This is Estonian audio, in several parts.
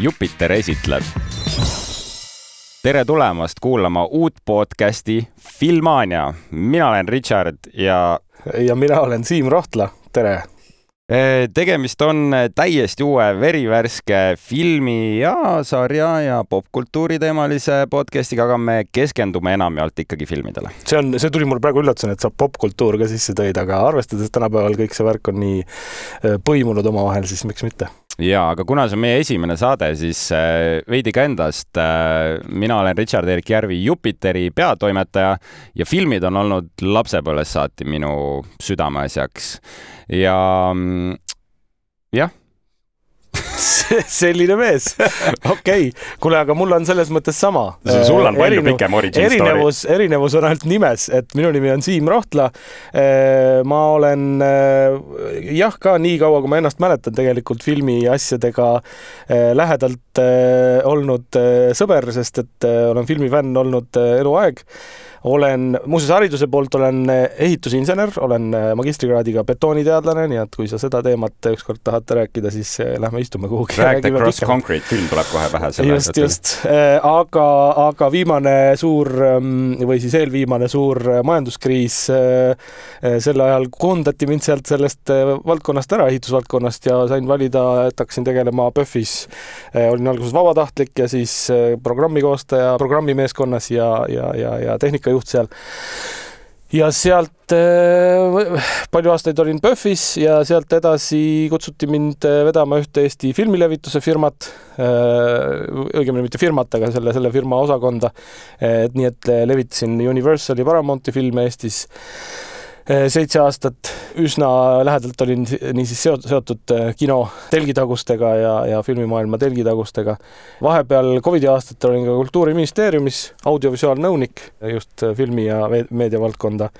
Jupiter esitleb. tere tulemast kuulama uut podcasti Filmania. mina olen Richard ja. ja mina olen Siim Rohtla, tere Eh, tegemist on täiesti uue verivärske filmi ja sarja ja popkultuuri teemalise podcast'iga, aga me keskendume enamjaolt ikkagi filmidele. see on, see tuli mulle praegu üllatusena, et sa popkultuur ka sisse tõid, aga arvestades tänapäeval kõik see värk on nii eh, põimunud omavahel, siis miks mitte ja, aga kuna see on meie esimene saade, siis eh, veidi ka endast. mina olen Richard-Erik Järvi, Jupiteri peatoimetaja ja filmid on olnud lapsepõlvest saati minu südameasjaks ja mm, jah selline mees, okei okay., kuule, aga mul on selles mõttes sama. sul on palju Erinev, pikem origin story. erinevus, erinevus on ainult nimes, et minu nimi on Siim Rohtla. Äh, ma olen äh, jah, ka nii kaua, kui ma ennast mäletan, tegelikult filmiasjadega äh, lähedalt olnud sõber, sest et olen filmifänn olnud eluaeg olen, muuseas hariduse poolt olen ehitusinsener, olen magistrikraadiga betooniteadlane, nii et kui sa seda teemat ükskord tahad rääkida, siis lähme istume kuhugi. Drag the Cross Concrete film tuleb kohe pähe just, just, äh, aga, aga viimane suur ähm, või siis eelviimane suur majanduskriis, äh, äh, sel ajal koondati mind sealt sellest valdkonnast ära, ehitusvaldkonnast ja sain valida, et hakkasin tegelema PÖFFis. olin alguses vabatahtlik ja siis programmi koostaja programmimeeskonnas ja, ja, ja, ja tehnika muusikajuht seal. Ja sealt äh, palju aastaid olin PÖFFis ja sealt edasi kutsuti mind äh, vedama ühte Eesti filmilevituse firmat, äh, õigemini mitte firmat, aga selle, selle firma osakonda. et nii, et levitasin Universali Paramounti filme Eestis Eh, seitse aastat üsna lähedalt olin niisiis seotud eh, kino telgitagustega ja, ja filmimaailma telgitagustega. vahepeal Covidi aastatel olin ka Kultuuriministeeriumis audiovisuaalnõunik just filmi ja meediavaldkonda.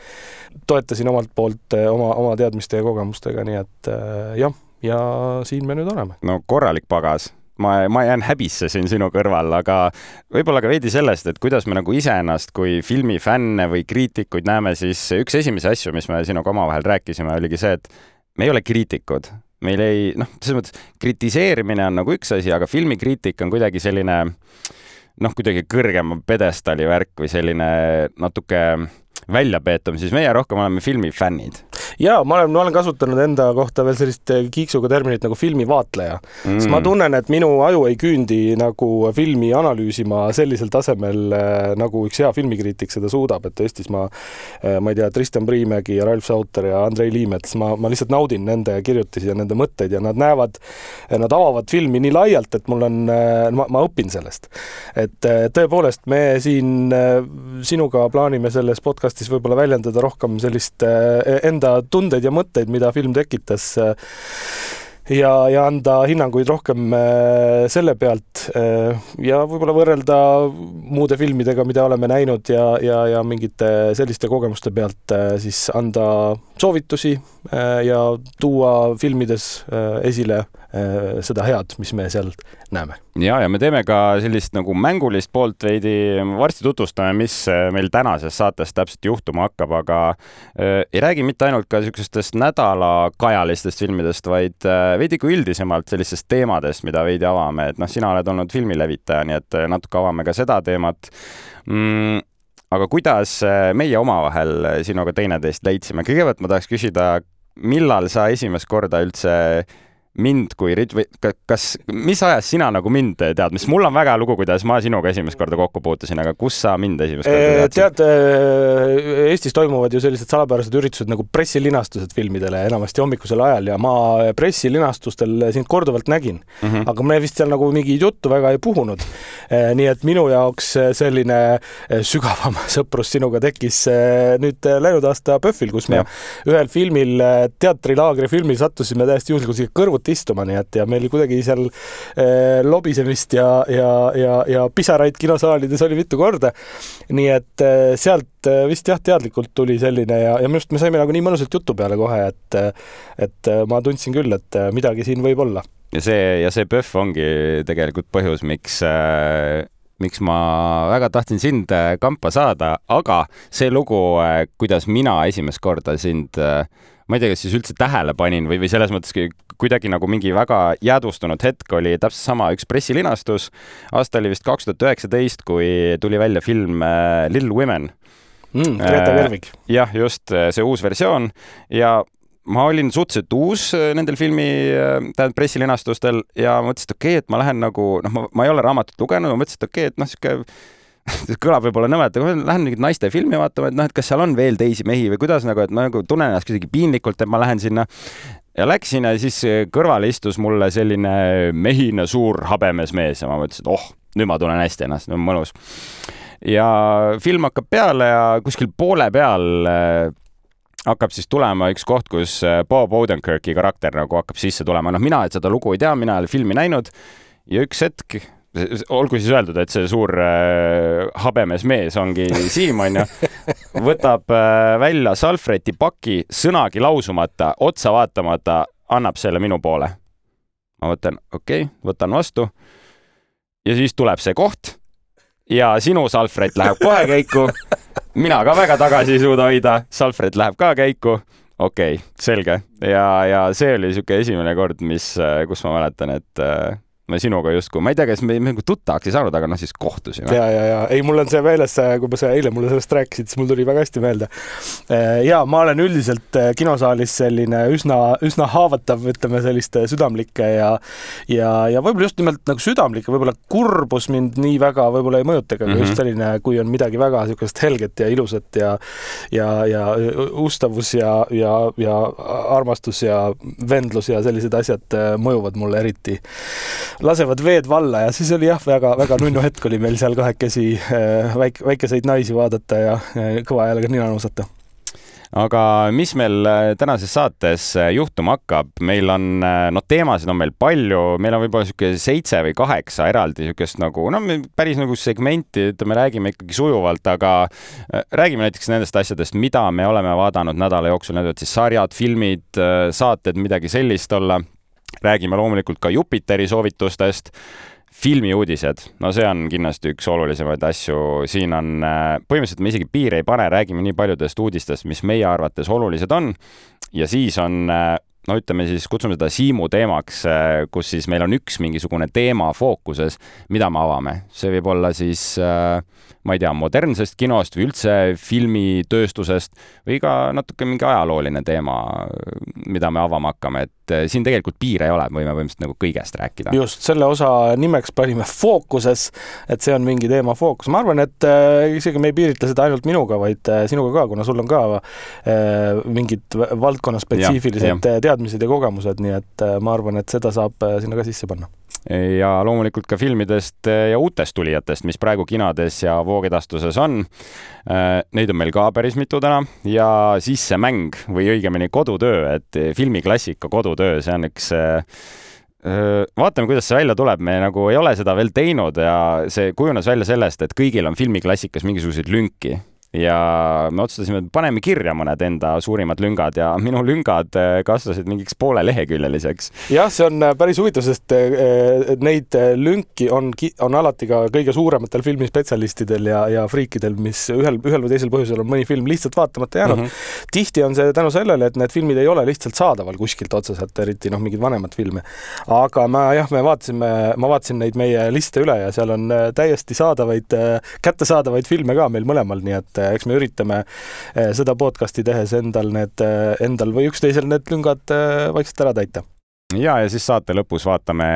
toetasin omalt poolt eh, oma, oma teadmiste ja kogemustega, nii et jah, ja siin me nüüd oleme. no korralik pagas ma, ma jään häbisse siin sinu kõrval, aga võib-olla ka veidi sellest, et kuidas me nagu iseennast kui filmifänne või kriitikuid näeme, siis üks esimesi asju, mis me sinuga omavahel rääkisime, oligi see, et me ei ole kriitikud. meil ei, noh, selles mõttes kritiseerimine on nagu üks asi, aga filmikriitik on kuidagi selline noh, kuidagi kõrgema pjedestaali värk või selline natuke väljapeetav, siis meie rohkem oleme filmifännid ja ma olen, ma olen kasutanud enda kohta veel sellist eh, kiiksuga terminit nagu filmivaatleja mm., sest ma tunnen, et minu aju ei küündi nagu filmi analüüsima sellisel tasemel, eh, nagu üks hea filmikriitik seda suudab, et Eestis ma, eh, ma ei tea, Tristan Priimägi ja Ralf Sauter ja Andrei Liimets, ma, ma lihtsalt naudin nende kirjutisi ja nende mõtteid ja nad näevad, nad avavad filmi nii laialt, et mul on, ma, ma õpin sellest. et tõepoolest, me siin sinuga plaanime selles podcastis võib-olla väljendada rohkem sellist enda tundeid ja mõtteid, mida film tekitas ja, ja anda hinnanguid rohkem äh, selle pealt äh, ja võib-olla võrrelda muude filmidega, mida oleme näinud ja, ja, ja mingite selliste kogemuste pealt äh, siis anda soovitusi ja tuua filmides esile seda head, mis me seal näeme. ja, ja me teeme ka sellist nagu mängulist poolt veidi, varsti tutvustame, mis meil tänases saates täpselt juhtuma hakkab, aga äh, ei räägi mitte ainult ka niisugustest nädalakajalistest filmidest, vaid äh, veidi ka üldisemalt sellistest teemadest, mida veidi avame, et noh, sina oled olnud filmilevitaja, nii et natuke avame ka seda teemat mm, aga kuidas meie omavahel sinuga teineteist leidsime? kõigepealt ma tahaks küsida, millal sa esimest korda üldse mind kui Rit- või kas, mis ajast sina nagu mind tead, mis mul on väga lugu, kuidas ma sinuga esimest korda kokku puutusin, aga kus sa mind esimest korda teadsid? tead, Eestis toimuvad ju sellised salapärased üritused nagu pressilinastused filmidele enamasti hommikusel ajal ja ma pressilinastustel sind korduvalt nägin mm, -hmm. aga me vist seal nagu mingit juttu väga ei puhunud. nii et minu jaoks selline sügavam sõprus sinuga tekkis nüüd läinud aasta PÖFFil, kus me ja. ühel filmil, teatrilaagri filmil sattusime täiesti juhuslikult kõrvuti kõrvuti istuma, nii et ja meil kuidagi seal eh, lobisemist ja, ja, ja, ja pisaraid kinosaalides oli mitu korda. nii et eh, sealt eh, vist jah, teadlikult tuli selline ja, ja minu arust me saime nagu nii mõnusalt jutu peale kohe, et, et ma tundsin küll, et midagi siin võib olla. ja see, ja see PÖFF ongi tegelikult põhjus, miks äh miks ma väga tahtsin sind kampa saada, aga see lugu, kuidas mina esimest korda sind ma ei tea, kas siis üldse tähele panin või, või selles mõttes kuidagi nagu mingi väga jäädvustunud hetk oli täpselt sama üks pressilinastus. aasta oli vist kaks tuhat üheksateist, kui tuli välja film äh, Little Women mm,. Greta Gerwig. jah, just see uus versioon ja ma olin suhteliselt uus äh, nendel filmi, äh, tähendab pressilinastustel ja mõtlesin, et okei okay,, et ma lähen nagu noh, ma, ma ei ole raamatut lugenud, ma mõtlesin, et okei okay,, et noh, sihuke kõlab võib-olla nõmedalt, aga ma lähen mingit naiste filmi vaatama, et noh, et kas seal on veel teisi mehi või kuidas nagu, et ma nagu tunnen ennast kuidagi piinlikult, et ma lähen sinna. Ja läksin ja siis kõrvale istus mulle selline mehine suur habemes mees ja ma mõtlesin, et oh, nüüd ma tunnen hästi ennast, on mõnus. ja film hakkab peale ja kuskil poole peal äh, hakkab siis tulema üks koht, kus äh, Bob Odenkirki karakter nagu hakkab sisse tulema, noh, mina seda lugu ei tea, mina ei ole filmi näinud. Ja üks hetk, olgu siis öeldud, et see suur äh, habemes mees ongi Siim, onju, võtab äh, välja salvräti paki, sõnagi lausumata, otsa vaatamata, annab selle minu poole. ma mõtlen, okei okay,, võtan vastu. ja siis tuleb see koht ja sinu salvrätt läheb kohe käiku mina ka väga tagasi ei suuda hoida, Salfred läheb ka käiku. okei okay,, selge ja, ja see oli niisugune esimene kord, mis, kus ma mäletan, et me sinuga justkui, ma ei tea, kas me, nagu tuttavaks ei saanud, aga noh, siis kohtusime. ja, ja, ja ei, mul on see meeles, kui sa eile mulle sellest rääkisid, siis mul tuli väga hästi meelde. Äh, ja ma olen üldiselt äh, kinosaalis selline üsna, üsna haavatav, ütleme selliste südamlike ja ja, ja võib-olla just nimelt nagu südamlik, võib-olla kurbus mind nii väga võib-olla ei mõjutagi, aga mm -hmm. just selline, kui on midagi väga niisugust helget ja ilusat ja ja, ja ustavus ja, ja, ja armastus ja vendlus ja sellised asjad äh, mõjuvad mulle eriti lasevad veed valla ja siis oli jah, väga-väga nunnu hetk oli meil seal kahekesi äh, väike, väikeseid naisi vaadata ja kõva häälega nina nuusata. Aga mis meil äh, tänases saates äh, juhtuma hakkab, meil on, noh, teemasid on meil palju, meil on võib-olla niisugune seitse või kaheksa eraldi niisugust nagu, no päris nagu segmenti, ütleme, räägime ikkagi sujuvalt, aga räägime näiteks nendest asjadest, mida me oleme vaadanud nädala jooksul, need võivad siis sarjad, filmid, saated, midagi sellist olla räägime loomulikult ka Jupiteri soovitustest, filmiuudised, no see on kindlasti üks olulisemaid asju, siin on, äh, põhimõtteliselt me isegi piire ei pane, räägime nii paljudest uudistest, mis meie arvates olulised on. Ja siis on äh, no ütleme siis, kutsume seda Siimu teemaks, äh, kus siis meil on üks mingisugune teema fookuses, mida me avame. see võib olla siis äh, ma ei tea, modernsest kinost või üldse filmitööstusest või ka natuke mingi ajalooline teema, mida me avama hakkame, et siin tegelikult piire ei ole, võime põhimõtteliselt nagu kõigest rääkida. just, selle osa nimeks panime fookuses, et see on mingi teema fookus. ma arvan, et äh, isegi me ei piiritle seda ainult minuga, vaid äh, sinuga ka, kuna sul on ka äh, mingid valdkonnaspetsiifilised teadmised ja kogemused, nii et äh, ma arvan, et seda saab äh, sinna ka sisse panna. Ja loomulikult ka filmidest ja uutest tulijatest, mis praegu kinodes ja voogedastuses on. Äh, neid on meil ka päris mitu täna. Ja siis see mäng või õigemini kodutöö, et filmiklassika kodutöö, see on üks äh, äh, vaatame, kuidas see välja tuleb, me nagu ei ole seda veel teinud ja see kujunes välja sellest, et kõigil on filmiklassikas mingisuguseid lünki ja me otsustasime, et paneme kirja mõned enda suurimad lüngad ja minu lüngad äh, kasvasid mingiks pooleleheküljeliseks. jah, see on äh, päris huvitav, sest äh, neid lünki on, on alati ka kõige suurematel filmispetsialistidel ja, ja friikidel, mis ühel, ühel või teisel põhjusel on mõni film lihtsalt vaatamata jäänud mm. -hmm. tihti on see tänu sellele, et need filmid ei ole lihtsalt saadaval kuskilt otseselt, eriti noh, mingeid vanemaid filme. aga ma jah, me vaatasime, ma vaatasin neid meie liste üle ja seal on täiesti saadavaid, kättesaadavaid filme ka meil mõlemal, nii et eks me üritame eh, seda podcast'i tehes endal need, eh, endal või üksteisel need lüngad eh, vaikselt ära täita ja, ja siis saate lõpus vaatame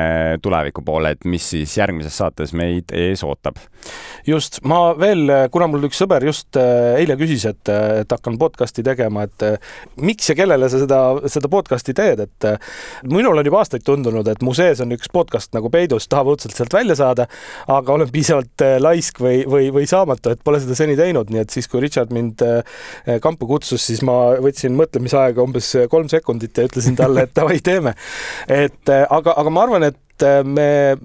tuleviku poole, et mis siis järgmises saates meid ees ootab. just, ma veel, kuna mul üks sõber just äh, eile küsis, et, et hakkan podcast'i tegema, et äh, miks ja kellele sa seda, seda podcast'i teed, et äh, minul on juba aastaid tundunud, et mu sees on üks podcast nagu peidus, tahab õudselt sealt välja saada, aga olen piisavalt laisk või, või, või saamatu, et pole seda seni teinud, nii et siis, kui Richard mind kampa kutsus, siis ma võtsin mõtlemisaega umbes kolm sekundit ja ütlesin talle, et davai, teeme et äh, aga, aga ma arvan, et et me,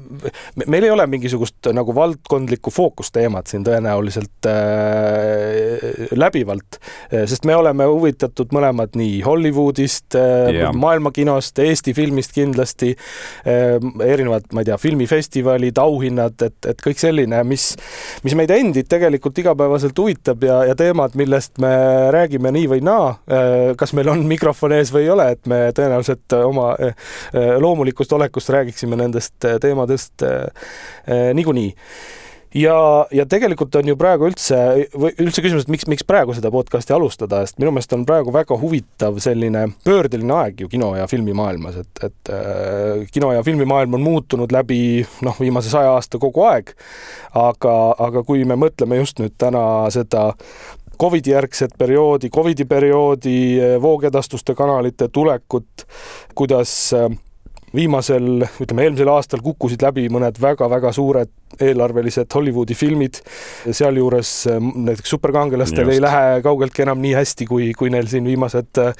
meil ei ole mingisugust nagu valdkondlikku fookusteemat siin tõenäoliselt äh, läbivalt, sest me oleme huvitatud mõlemad nii Hollywoodist yeah., maailmakinost, Eesti filmist kindlasti äh,, erinevad, ma ei tea, filmifestivalid, auhinnad, et, et kõik selline, mis, mis meid endid tegelikult igapäevaselt huvitab ja, ja teemad, millest me räägime nii või naa, äh, kas meil on mikrofon ees või ei ole, et me tõenäoliselt oma äh, äh, loomulikust olekust räägiksime nendest teemadest niikuinii ja, ja tegelikult on ju praegu üldse, või üldse küsimus, et miks, miks praegu seda podcast'i alustada, sest minu meelest on praegu väga huvitav selline pöördeline aeg ju kino ja filmimaailmas, et, et äh, kino ja filmimaailm on muutunud läbi noh, viimase saja aasta kogu aeg. aga, aga kui me mõtleme just nüüd täna seda Covidi järgset perioodi, Covidi perioodi voogedastuste kanalite tulekut, kuidas äh, viimasel, ütleme eelmisel aastal kukkusid läbi mõned väga-väga suured eelarvelised Hollywoodi filmid, sealjuures äh, näiteks superkangelastel ei lähe kaugeltki enam nii hästi, kui, kui neil siin viimased äh,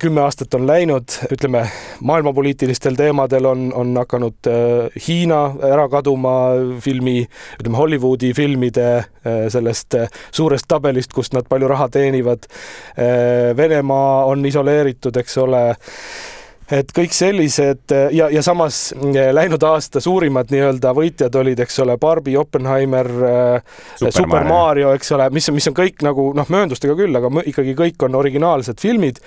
kümme aastat on läinud, ütleme maailmapoliitilistel teemadel on, on hakanud äh, Hiina ära kaduma filmi, ütleme Hollywoodi filmide sellest suurest tabelist, kust nad palju raha teenivad. Venemaa on isoleeritud, eks ole et kõik sellised ja, ja samas eh, läinud aasta suurimad nii-öelda võitjad olid, eks ole, Barbi, Oppenheimer, eh, Super, Mario, eks ole, mis, mis on kõik nagu noh, mööndustega küll, aga ikkagi kõik on originaalsed filmid.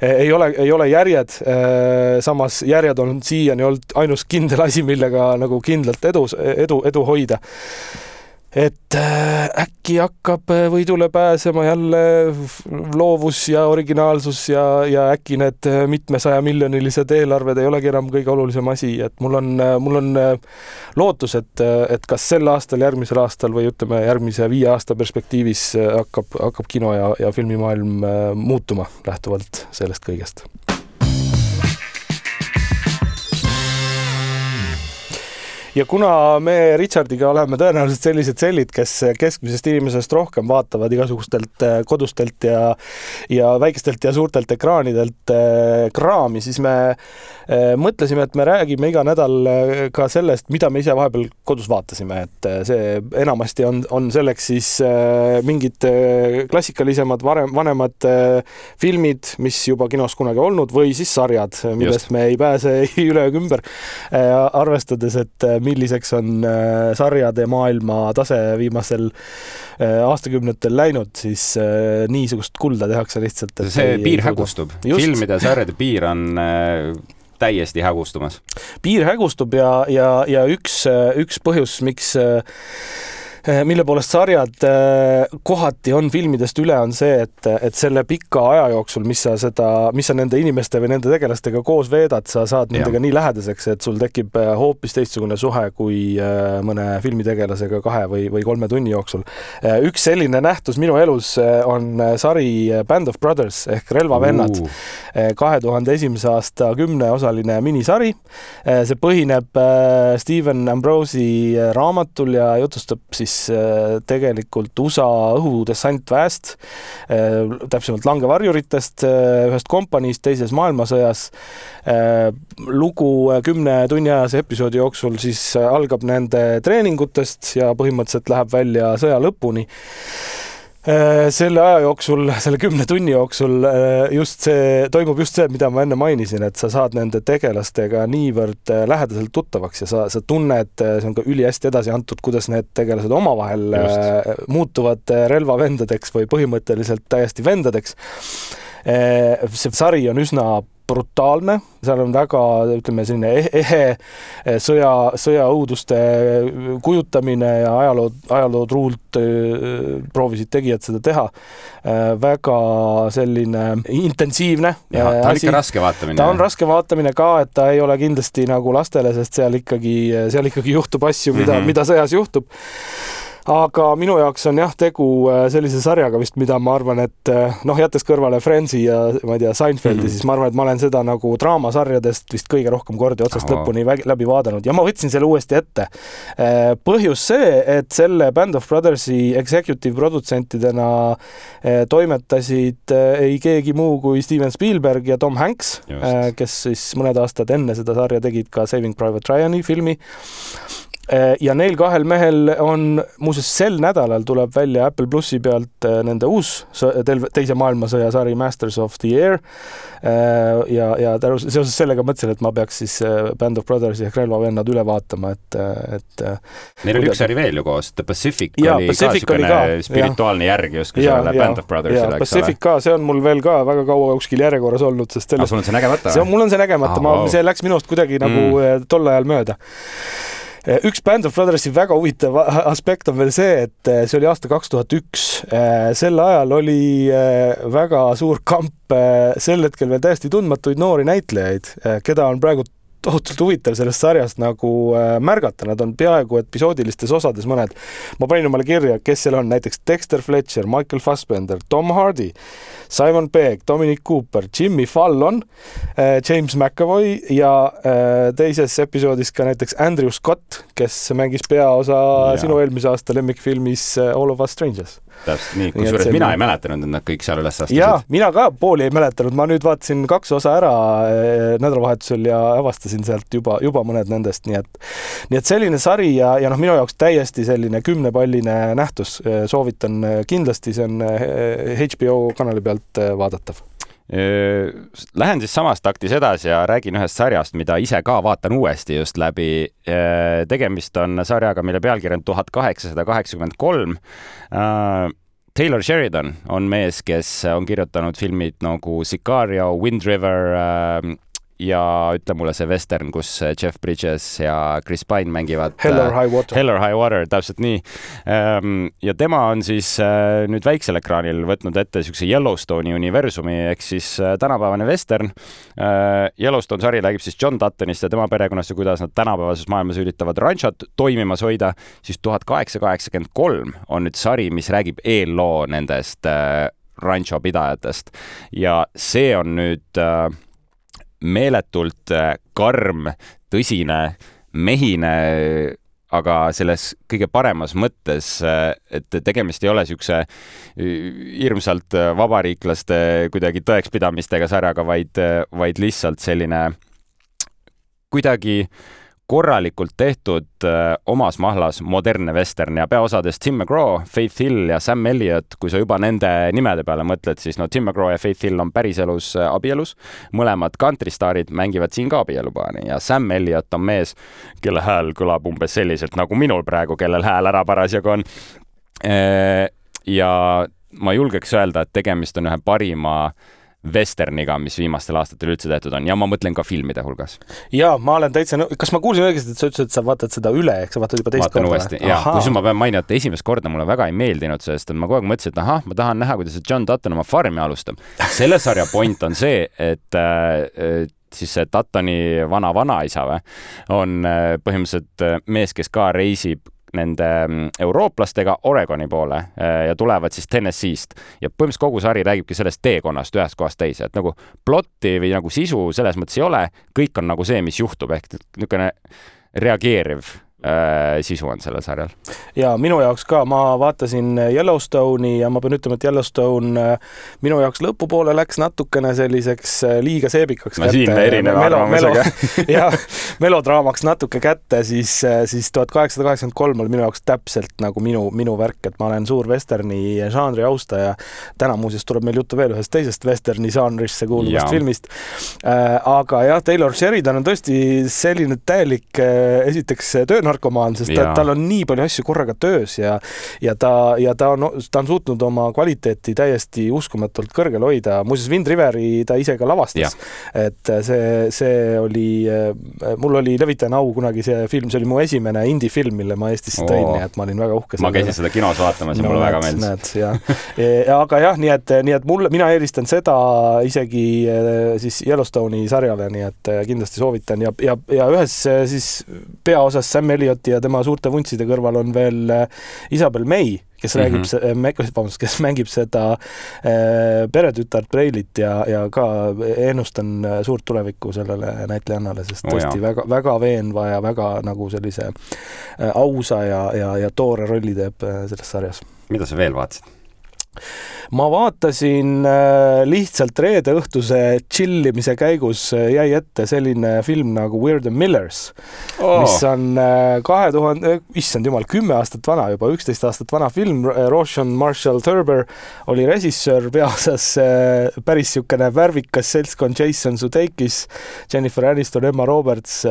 Eh, ei ole, ei ole järjed. samas järjed on siiani olnud ainus kindel asi, millega nagu kindlalt edu, edu, edu hoida et äh, äkki hakkab äh, võidule pääsema jälle loovus ja originaalsus ja, ja äkki need äh, mitmesajamiljonilised eelarved ei olegi enam kõige olulisem asi, et mul on, mul on lootus, et, et kas sel aastal, järgmisel aastal või ütleme, järgmise viie aasta perspektiivis hakkab, hakkab kino ja, ja filmimaailm muutuma lähtuvalt sellest kõigest ja kuna me Richardiga oleme tõenäoliselt sellised sellid, kes keskmisest inimesest rohkem vaatavad igasugustelt äh, kodustelt ja ja väikestelt ja suurtelt ekraanidelt äh, kraami, siis me mõtlesime, et me räägime iga nädal ka sellest, mida me ise vahepeal kodus vaatasime, et see enamasti on, on selleks siis mingid klassikalisemad, varem, vanemad filmid, mis juba kinos kunagi olnud või siis sarjad, millest Just. me ei pääse ei üle ega ümber, arvestades, et milliseks on äh, sarjade maailma tase viimasel äh, aastakümnetel läinud, siis äh, niisugust kulda tehakse lihtsalt. see piir hägustub, filmide ja sarjade piir on täiesti hägustumas. piir hägustub ja, ja, ja üks, üks põhjus, miks mille poolest sarjad eh, kohati on filmidest üle, on see, et, et selle pika aja jooksul, mis sa seda, mis sa nende inimeste või nende tegelastega koos veedad, sa saad nendega ja. nii lähedaseks, et sul tekib eh, hoopis teistsugune suhe kui mõne filmitegelasega kahe või, või kolme tunni jooksul. üks selline nähtus minu elus on sari Band of Brothers ehk Relvavennad, kahe tuhande esimese aasta kümneosaline minisari. see põhineb Steven Ambrose'i raamatul ja jutustab siis siis äh, tegelikult USA õhudessantväest, äh, täpsemalt langevarjuritest, äh, ühest kompaniist teises maailmasõjas. lugu kümnetunniajase episoodi jooksul siis algab nende treeningutest ja põhimõtteliselt läheb välja sõja lõpuni selle aja jooksul, selle kümne tunni jooksul äh, just see, toimub just see, mida ma enne mainisin, et sa saad nende tegelastega niivõrd äh, lähedaselt tuttavaks ja sa, sa tunned, see on ka ülihästi edasi antud, kuidas need tegelased omavahel just. muutuvad relvavendadeks või põhimõtteliselt täiesti vendadeks see sari on üsna brutaalne, seal on väga, ütleme, selline ehe eh, sõja, sõjaõuduste kujutamine ja ajaloo, ajaloo truult eh, proovisid tegijad seda teha. Eh, väga selline intensiivne. ta on ikka raske vaatamine. ta on raske vaatamine ka, et ta ei ole kindlasti nagu lastele, sest seal ikkagi, seal ikkagi juhtub asju, mida mm, -hmm. mida sõjas juhtub aga minu jaoks on jah tegu äh, sellise sarjaga vist, mida ma arvan, et äh, noh, jättes kõrvale Friendsi ja ma ei tea, Seinfeldi mm, -hmm. siis ma arvan, et ma olen seda nagu draamasarjadest vist kõige rohkem kordi otsast oh. lõpuni läbi vaadanud ja ma võtsin selle uuesti ette. Äh, põhjus see, et selle Band of Brothersi executive produtsentidena toimetasid ei keegi muu kui Steven Spielberg ja Tom Hanks, kes siis mõned aastad enne seda sarja tegid ka Saving Private Ryan'i filmi ja neil kahel mehel on, muuseas sel nädalal tuleb välja Apple plussi pealt äh, nende uus teise maailmasõja sari Masters of the Air. Äh, ja, ja seoses sellega mõtlesin, et ma peaks siis Band of Brothersi ehk Relvavennad üle vaatama, et, et. Neil oli üks sari veel ju koos, The Pacific ja, oli Pacific ka niisugune spirituaalne ja. järg justkui sellele Band of Brothersile, eks ole. Pacific ka, see on mul veel ka väga kaua kuskil järjekorras olnud, sest sellest. sul on see nägemata? mul on see nägemata, ma, see läks minust kuidagi nagu mm. tol ajal mööda üks Band of Brothersi väga huvitav aspekt on veel see, et eh, see oli aasta kaks tuhat üks. Eh, sel ajal oli väga suur kamp sel hetkel veel täiesti tundmatuid noori näitlejaid, keda on praegu tohutult huvitav sellest sarjast nagu märgata, nad on peaaegu episoodilistes osades mõned. ma panin omale kirja, kes seal on, näiteks Dexter Fletcher, Michael Fassbender, Tom Hardy Simon Pegg, Dominic Cooper, Jimmy Fallon, äh, James McAvoy ja äh, teises episoodis ka näiteks Andrew Scott, kes mängis peaosa ja. sinu eelmise aasta lemmikfilmis äh, All of Us Strangers täpselt nii, kusjuures mina ei mäletanud, et nad kõik seal üles astusid. jaa, mina ka pooli ei mäletanud, ma nüüd vaatasin kaks osa ära nädalavahetusel ja avastasin sealt juba, juba mõned nendest, nii et nii et selline sari ja, ja noh, minu jaoks täiesti selline kümnepalline nähtus, soovitan kindlasti, see on HBO kanali pealt vaadatav? Lähen siis samas taktis edasi ja räägin ühest sarjast, mida ise ka vaatan uuesti just läbi. tegemist on sarjaga, mille pealkiri on tuhat kaheksasada kaheksakümmend kolm. Taylor Sheridan on mees, kes on kirjutanud filmid nagu Sicario, Wind River ja ütle mulle see western, kus Jeff Bridges ja Chris Pine mängivad. Hell or High Water. Hell or High Water, täpselt nii. Ehm, ja tema on siis äh, nüüd väiksel ekraanil võtnud ette niisuguse Yellowstone'i universumi ehk siis äh, tänapäevane western. Äh, Yellowstone sari räägib siis John Duttonist ja tema perekonnast ja kuidas nad tänapäevases maailmas üritavad ranšot toimimas hoida, siis tuhat kaheksasada kaheksakümmend kolm on nüüd sari, mis räägib eelloo nendest ranšo pidajatest ja see on nüüd äh, meeletult äh, karm, tõsine, mehine, aga selles kõige paremas mõttes, äh, et tegemist ei ole niisuguse äh, hirmsalt vabariiklaste kuidagi tõekspidamistega sarjaga, vaid, vaid lihtsalt selline kuidagi äh, korralikult tehtud äh, omas mahlas modernne vestern ja peaosades Tim McGraw, Faith Hill ja Sam Elliott, kui sa juba nende nimede peale mõtled, siis no Tim McGraw ja Faith Hill on päriselus äh, abielus. mõlemad kantristaarid mängivad siin ka abielupaari ja Sam Elliott on mees, kelle hääl kõlab umbes selliselt nagu minul praegu, kellel hääl ära parasjagu on. Äh, ja ma julgeks öelda, et tegemist on ühe parima äh, vesterniga, mis viimastel aastatel üldse tehtud on ja ma mõtlen ka filmide hulgas. ja ma olen täitsa nõus, kas ma kuulsin õigesti, et sa ütlesid, et sa vaatad seda üle, ehk sa vaatad juba teist Vaatan korda? uuesti, jah, kusjuures ma pean mainima, et esimest korda mulle väga ei meeldinud, sest ma kogu aeg mõtlesin, et ahah, ma tahan näha, kuidas John Dutton oma farmi alustab. selle sarja point on see, et äh, siis see Duttoni vana-vanaisa või, on äh, põhimõtteliselt äh, mees, kes ka reisib nende mm, eurooplastega Oregoni poole äh, ja tulevad siis Tennessee'st. Ja põhimõtteliselt kogu sari räägibki sellest teekonnast ühest kohast teise, et nagu plotti või nagu sisu selles mõttes ei ole, kõik on nagu see, mis juhtub, ehk niisugune reageeriv sisu on sellel sarjal. ja minu jaoks ka, ma vaatasin Yellowstone'i ja ma pean ütlema, et Yellowstone äh, minu jaoks lõpupoole läks natukene selliseks äh, liiga seebikaks. no siin me erineme arvamusega. jah, melodraamaks natuke kätte, siis, äh, siis tuhat kaheksasada kaheksakümmend kolm oli minu jaoks täpselt nagu minu, minu värk, et ma olen suur vesterni žanri austaja. täna muuseas tuleb meil juttu veel ühest teisest vesterni žanrisse kuuluvast filmist äh,. aga jah, Taylor Sheridan on tõesti selline täielik äh, esiteks töönäitaja, narkomaan, sest ta, tal on nii palju asju korraga töös ja ja ta, ja ta on, ta on suutnud oma kvaliteeti täiesti uskumatult kõrgel hoida. muuseas, Wind Riveri ta ise ka lavastas. et see, see oli, mul oli levitajana au kunagi see film, see oli mu esimene indie-film, mille ma Eestisse tõin, nii et ma olin väga uhke. ma käisin seda kinos vaatamas ja no, mulle väga meeldis. näed, jah. aga jah, nii et, nii et mulle, mina eelistan seda isegi siis Yellowstone'i sarjale, nii et kindlasti soovitan ja, ja, ja ühes siis peaosas Sam Elliot Ellioti ja tema suurte vuntside kõrval on veel Isabel May, kes räägib mm, -hmm. vabandust, kes mängib seda äh, peretütart Breilit ja, ja ka ennustan suurt tulevikku sellele näitlejannale, sest Oh tõesti jaa. väga, väga veenva ja väga nagu sellise äh, ausa ja, ja, ja toore rolli teeb äh, selles sarjas mida sa veel vaatasid? Ma vaatasin äh, lihtsalt reede õhtuse tšillimise käigus äh, jäi ette selline film nagu We're the Millers oh., mis on kahe tuhande, issand jumal, kümme aastat vana juba, üksteist aastat vana film. Roshan Marshall Thurber oli režissöör, peaosas äh, päris niisugune värvikas seltskond Jason Sudeikis, Jennifer Aniston, Emma Roberts,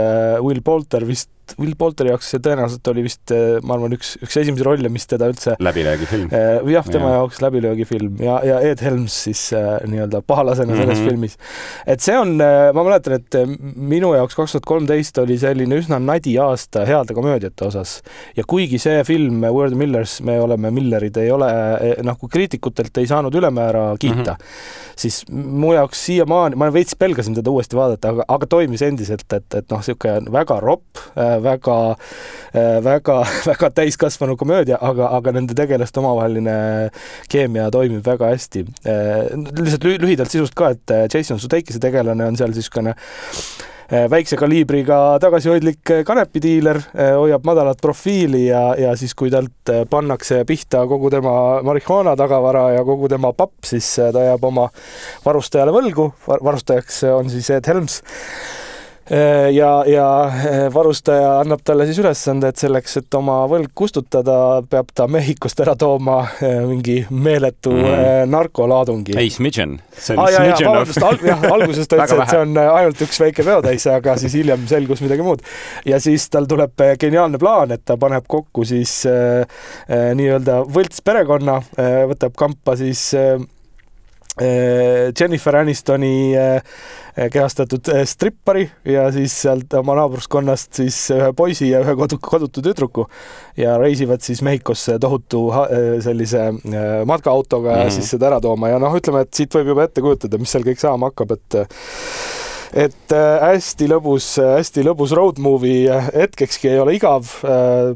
Will Poulter vist Will Poulteri jaoks see tõenäoliselt oli vist, ma arvan, üks, üks esimesi rolle, mis teda üldse läbilöögifilm. Eh, jah, tema ja. jaoks läbilöögifilm ja, ja Ed Helms siis äh, nii-öelda pahalasena selles mm. -hmm. filmis. et see on, ma mäletan, et äh, minu jaoks kaks tuhat kolmteist oli selline üsna nadi aasta heade komöödiate osas ja kuigi see film the Millers, me oleme Millerid, ei ole eh, noh, kui kriitikutelt ei saanud ülemäära kiita mm. -hmm. siis mu jaoks siiamaani, ma veits pelgasin teda uuesti vaadata, aga, aga toimis endiselt, et, et noh, niisugune väga ropp, väga, väga, väga täiskasvanu komöödia, aga, aga nende tegelaste omavaheline keemia toimib väga hästi. lihtsalt lü- lühidalt sisust ka, et äh, Jason Sudeikise tegelane on seal niisugune äh, väikse kaliibriga tagasihoidlik äh, kanepidiiler, hoiab madalat profiili ja, ja siis, kui talt äh, pannakse pihta kogu tema marihuaana tagavara ja kogu tema papp, siis äh, ta jääb oma varustajale võlgu. varustajaks on siis Ed Helms ja, ja varustaja annab talle siis ülesande, et selleks, et oma võlg kustutada, peab ta Mehhikost ära tooma eh, mingi meeletu mm. narkolaadungi. ei, of vabandust, alguses ta ütles, et see on äh, ainult üks väike peotäis, aga siis hiljem selgus midagi muud. ja siis tal tuleb äh, geniaalne plaan, et ta paneb kokku siis äh, äh, nii-öelda võltsperekonna äh,, võtab kampa siis äh, äh, Jennifer Anistoni äh, kehastatud äh, strippari ja siis sealt oma naabruskonnast siis ühe poisi ja ühe kodu, kodutu tüdruku ja reisivad siis Mehhikosse tohutu äh, sellise äh, matkaautoga mm. -hmm. siis seda ära tooma ja noh, ütleme, et siit võib juba ette kujutada, mis seal kõik saama hakkab, et et äh, hästi lõbus, hästi lõbus road movie, hetkekski ei ole igav,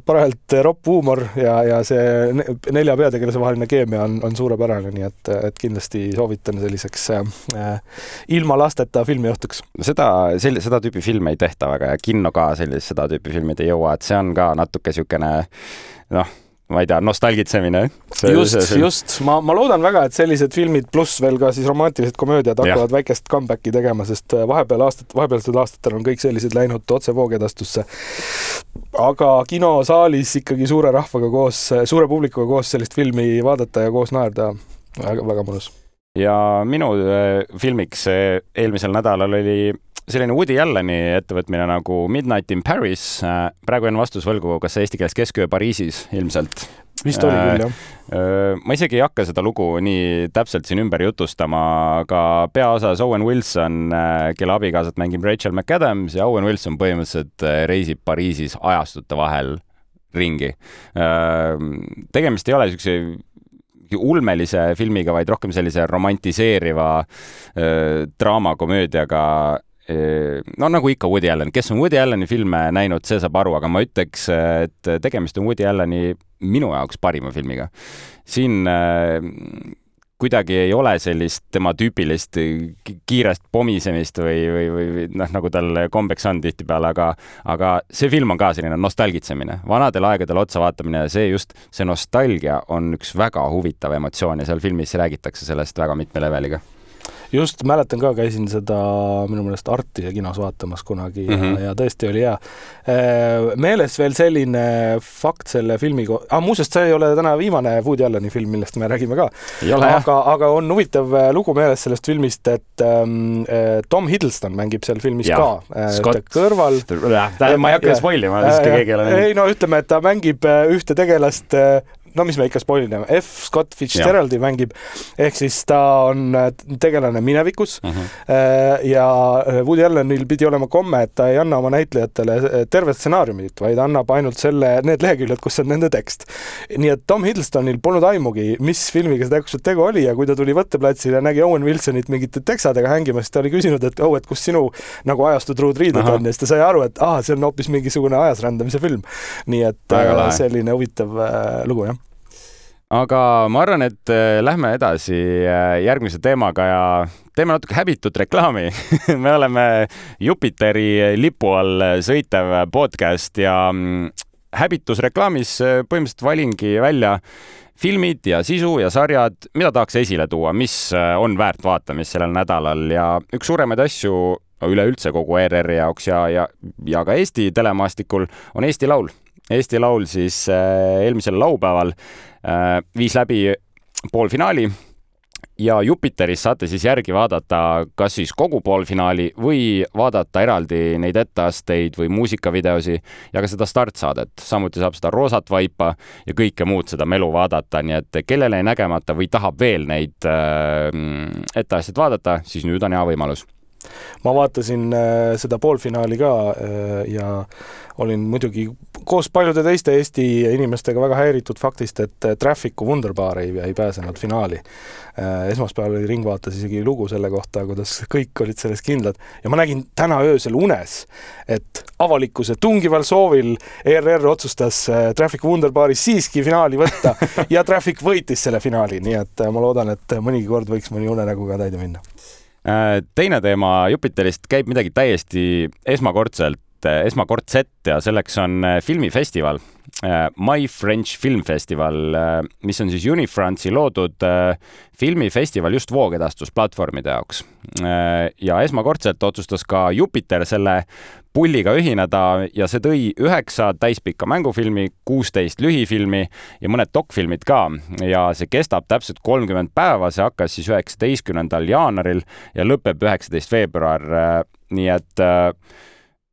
parajalt ropp huumor ja, ja see ne- nelja peategelase vaheline keemia on, on suurepärane, nii et, et kindlasti soovitan selliseks äh, ilma lasteta filmiõhtuks. seda, sel-, seda tüüpi filme ei tehta väga ja kinno ka sellist, seda tüüpi filmid ei jõua, et see on ka natuke niisugune noh, ma ei tea, nostalgitsemine. just, just, ma, ma loodan väga, et sellised filmid pluss veel ka siis romantilised komöödiad hakkavad väikest comeback'i tegema, sest äh, vahepeal aastat, vahepealsetel aastatel on kõik sellised läinud otse voogedastusse. aga kinosaalis ikkagi suure rahvaga koos, suure publikuga koos sellist filmi vaadata ja koos naerda, väga, väga mõnus. ja minu äh, filmiks äh, eelmisel nädalal oli selline Woody Alleni ettevõtmine nagu Midnight in Paris. praegu jään vastus võlgu, kas see eesti keeles Kesköö Pariisis ilmselt. vist oli Äh, küll, jah. ma isegi ei hakka seda lugu nii täpselt siin ümber jutustama, aga peaosas Owen Wilson, kelle abikaasat mängib Rachel McAdams ja Owen Wilson põhimõtteliselt äh, reisib Pariisis ajastute vahel ringi. tegemist ei ole niisuguse ulmelise filmiga, vaid rohkem sellise romantiseeriva öö, draamakomöödiaga. No nagu ikka Woody Allen, kes on Woody Alleni filme näinud, see saab aru, aga ma ütleks, et tegemist on Woody Alleni minu jaoks parima filmiga. siin äh, kuidagi ei ole sellist tema tüüpilist ki- kiirest pomisemist või, või või noh, nagu tal kombeks on tihtipeale, aga aga see film on ka selline nostalgitsemine, vanadel aegadel otsa vaatamine ja see just, see nostalgia on üks väga huvitav emotsioon ja seal filmis räägitakse sellest väga mitme leveliga. Just mäletan ka, käisin seda minu meelest Artise kinos vaatamas kunagi ja mm. -hmm. ja tõesti oli hea. meeles veel selline fakt selle filmi ko-, ah muuseas, see ei ole täna viimane Woody Alleni film, millest me räägime ka, aga, aga on huvitav äh, lugu meeles sellest filmist, et ähm, äh, Tom Hiddleston mängib seal filmis Jah, ka äh, Scott- kõrval. ma ei hakka spoil ima, sest keegi ei ole näinud. ei no ütleme, et ta mängib äh, ühte tegelast, no mis me ikka spoilime, F. Scott Fitzgeraldi mängib, ehk siis ta on äh, tegelane minevikus uh Mhm. -huh. ja Woody Allenil pidi olema komme, et ta ei anna oma näitlejatele tervet stsenaariumit, vaid annab ainult selle, need leheküljed, kus on nende tekst. nii et Tom Hiddlestonil polnud aimugi, mis filmiga seda täpselt tegu oli ja kui ta tuli võtteplatsile ja nägi Owen Wilsonit mingite teksadega hängimas, siis ta oli küsinud, et oh, et kus sinu nagu ajastu truudriided Ahah. on ja siis ta sai aru, et aa, see on hoopis mingisugune ajas rändamise film. nii et äh, selline huvitav äh, lugu, jah. Aga ma arvan, et äh, lähme edasi äh, järgmise teemaga ja teeme natuke häbitut reklaami me oleme Jupiteri lipu all sõitev podcast ja mm, häbitusreklaamis äh, põhimõtteliselt valingi välja filmid ja sisu ja sarjad, mida tahaks esile tuua, mis on väärt vaatamist sellel nädalal ja üks suuremaid asju üleüldse kogu ERR-i jaoks ja, ja, ja ka Eesti telemaastikul on Eesti Laul. Eesti Laul siis äh, eelmisel laupäeval äh, viis läbi poolfinaali ja Jupiteris saate siis järgi vaadata, kas siis kogu poolfinaali või vaadata eraldi neid etteasteid või muusikavideosi ja ka seda startsaadet. samuti saab seda roosat vaipa ja kõike muud seda melu vaadata, nii et kellele jäi nägemata või tahab veel neid äh, etteasteid vaadata, siis nüüd on hea võimalus ma vaatasin äh, seda poolfinaali ka ja olin muidugi koos paljude teiste Eesti inimestega väga häiritud faktist, et Traffic'u Wunderbar ei, ei pääsenud finaali. Äh,. esmaspäeval oli Ringvaates isegi lugu selle kohta, kuidas kõik olid selles kindlad. Ja ma nägin täna öösel unes, et avalikkuse tungival soovil ERR otsustas äh, Traffic'u Wunderbaris siiski finaali võtta ja Traffic võitis selle finaali, nii et äh, ma loodan, et mõnigi kord võiks mõni unenägu ka täide minna. Teine teema Jupiterist käib midagi täiesti esmakordselt, esmakordset ja selleks on äh, filmifestival. My French Film Festival, mis on siis Unifrance'i loodud äh, filmifestival just voogedastusplatvormide jaoks. ja esmakordselt otsustas ka Jupiter selle pulliga ühineda ja see tõi üheksa täispikka mängufilmi, kuusteist lühifilmi ja mõned dokfilmid ka ja see kestab täpselt kolmkümmend päeva, see hakkas siis üheksateistkümnendal jaanuaril ja lõpeb üheksateist veebruar. nii et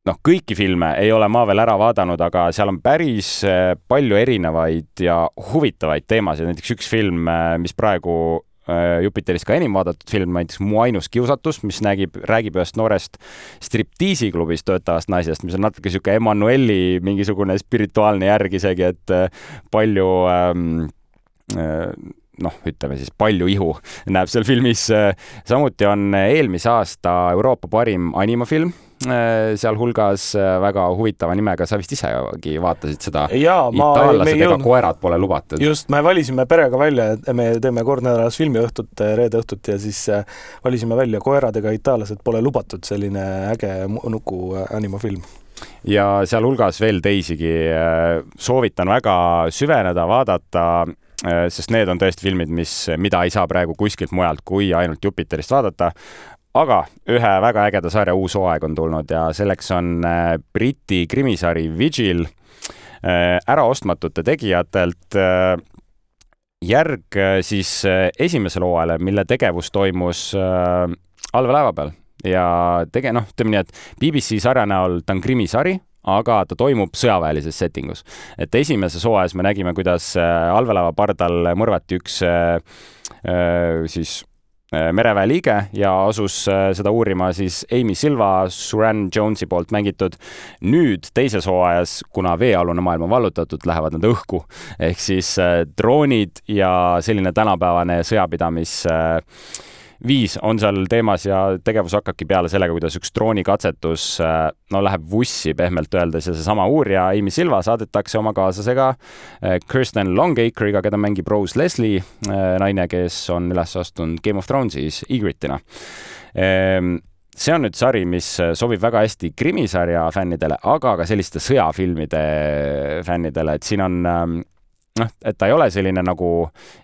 noh, kõiki filme ei ole ma veel ära vaadanud, aga seal on päris palju erinevaid ja huvitavaid teemasid, näiteks üks film, mis praegu Jupiteris ka enim vaadatud film, näiteks Mu ainus kiusatus, mis nägib, räägib ühest noorest striptiisiklubis töötavast naisest, mis on natuke niisugune Emmanueli mingisugune spirituaalne järg isegi, et palju ähm, noh, ütleme siis palju ihu näeb seal filmis. samuti on eelmise aasta Euroopa parim animafilm sealhulgas väga huvitava nimega, sa vist isegi vaatasid seda. itaallased ega koerad pole lubatud. just, me valisime perega välja, et me teeme kord nädalas filmiõhtut, reede õhtut ja siis valisime välja Koerad ega itaallased pole lubatud, selline äge nuku animafilm ja sealhulgas veel teisigi. soovitan väga süveneda, vaadata, sest need on tõesti filmid, mis, mida ei saa praegu kuskilt mujalt kui ainult Jupiterist vaadata aga ühe väga ägeda sarja uus hooaeg on tulnud ja selleks on Briti krimisari Vigil äraostmatute tegijatelt järg siis esimesele hooajale, mille tegevus toimus allveelaeva peal ja tege-, noh, ütleme nii, et BBC sarja näol ta on krimisari, aga ta toimub sõjaväelises settingus. et esimeses hooajas me nägime, kuidas allveelaeva pardal mõrvati üks siis mereväe liige ja asus seda uurima siis Amy Silva, Suran Jonesi poolt mängitud. nüüd teises hooajas, kuna veealune maailm on vallutatud, lähevad nad õhku ehk siis droonid ja selline tänapäevane sõjapidamis viis on seal teemas ja tegevus hakkabki peale sellega, kuidas üks droonikatsetus no läheb vussi pehmelt öeldes ja seesama uurija Amy Silva saadetakse oma kaaslasega Kirsten Longacre'iga, keda mängib Rose Leslie, naine, kes on üles astunud Game of Thronesis Ygritte'ina see on nüüd sari, mis sobib väga hästi krimisarja fännidele, aga ka selliste sõjafilmide fännidele, et siin on noh, et ta ei ole selline nagu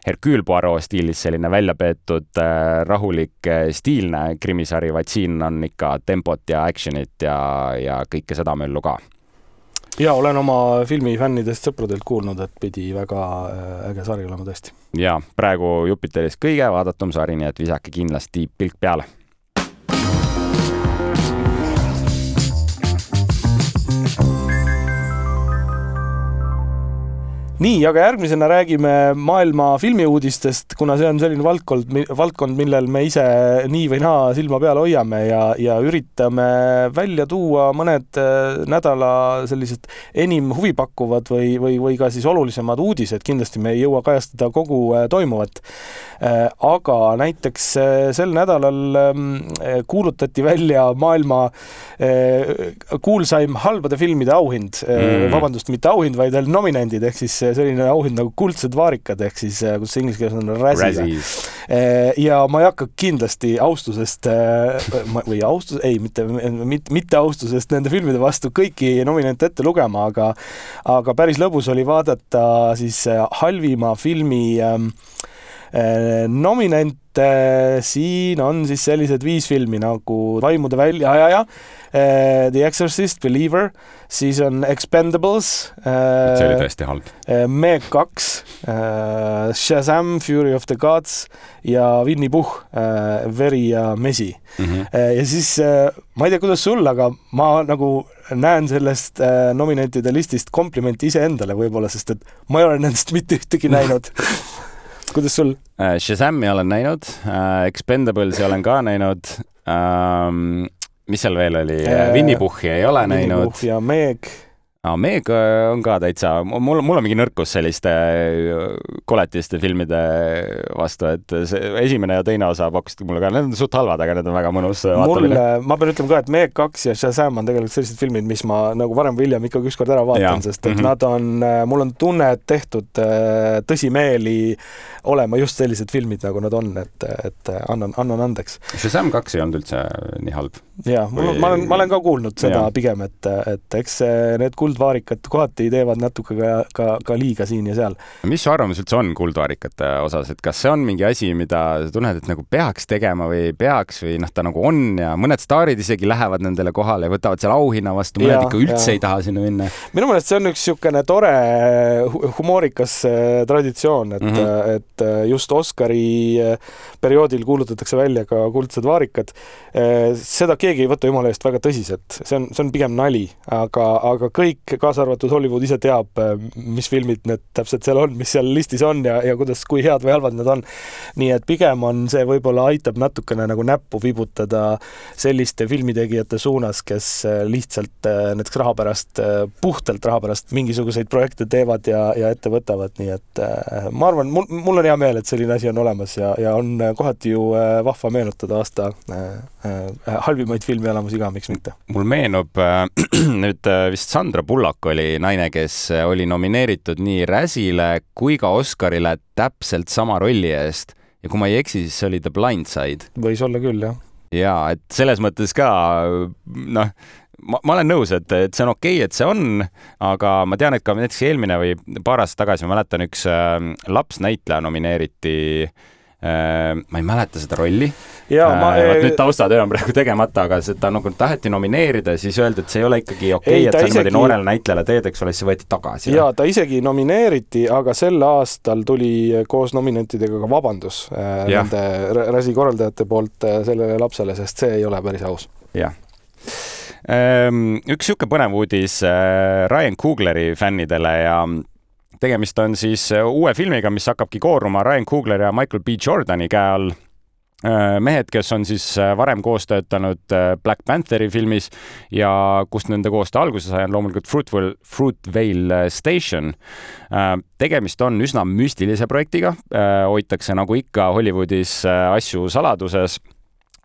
Hercule Poirot stiilis selline välja peetud äh, rahulik äh, stiilne krimisari, vaid siin on ikka tempot ja action'it ja, ja kõike seda möllu ka. ja olen oma filmifännidest sõpradelt kuulnud, et pidi väga äge sari olema tõesti. ja praegu Jupiteris kõige vaadatum sari, nii et visake kindlasti pilk peale nii, aga järgmisena räägime maailma filmiuudistest, kuna see on selline valdkond, valdkond, millel me ise nii või naa silma peal hoiame ja, ja üritame välja tuua mõned äh, nädala sellised enim huvipakkuvad või, või, või ka siis olulisemad uudised, kindlasti me ei jõua kajastada kogu äh, toimuvat. Äh, aga näiteks sel nädalal ähm, kuulutati välja maailma kuulsaim halbade filmide auhind mm., vabandust, mitte auhind, vaid nominendid ehk siis selline auhind nagu kuldsed vaarikad ehk siis, äh, see inglise keeles on, Razzies. Äh, ja ma ei hakka kindlasti austusest äh, või austus, ei, mitte, mitte, mitte austusest nende filmide vastu kõiki nominente ette lugema, aga aga päris lõbus oli vaadata siis halvima filmi ähm, nominente, siin on siis sellised viis filmi nagu Vaimude väljaajaja, The Exorcist, Believer, siis on Expendables. see oli tõesti halb. Meg kaks, Shazam, Fury of the Gods ja Winnie Puhh, Veri ja Mesi mm. -hmm. ja siis ma ei tea, kuidas sul, aga ma nagu näen sellest nominentide listist komplimenti iseendale võib-olla, sest et ma ei ole nendest mitte ühtegi näinud kuidas sul? Shazami olen näinud, Expendables'i olen ka näinud um, mis seal veel oli äh,? Winnie Puhhi ei ole Winnie näinud. ja Meg aa, Meg äh, on ka täitsa, mul, mul on mingi nõrkus selliste äh, koletiste filmide vastu, et see esimene ja teine osa pakkusid mulle ka, need on suht halvad, aga need on väga mõnus vaatamine. ma pean ütlema ka, et Meg kaks ja Shazam on tegelikult sellised filmid, mis ma nagu varem või hiljem ikkagi ükskord ära vaatan, sest et mm -hmm. nad on, äh, mul on tunne, et tehtud tõsimeeli olema just sellised filmid, nagu nad on, et, et annan, annan andeks. Shazam kaks ei olnud üldse nii halb. jaa, mul, ma olen, ma olen ka kuulnud seda ja. pigem, et, et eks need kuld kuldvaarikad kohati teevad natuke ka, ka, ka liiga siin ja seal. mis su arvamus üldse on kuldvaarikate osas, et kas see on mingi asi, mida sa tunned, et nagu peaks tegema või ei peaks või noh, ta nagu on ja mõned staarid isegi lähevad nendele kohale ja võtavad seal auhinna vastu, mõned ikka üldse ja. ei taha sinna minna? minu meelest see on üks niisugune tore humoorikas äh, traditsioon, et mm, -hmm. et äh, just Oscari äh, perioodil kuulutatakse välja ka kuldsed vaarikad. seda keegi ei võta jumala eest väga tõsiselt, see on, see on pigem nali, aga, aga kõik kaasa arvatud Hollywood ise teab, äh, mis filmid need täpselt seal on, mis seal listis on ja, ja kuidas, kui head või halvad need on. nii et pigem on see võib-olla aitab natukene nagu näppu vibutada selliste filmitegijate suunas, kes äh, lihtsalt äh, näiteks raha pärast, puhtalt raha pärast mingisuguseid projekte teevad ja, ja ette võtavad, nii et ma arvan, mul, mul on hea meel, et selline asi on olemas ja, ja on kohati ju vahva meenutada aasta halvimaid filmielamusi ka, miks mitte. mul meenub äh, nüüd vist Sandra Bullock oli naine, kes oli nomineeritud nii Razile kui ka Oscarile täpselt sama rolli eest ja kui ma ei eksi, siis see oli The Blind Side. võis olla küll, jah. ja et selles mõttes ka noh, ma, ma olen nõus, et, et see on okei okay,, et see on, aga ma tean, et ka näiteks eelmine või paar aastat tagasi, ma mäletan, üks äh, lapsnäitleja nomineeriti äh, Äh, ma ei mäleta seda rolli. Ma... Äh, vot nüüd taustatöö on praegu tegemata, aga seda nagu taheti nomineerida ja siis öeldi, et see ei ole ikkagi okei okay,, et sa isegi... niimoodi noorele näitlejale teed, eks ole, siis see võeti tagasi. jaa, ta isegi nomineeriti, aga sel aastal tuli koos nominentidega ka vabandus äh, ja. nende Rasi korraldajate poolt sellele lapsele, sest see ei ole päris aus. jah üks niisugune põnev uudis Ryan Coogleri fännidele ja tegemist on siis äh, uue filmiga, mis hakkabki kooruma Ryan Coogleri ja Michael B. Jordani käe all. Äh, mehed, kes on siis äh, varem koos töötanud Black Pantheri filmis ja kust nende koostöö alguse sai, on loomulikult Fruitvale, Fruitvale Station. tegemist on üsna müstilise projektiga, hoitakse nagu ikka Hollywoodis asju saladuses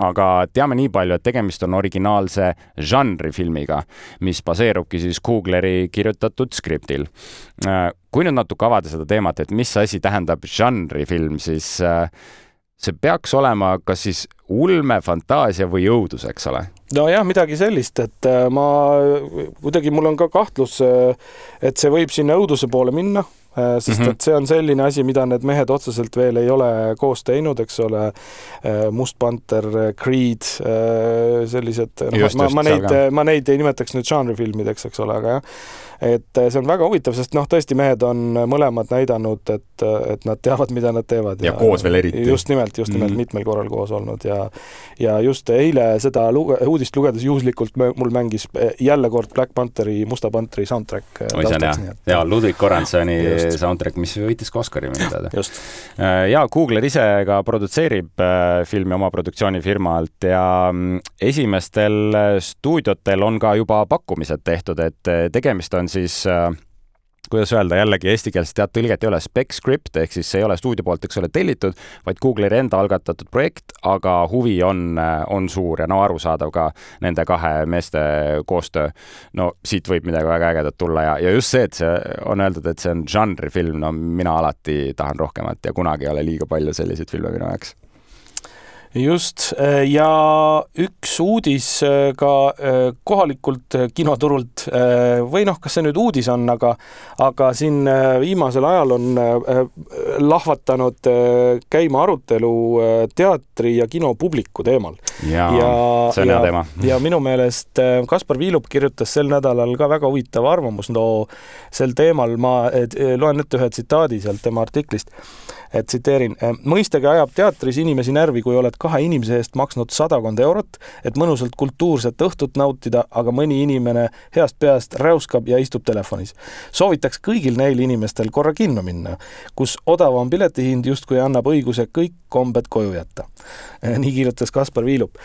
aga teame nii palju, et tegemist on originaalse žanrifilmiga, mis baseerubki siis Kugleri kirjutatud skriptil. Äh, kui nüüd natuke avada seda teemat, et mis asi tähendab žanrifilm, siis äh, see peaks olema kas siis ulme, fantaasia või õudus, eks ole? nojah, midagi sellist, et äh, ma kuidagi, mul on ka kahtlus, et see võib sinna õuduse poole minna sest mm -hmm. et see on selline asi, mida need mehed otseselt veel ei ole koos teinud, eks ole. Äh, Must Panther, Creed, äh, sellised, noh, ma, ma neid, ma neid ei nimetaks nüüd žanrifilmideks, eks ole, aga jah et see on väga huvitav, sest noh, tõesti mehed on mõlemad näidanud, et, et nad teavad, mida nad teevad. ja, koos veel eriti. just nimelt, just nimelt mm -hmm. mitmel korral koos olnud ja ja just eile seda luge, uudist lugedes juhuslikult mul mängis jälle kord Black Pantheri, Musta Pantheri soundtrack. oi, see on hea, ja Ludwig Göranssoni see soundtrack, mis võitis ka Oscari minu teada. just. ja Googler ise ka produtseerib filmi oma produktsioonifirma alt ja mm, esimestel stuudiotel on ka juba pakkumised tehtud, et tegemist on siis kuidas öelda, jällegi eestikeelset tead tõlget ei ole, spec script ehk siis see ei ole stuudio poolt, eks ole, tellitud, vaid Google'i enda algatatud projekt, aga huvi on, on suur ja no arusaadav ka nende kahe meeste koostöö. no siit võib midagi väga ägedat tulla ja, ja just see, et see on öeldud, et see on žanrifilm, no mina alati tahan rohkemat ja kunagi ei ole liiga palju selliseid filme minu jaoks just äh, ja üks uudis äh, ka äh, kohalikult kinoturult või noh, kas see nüüd uudis on, aga, aga siin viimasel ajal on lahvatanud käima arutelu teatri ja kinopubliku teemal. ja, ja see on hea teema. ja minu meelest Kaspar Viilup kirjutas sel nädalal ka väga huvitava arvamusloo sel teemal, ma loen ette ühe tsitaadi sealt tema artiklist et tsiteerin, mõistagi ajab teatris inimesi närvi, kui oled kahe inimese eest maksnud sadakond eurot, et mõnusalt kultuurset õhtut nautida, aga mõni inimene heast peast räuskab ja istub telefonis. soovitaks kõigil neil inimestel korra kinno minna, kus odavam piletihind justkui annab õiguse kõik kombed koju jätta. nii kirjutas Kaspar Viilup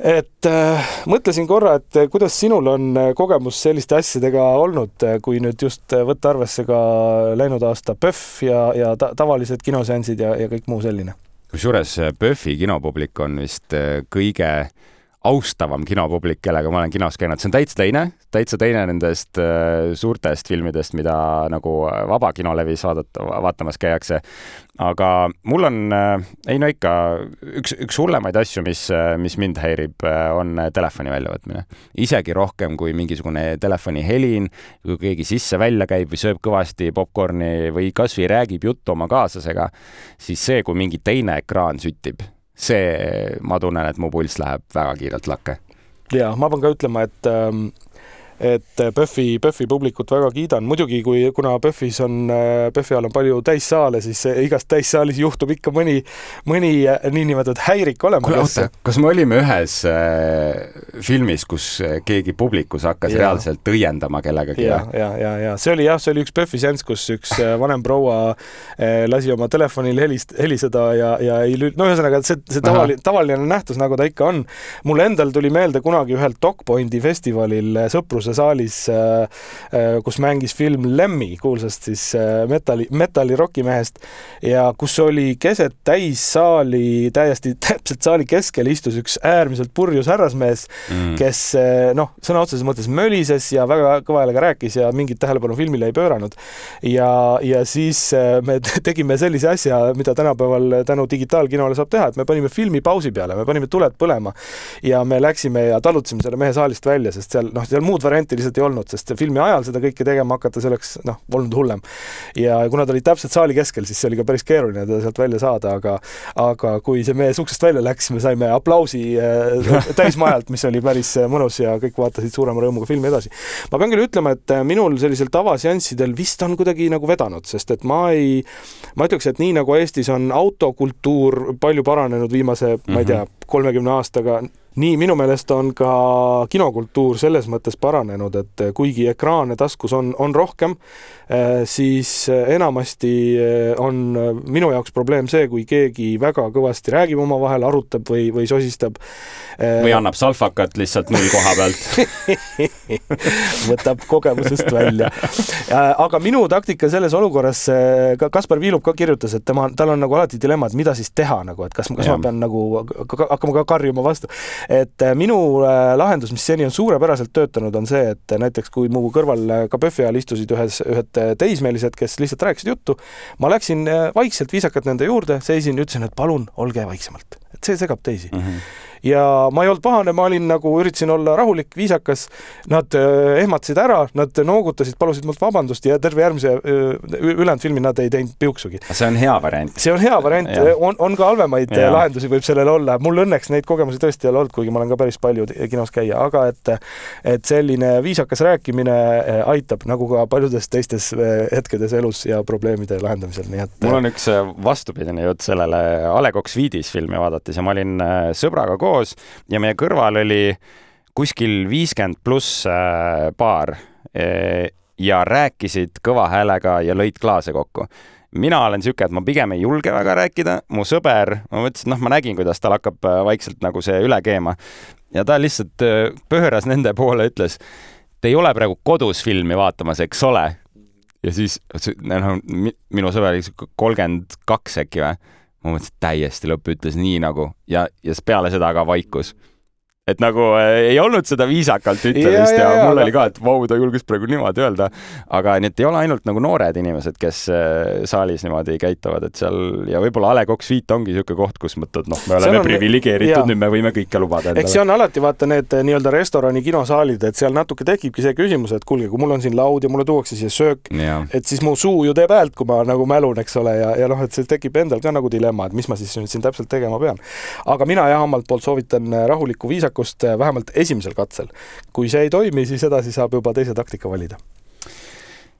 et äh, mõtlesin korra, et äh, kuidas sinul on äh, kogemus selliste asjadega olnud, äh, kui nüüd just võtta arvesse ka läinud aasta PÖFF ja, ja ta, tavalised kinoseansid ja, ja kõik muu selline? kusjuures PÖFFi kinopublik on vist kõige austavam kinopublik, kellega ma olen kinos käinud, see on täitsa teine, täitsa teine nendest äh, suurtest filmidest, mida nagu vabakinolevis vaadata, vaatamas käiakse. aga mul on äh,, ei no ikka, üks, üks hullemaid asju, mis, äh, mis mind häirib, äh, on telefoni väljavõtmine. isegi rohkem kui mingisugune telefoni helin, kui keegi sisse-välja käib või sööb kõvasti popkorni või kasvõi räägib juttu oma kaaslasega, siis see, kui mingi teine ekraan süttib see, ma tunnen, et mu pulss läheb väga kiirelt lakke. ja ma pean ka ütlema, et ähm, et PÖFFi, PÖFFi publikut väga kiidan, muidugi kui, kuna PÖFFis on, PÖFFi all on palju täissaale, siis igas täissaalis juhtub ikka mõni, mõni niinimetatud häirik olema. kuule, oota, kas me olime ühes äh, filmis, kus keegi publikus hakkas ja. reaalselt õiendama kellegagi? ja, ja, ja, ja see oli jah, see oli üks PÖFFi seanss, kus üks äh, vanem proua äh, lasi oma telefonil helist-, heliseda ja, ja ei lül-, no ühesõnaga, see, see tavaline, tavaline nähtus, nagu ta ikka on. mul endal tuli meelde kunagi ühel Dogpointi festivalil Sõpruse saalis, äh, äh, kus mängis film Lemmi, kuulsast siis äh, metalli, metalli rokimehest ja kus oli keset täissaali, täiesti täpselt saali keskel istus üks äärmiselt purjus härrasmees mm., kes noh, sõna otseses mõttes mölises ja väga kõva häälega rääkis ja mingit tähelepanu filmile ei pööranud. ja, ja siis me tegime sellise asja, mida tänapäeval tänu digitaalkinole saab teha, et me panime filmi pausi peale, me panime tuled põlema ja me läksime ja talutasime selle mehe saalist välja, sest seal noh, seal muud varianti varianti lihtsalt ei olnud, sest filmi ajal seda kõike tegema hakata, see oleks noh, olnud hullem. ja kuna ta oli täpselt saali keskel, siis see oli ka päris keeruline teda sealt välja saada, aga aga kui see mees uksest välja läks, me saime aplausi äh, täismajalt, mis oli päris äh, mõnus ja kõik vaatasid suurema rõõmuga filmi edasi. ma pean küll ütlema, et äh, minul sellisel tavaseanssidel vist on kuidagi nagu vedanud, sest et ma ei, ma ütleks, et nii nagu Eestis on autokultuur palju paranenud viimase mm, -hmm. ma ei tea, kolmekümne aastaga, nii minu meelest on ka kinokultuur selles mõttes paranenud, et kuigi ekraane taskus on, on rohkem, siis enamasti eh, on minu jaoks probleem see, kui keegi väga kõvasti räägib omavahel, arutab või, või sosistab. Või annab salfakat lihtsalt null koha pealt võtab kogemusest välja. aga minu taktika selles olukorras, ka Kaspar Viilup ka kirjutas, et tema, tal on nagu alati dilemma, et mida siis teha nagu, et kas, kas ja. ma pean nagu hakkama ka karjuma vastu et äh, minu äh, lahendus, mis seni on suurepäraselt töötanud, on see, et näiteks kui mu kõrval äh, ka PÖFFi ajal istusid ühes, ühed teismelised, kes lihtsalt rääkisid juttu, ma läksin vaikselt viisakalt nende juurde, seisin, ütlesin, et palun olge vaiksemalt, et see segab teisi. Mm. -hmm ja ma ei olnud pahane, ma olin nagu, üritasin olla rahulik, viisakas. Nad äh, ehmatasid ära, nad noogutasid, palusid mult vabandust ja terve järgmise äh, ülejäänud filmi nad ei teinud piuksugi. see on hea variant. see on hea variant, on, on ka halvemaid ja. lahendusi võib sellel olla. mul õnneks neid kogemusi tõesti ei ole olnud, kuigi ma olen ka päris palju kinos käia, aga et, et selline viisakas rääkimine äh, aitab, nagu ka paljudes teistes hetkedes elus ja probleemide lahendamisel, nii et. mul on üks vastupidine jutt sellele A Le Coq Suite'is filmi vaadates ja ma olin sõbraga koos koos ja meie kõrval oli kuskil viiskümmend pluss äh, paar. ja rääkisid kõva häälega ja lõid klaase kokku mina olen sihuke, et ma pigem ei julge väga rääkida, mu sõber, ma mõtlesin, noh, ma nägin, kuidas tal hakkab äh, vaikselt nagu see üle keema ja ta lihtsalt äh, pööras nende poole, ütles, te ei ole praegu kodus filmi vaatamas, eks ole? ja siis noh, minu sõber oli kolmkümmend kaks äkki või? Ma mõtlesin täiesti lõppu, ütles nii nagu ja, ja peale seda ka vaikus et nagu äh, ei olnud seda viisakalt ütlemist ja, ja, ja mul aga... oli ka, et vau, ta julges praegu niimoodi öelda. aga nii, et ei ole ainult nagu noored inimesed, kes äh, saalis niimoodi käituvad, et seal ja võib-olla A Le Coq Suite ongi niisugune koht, kus mõtled, noh, me oleme on... priviligeeritud, nüüd me võime kõike lubada eks see on alati vaata need äh, nii-öelda restorani, kinosaalid, et seal natuke tekibki see küsimus, et kuulge, kui mul on siin laud ja mulle tuuakse siia söök, et siis mu suu ju teeb häält, kui ma nagu mälun, eks ole, ja, ja noh, et see tekib endal ka nagu dilemma, et mis ma siis nüüd siin täpselt tegema pean. aga mina jah, omalt poolt soovitan rahulikku viisakust viisakust äh, vähemalt esimesel katsel. kui see ei toimi, siis edasi saab juba teise taktika valida.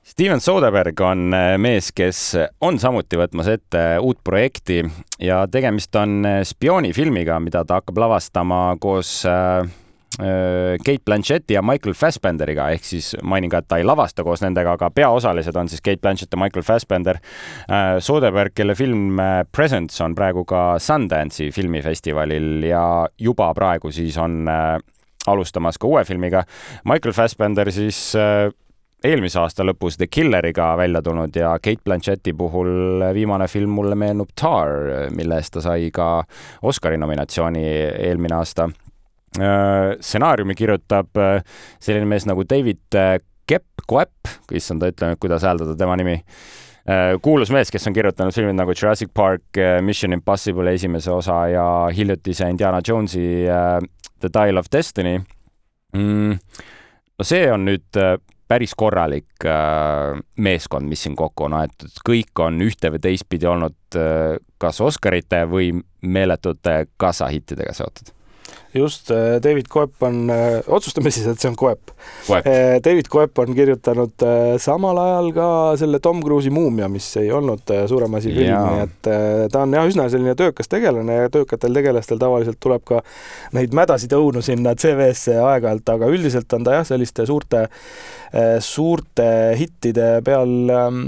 Steven Soderberg on äh, mees, kes on samuti võtmas ette uut projekti ja tegemist on äh, spioonifilmiga, mida ta hakkab lavastama koos Kate Blanchetti ja Michael Fassbenderiga, ehk siis mainin ka, et ta ei lavasta koos nendega, aga peaosalised on siis Kate Blanchett ja Michael Fassbender. Soderberg, kelle film Presence on praegu ka Sundance'i filmifestivalil ja juba praegu siis on alustamas ka uue filmiga. Michael Fassbender siis eelmise aasta lõpus The Killeriga välja tulnud ja Kate Blanchetti puhul viimane film mulle meenub Tar, mille eest ta sai ka Oscari nominatsiooni eelmine aasta Äh, stsenaariumi kirjutab äh, selline mees nagu David äh, Kepp, Koepp, issand, ütleme, kuidas hääldada tema nimi. kuulus mees, kes on kirjutanud filmid nagu Jurassic Park, Mission Impossible esimese osa ja hiljutise Indiana Jonesi The Dial of Destiny mm,. no see on nüüd päris korralik meeskond, mis siin kokku on aetud, kõik on ühte või teistpidi olnud kas Oscarite või meeletute kassahittidega seotud just, äh, David Koep on, äh, otsustame siis, et see on Koep. Äh, David Koep on kirjutanud samal ajal ka selle Tom Cruise'i Muumia, mis ei olnud suurem asi film, nii et ta on jah, üsna selline töökas tegelane ja töökatel tegelastel tavaliselt tuleb ka neid mädasid õunu sinna CV-sse aeg-ajalt, aga üldiselt on ta jah, selliste suurte, suurte hittide peal ähm,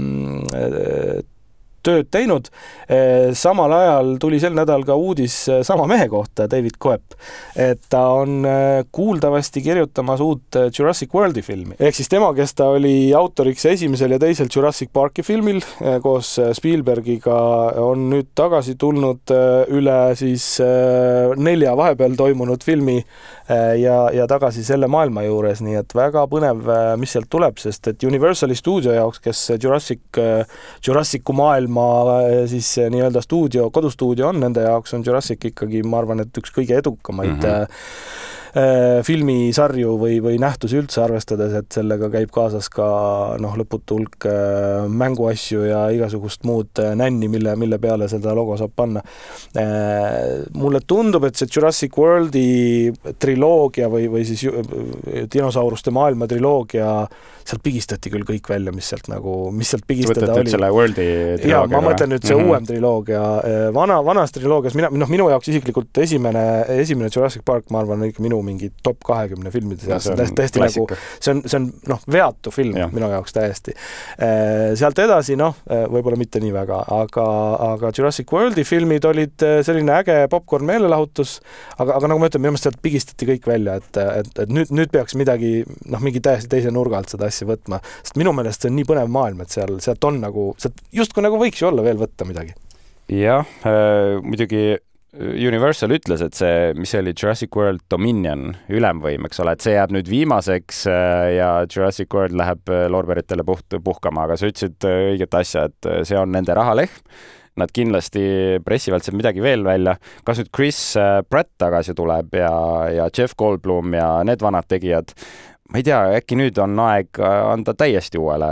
tööd teinud. Eh, samal ajal tuli sel nädalal ka uudis eh, sama mehe kohta, David Coep, et ta on eh, kuuldavasti kirjutamas uut Jurassic Worldi filmi, ehk siis tema, kes ta oli autoriks esimesel ja teisel Jurassic Parki filmil koos Spielbergiga, on nüüd tagasi tulnud üle siis nelja vahepeal toimunud filmi ja, ja tagasi selle maailma juures, nii et väga põnev, mis sealt tuleb, sest et Universali stuudio jaoks, kes Jurassic, Jurassicu maailma siis nii-öelda stuudio, kodustuudio on, nende jaoks on Jurassic ikkagi, ma arvan, et üks kõige edukamaid mm -hmm Äh, filmisarju või, või nähtusi üldse, arvestades, et sellega käib kaasas ka noh, lõputu hulk äh, mänguasju ja igasugust muud äh, nänni, mille, mille peale seda logo saab panna. mulle tundub, et see Jurassic Worldi triloogia või, või siis dinosauruste maailma triloogia, sealt pigistati küll kõik välja, mis sealt nagu, mis sealt pigistada oli. selle Worldi triloogia? jaa, ma mõtlen nüüd see mm -hmm. uuem triloogia. vana, vanas triloogias mina, noh, minu jaoks isiklikult esimene, esimene Jurassic Park, ma arvan, ikka minu mingi top kahekümne filmide seas, see on täiesti nagu, see on, see on noh, veatu film ja. minu jaoks täiesti. Äh, sealt edasi noh, äh, võib-olla mitte nii väga, aga, aga Jurassic Worldi filmid olid selline äge popkorn meelelahutus, aga, aga nagu ma ütlen, minu meelest sealt pigistati kõik välja, et, et, et nüüd, nüüd peaks midagi noh, mingi täiesti teise nurga alt seda asja võtma, sest minu meelest see on nii põnev maailm, et seal, sealt on nagu, sealt justkui nagu võiks ju olla veel võtta midagi. Jah äh,, muidugi Universal ütles, et see, mis see oli, Jurassic World Dominion, ülemvõim, eks ole, et see jääb nüüd viimaseks äh, ja Jurassic World läheb äh, loorberitele puht, puhkama, aga sa ütlesid äh, õiget asja, et see on nende rahalehm. Nad kindlasti pressivad sealt midagi veel välja, kas nüüd Chris Pratt tagasi tuleb ja, ja Jeff Goldblum ja need vanad tegijad ma ei tea, äkki nüüd on aeg anda täiesti uuele,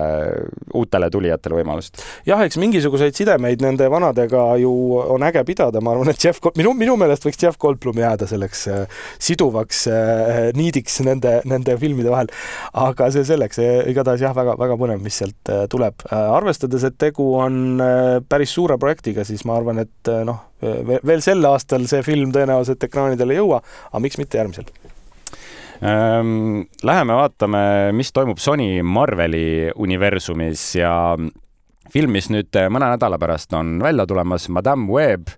uutele tulijatele võimalust? jah, eks mingisuguseid sidemeid nende vanadega ju on äge pidada, ma arvan, et Jeff, minu, minu meelest võiks Jeff Goldblum jääda selleks äh, siduvaks äh, niidiks nende, nende filmide vahel. aga see selleks, igatahes jah, väga-väga põnev, mis sealt äh, tuleb. arvestades, et tegu on päris suure projektiga, siis ma arvan, et noh, veel sel aastal see film tõenäoliselt ekraanidele ei jõua, aga miks mitte järgmisel. Läheme vaatame, mis toimub Sony Marveli universumis ja film, mis nüüd mõne nädala pärast on välja tulemas, Madame Web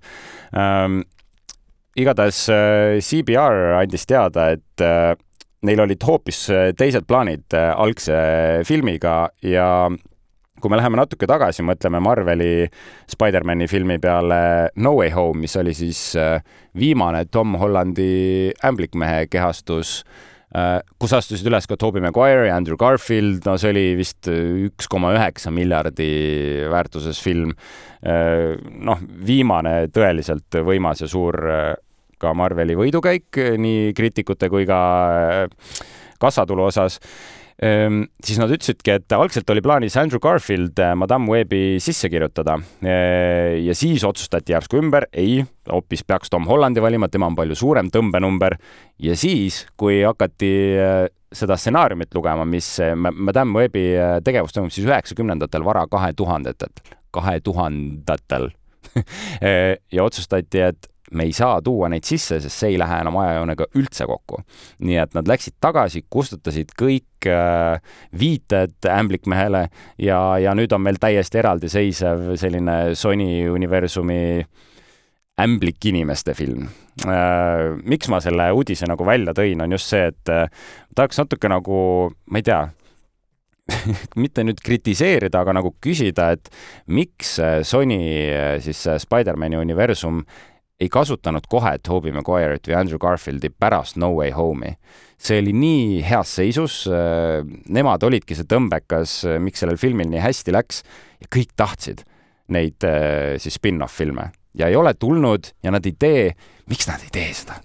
ähm,. igatahes äh, CBR andis teada, et äh, neil olid hoopis teised plaanid äh, algse filmiga ja kui me läheme natuke tagasi, mõtleme Marveli Spider-man'i filmi peale No Way Home, mis oli siis viimane Tom Hollandi ämblikmehe kehastus kus astusid üles ka Tobey Maguire ja Andrew Garfield, no see oli vist üks koma üheksa miljardi väärtuses film. noh, viimane tõeliselt võimas ja suur ka Marveli võidukäik nii kriitikute kui ka kassatulu osas siis nad ütlesidki, et algselt oli plaanis Andrew Garfield eh, Madame Webi sisse kirjutada. Eh, ja siis otsustati järsku ümber, ei, hoopis peaks Tom Hollandi valima, tema on palju suurem tõmbenumber. Ja siis, kui hakati eh, seda stsenaariumit lugema, mis Madame Webi tegevus toimub siis üheksakümnendatel, vara kahe tuhandetel, kahe tuhandetel ja otsustati, et me ei saa tuua neid sisse, sest see ei lähe enam ajajoonega üldse kokku. nii et nad läksid tagasi, kustutasid kõik äh, viited ämblikmehele ja, ja nüüd on meil täiesti eraldiseisev selline Sony universumi ämblikinimeste film äh,. miks ma selle uudise nagu välja tõin, on just see, et äh, tahaks natuke nagu, ma ei tea mitte nüüd kritiseerida, aga nagu küsida, et miks Sony äh, siis Spider-man'i universum ei kasutanud kohe Tobey Maguire'it või Andrew Garfieldi pärast No Way Home'i. see oli nii heas seisus, äh, nemad olidki see tõmbekas, äh, miks sellel filmil nii hästi läks ja kõik tahtsid neid äh, siis spin-off filme ja ei ole tulnud ja nad ei tee. Miks nad ei tee seda?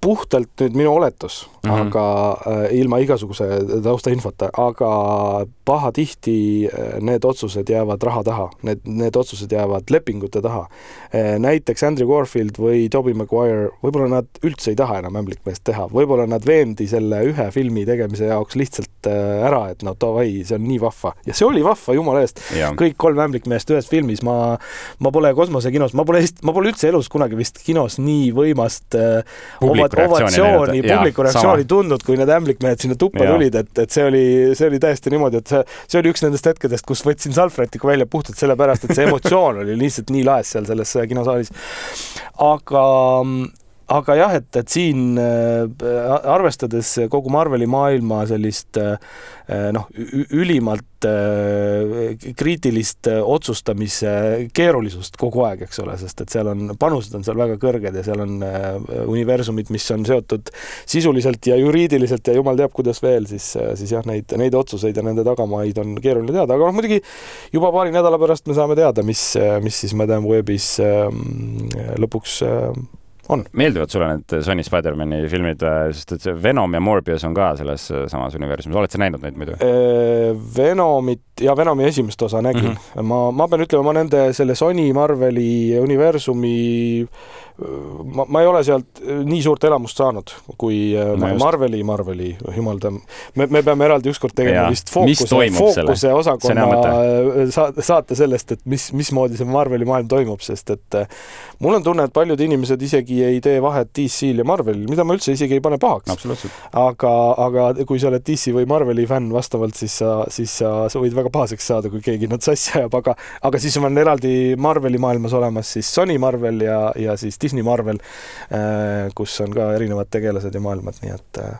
puhtalt nüüd minu oletus mm, -hmm. aga äh, ilma igasuguse taustainfota, aga pahatihti äh, need otsused jäävad raha taha, need, need otsused jäävad lepingute taha äh,. näiteks Andrew Garfield või Tobey Maguire, võib-olla nad üldse ei taha enam ämblikmeest teha, võib-olla nad veendi selle ühe filmi tegemise jaoks lihtsalt äh, ära, et no davai, see on nii vahva ja see oli vahva, jumala eest. kõik kolm ämblikmeest ühes filmis, ma, ma pole kosmosekinos, ma pole, ma pole üldse elus kunagi vist kinos nii võimast äh, oma ovatsiooni, publiku reaktsiooni tundnud, kui need ämblikmehed sinna tuppa ja. tulid, et, et see oli, see oli täiesti niimoodi, et see, see oli üks nendest hetkedest, kus võtsin salvrätiku välja puhtalt sellepärast, et see emotsioon oli lihtsalt nii laes seal selles kinosaalis. aga aga jah, et, et siin äh, arvestades kogu Marveli maailma sellist äh, noh, ülimalt äh, kriitilist otsustamise keerulisust kogu aeg, eks ole, sest et seal on, panused on seal väga kõrged ja seal on universumid, mis on seotud sisuliselt ja juriidiliselt ja jumal teab, kuidas veel, siis, siis jah, neid, neid otsuseid ja nende tagamaid on keeruline teada, aga noh, muidugi juba paari nädala pärast me saame teada, mis, mis siis Madame Webis lõpuks on. meeldivad sulle need Sony Spider-man'i filmid, äh, sest et see Venom ja Morbius on ka selles äh, samas universumis, oled sa näinud neid muidu? Äh, Venomit ja Venomi esimest osa nägin mm. -hmm. ma, ma pean ütlema, ma nende selle Sony Marveli universumi ma, ma ei ole sealt nii suurt elamust saanud, kui no Marveli, Marveli, jumal ta, me, me peame eraldi ükskord tegema ja. vist fookuse, fookuse osakonna saate sellest, et mis, mismoodi see Marveli maailm toimub, sest et mul on tunne, et paljud inimesed isegi ei tee vahet DC-l ja Marvelil, mida ma üldse isegi ei pane pahaks. aga, aga kui sa oled DC või Marveli fänn vastavalt, siis sa, siis sa, sa võid väga pahaseks saada, kui keegi nad sassi ajab, aga, aga siis on eraldi Marveli maailmas olemas siis Sony Marvel ja, ja siis Disney Marvel, äh, kus on ka erinevad tegelased ja maailmad, nii et äh,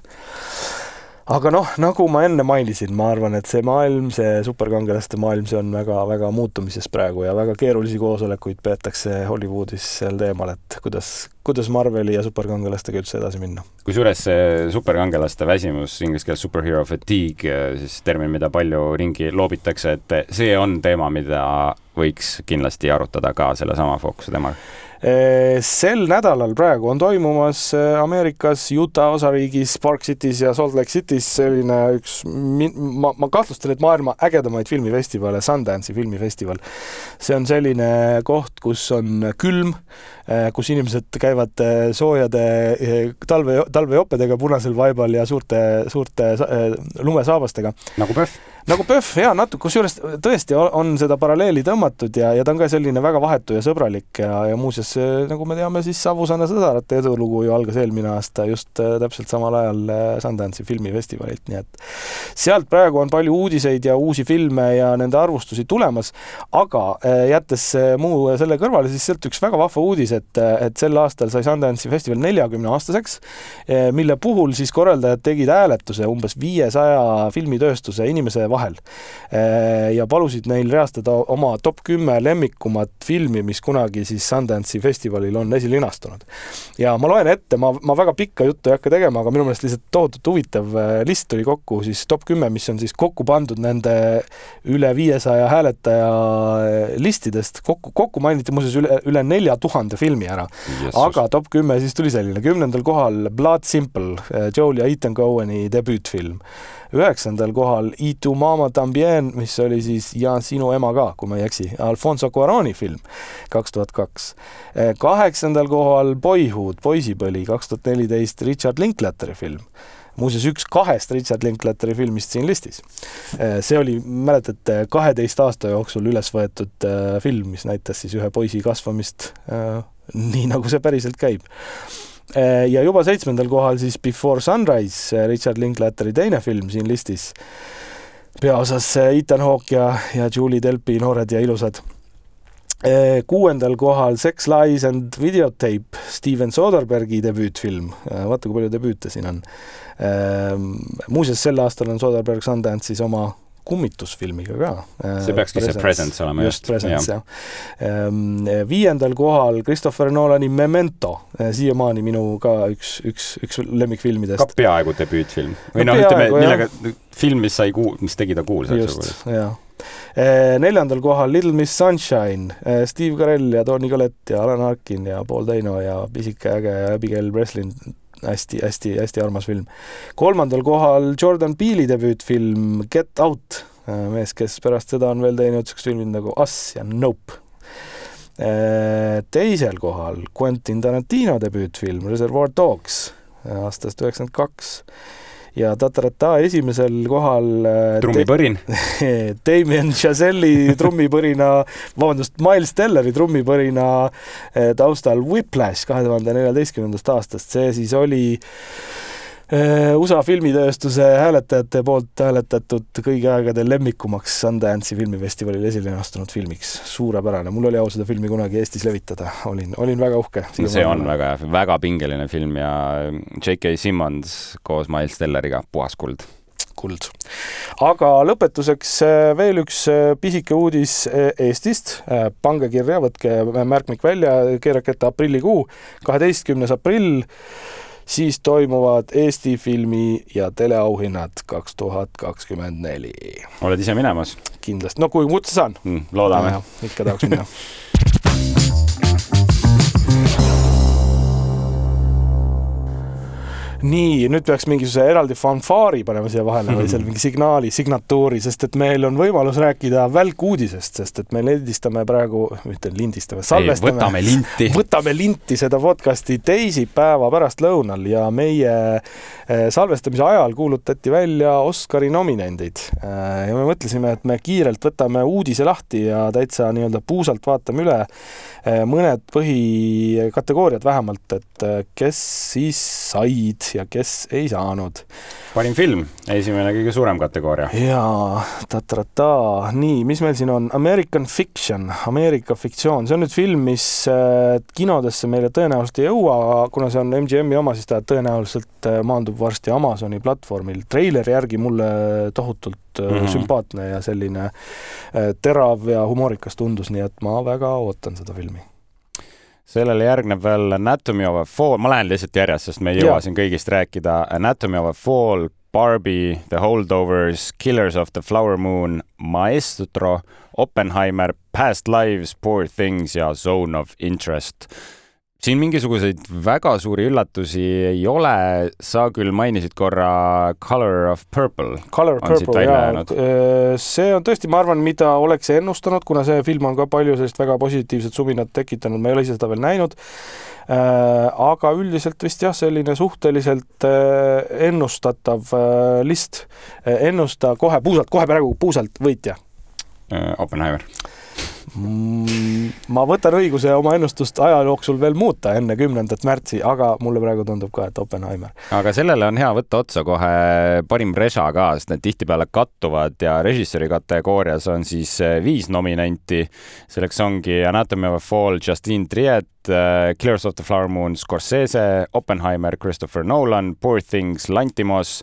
aga noh, nagu ma enne mainisin, ma arvan, et see maailm, see superkangelaste maailm, see on väga-väga muutumises praegu ja väga keerulisi koosolekuid peetakse Hollywoodis sel teemal, et kuidas, kuidas Marveli ja superkangelastega üldse edasi minna. kusjuures see superkangelaste väsimus, inglise keeles superhero fatigue, siis termin, mida palju ringi loobitakse, et see on teema, mida võiks kindlasti arutada ka sellesama fookuse teemal sel nädalal praegu on toimumas Ameerikas Utah osariigis Park City's ja Salt Lake City's selline üks, ma, ma kahtlustan, et maailma ägedamaid filmifestivale, Sundance'i filmifestival. see on selline koht, kus on külm, kus inimesed käivad soojade talve, talvejopedega punasel vaibal ja suurte, suurte lumesaabastega. nagu PÖFF nagu PÖFF ja natuke, kusjuures tõesti on seda paralleeli tõmmatud ja, ja ta on ka selline väga vahetu ja sõbralik ja, ja muuseas nagu me teame, siis Savusaare sõdarate edulugu ju algas eelmine aasta just täpselt samal ajal Sundance'i filmifestivalilt, nii et sealt praegu on palju uudiseid ja uusi filme ja nende arvustusi tulemas, aga jättes muu selle kõrvale, siis sealt üks väga vahva uudis, et, et sel aastal sai Sundance'i festival neljakümne aastaseks, mille puhul siis korraldajad tegid hääletuse umbes viiesaja filmitööstuse inimese vahel ja palusid neil reastada oma top kümme lemmikumat filmi, mis kunagi siis Sundance'i festivalil on esilinastunud. ja ma loen ette, ma, ma väga pikka juttu ei hakka tegema, aga minu meelest lihtsalt tohutult huvitav äh, list tuli kokku siis top kümme, mis on siis kokku pandud nende üle viiesaja hääletaja äh, listidest, kokku, kokku mainiti muuseas üle, üle nelja tuhande filmi ära. aga top kümme siis tuli selline, kümnendal kohal Blood Simple, äh, Joel ja Ethan Cohen'i debüütfilm üheksandal kohal Y tu mama tambien, mis oli siis Ja sinu ema ka, kui ma ei eksi, Alfonso Cuaroni film kaks tuhat kaks. kaheksandal kohal Boyhood, poisipõli, kaks tuhat neliteist Richard Linklateri film muuseas üks kahest Richard Linklateri filmist siin listis. see oli, mäletate, kaheteist aasta jooksul üles võetud äh, film, mis näitas siis ühe poisi kasvamist nii, nagu see päriselt käib ja juba seitsmendal kohal siis Before Sunrise, äh, Richard Linklateri teine film siin listis. peaosas äh, Ethan Hawke ja, ja Julie Delpy, noored ja ilusad. kuuendal kohal Sex, Lies and Videotape, Steven Soderbergi debüütfilm. vaata, kui palju debüüte siin on. muuseas, sel aastal on Soderberg Sundance'is oma kummitusfilmiga ka. see peakski Presence. see Presence olema just. just, Presence jah ja.. Ehm, viiendal kohal Christopher Nolani Memento, eh, siiamaani minu ka üks, üks, üks lemmikfilmidest. ka peaaegu debüütfilm. või noh, ütleme, millega, film, mis sai kuul-, mis tegi ta kuulsaks. just, jah eh, neljandal kohal Little Miss Sunshine, Steve Carell ja Tony Collette ja Alan Arkin ja Paul Dano ja pisike äge Abigail Breslin hästi-hästi-hästi armas film. kolmandal kohal Jordan Peele'i debüütfilm Get Out, äh, mees, kes pärast seda on veel teinud niisugused filmid nagu Us ja Nope. Äh, teisel kohal Quentin Tarantino debüütfilm Reservoir Dogs äh, aastast üheksakümmend kaks ja Tatarata esimesel kohal äh, trummipõrin. Damien Chazelle'i trummipõrina, vabandust, Miles Telleri trummipõrina äh, taustal Whiplash kahe tuhande neljateistkümnendast aastast, see siis oli Äh, USA filmitööstuse hääletajate poolt hääletatud kõigi aegade lemmikumaks Sundance'i filmifestivalil esile astunud filmiks. suurepärane, mul oli au seda filmi kunagi Eestis levitada, olin, olin väga uhke. see on väga hea, väga pingeline film ja J.K. Simmons koos Miles Telleriga, puhas kuld kuld. aga lõpetuseks äh, veel üks äh, pisike uudis Eestist. pange kirja, võtke märkmik välja, keerake ette aprillikuu, kaheteistkümnes aprill siis toimuvad Eesti filmi ja teleauhinnad kaks tuhat kakskümmend neli. oled ise minemas? kindlasti, no kui kutse saan mm,. loodame. ikka tahaks minna nii, nüüd peaks mingisuguse eraldi fanfaari panema siia vahele või seal mingi signaali, signatuuri, sest et meil on võimalus rääkida välkuudisest, sest et me lindistame praegu, mitte lindistame, salvestame. võtame linti. võtame linti seda podcast'i teisipäeva pärastlõunal ja meie eh, salvestamise ajal kuulutati välja Oscari nominendid. Eh, ja me mõtlesime, et me kiirelt võtame uudise lahti ja täitsa nii-öelda puusalt vaatame üle eh, mõned põhikategooriad vähemalt, et kes siis said ja kes ei saanud. parim film, esimene kõige suurem kategooria. jaa, ta-ta-ta, nii, mis meil siin on, American Fiction, Ameerika fiktsioon, see on nüüd film, mis äh, kinodesse meile tõenäoliselt ei jõua, kuna see on MGM-i oma, siis ta tõenäoliselt äh, maandub varsti Amazoni platvormil. treileri järgi mulle tohutult mm -hmm. sümpaatne ja selline terav ja humoorikas tundus, nii et ma väga ootan seda filmi sellele järgneb veel Anatomy of a Fall, ma lähen lihtsalt järjest, sest me ei jõua ja. siin kõigist rääkida. Anatomy of a Fall, Barbie, The Holdovers, Killers of the Flower Moon, Maestro, Oppenheimer, Past Lives, Poor Things ja Zone of Interest siin mingisuguseid väga suuri üllatusi ei ole, sa küll mainisid korra Color of Purple. Color of Purple, jaa, äh, see on tõesti, ma arvan, mida oleks ennustanud, kuna see film on ka palju sellist väga positiivset suminat tekitanud, ma ei ole ise seda veel näinud äh, aga üldiselt vist jah, selline suhteliselt äh, ennustatav list. ennusta kohe puusalt, kohe praegu puusalt võitja. Oppenheimer ma võtan õiguse oma ennustust aja jooksul veel muuta enne kümnendat märtsi, aga mulle praegu tundub ka, et Oppenheimer. aga sellele on hea võtta otsa kohe parim reža ka, sest need tihtipeale kattuvad ja režissööri kategoorias on siis eh, viis nominenti. selleks ongi Anatomy of a Fall, Justine Triet, eh, Killers of the Flower Moon, Scorsese, Oppenheimer, Christopher Nolan, Poor Things, Lantimos,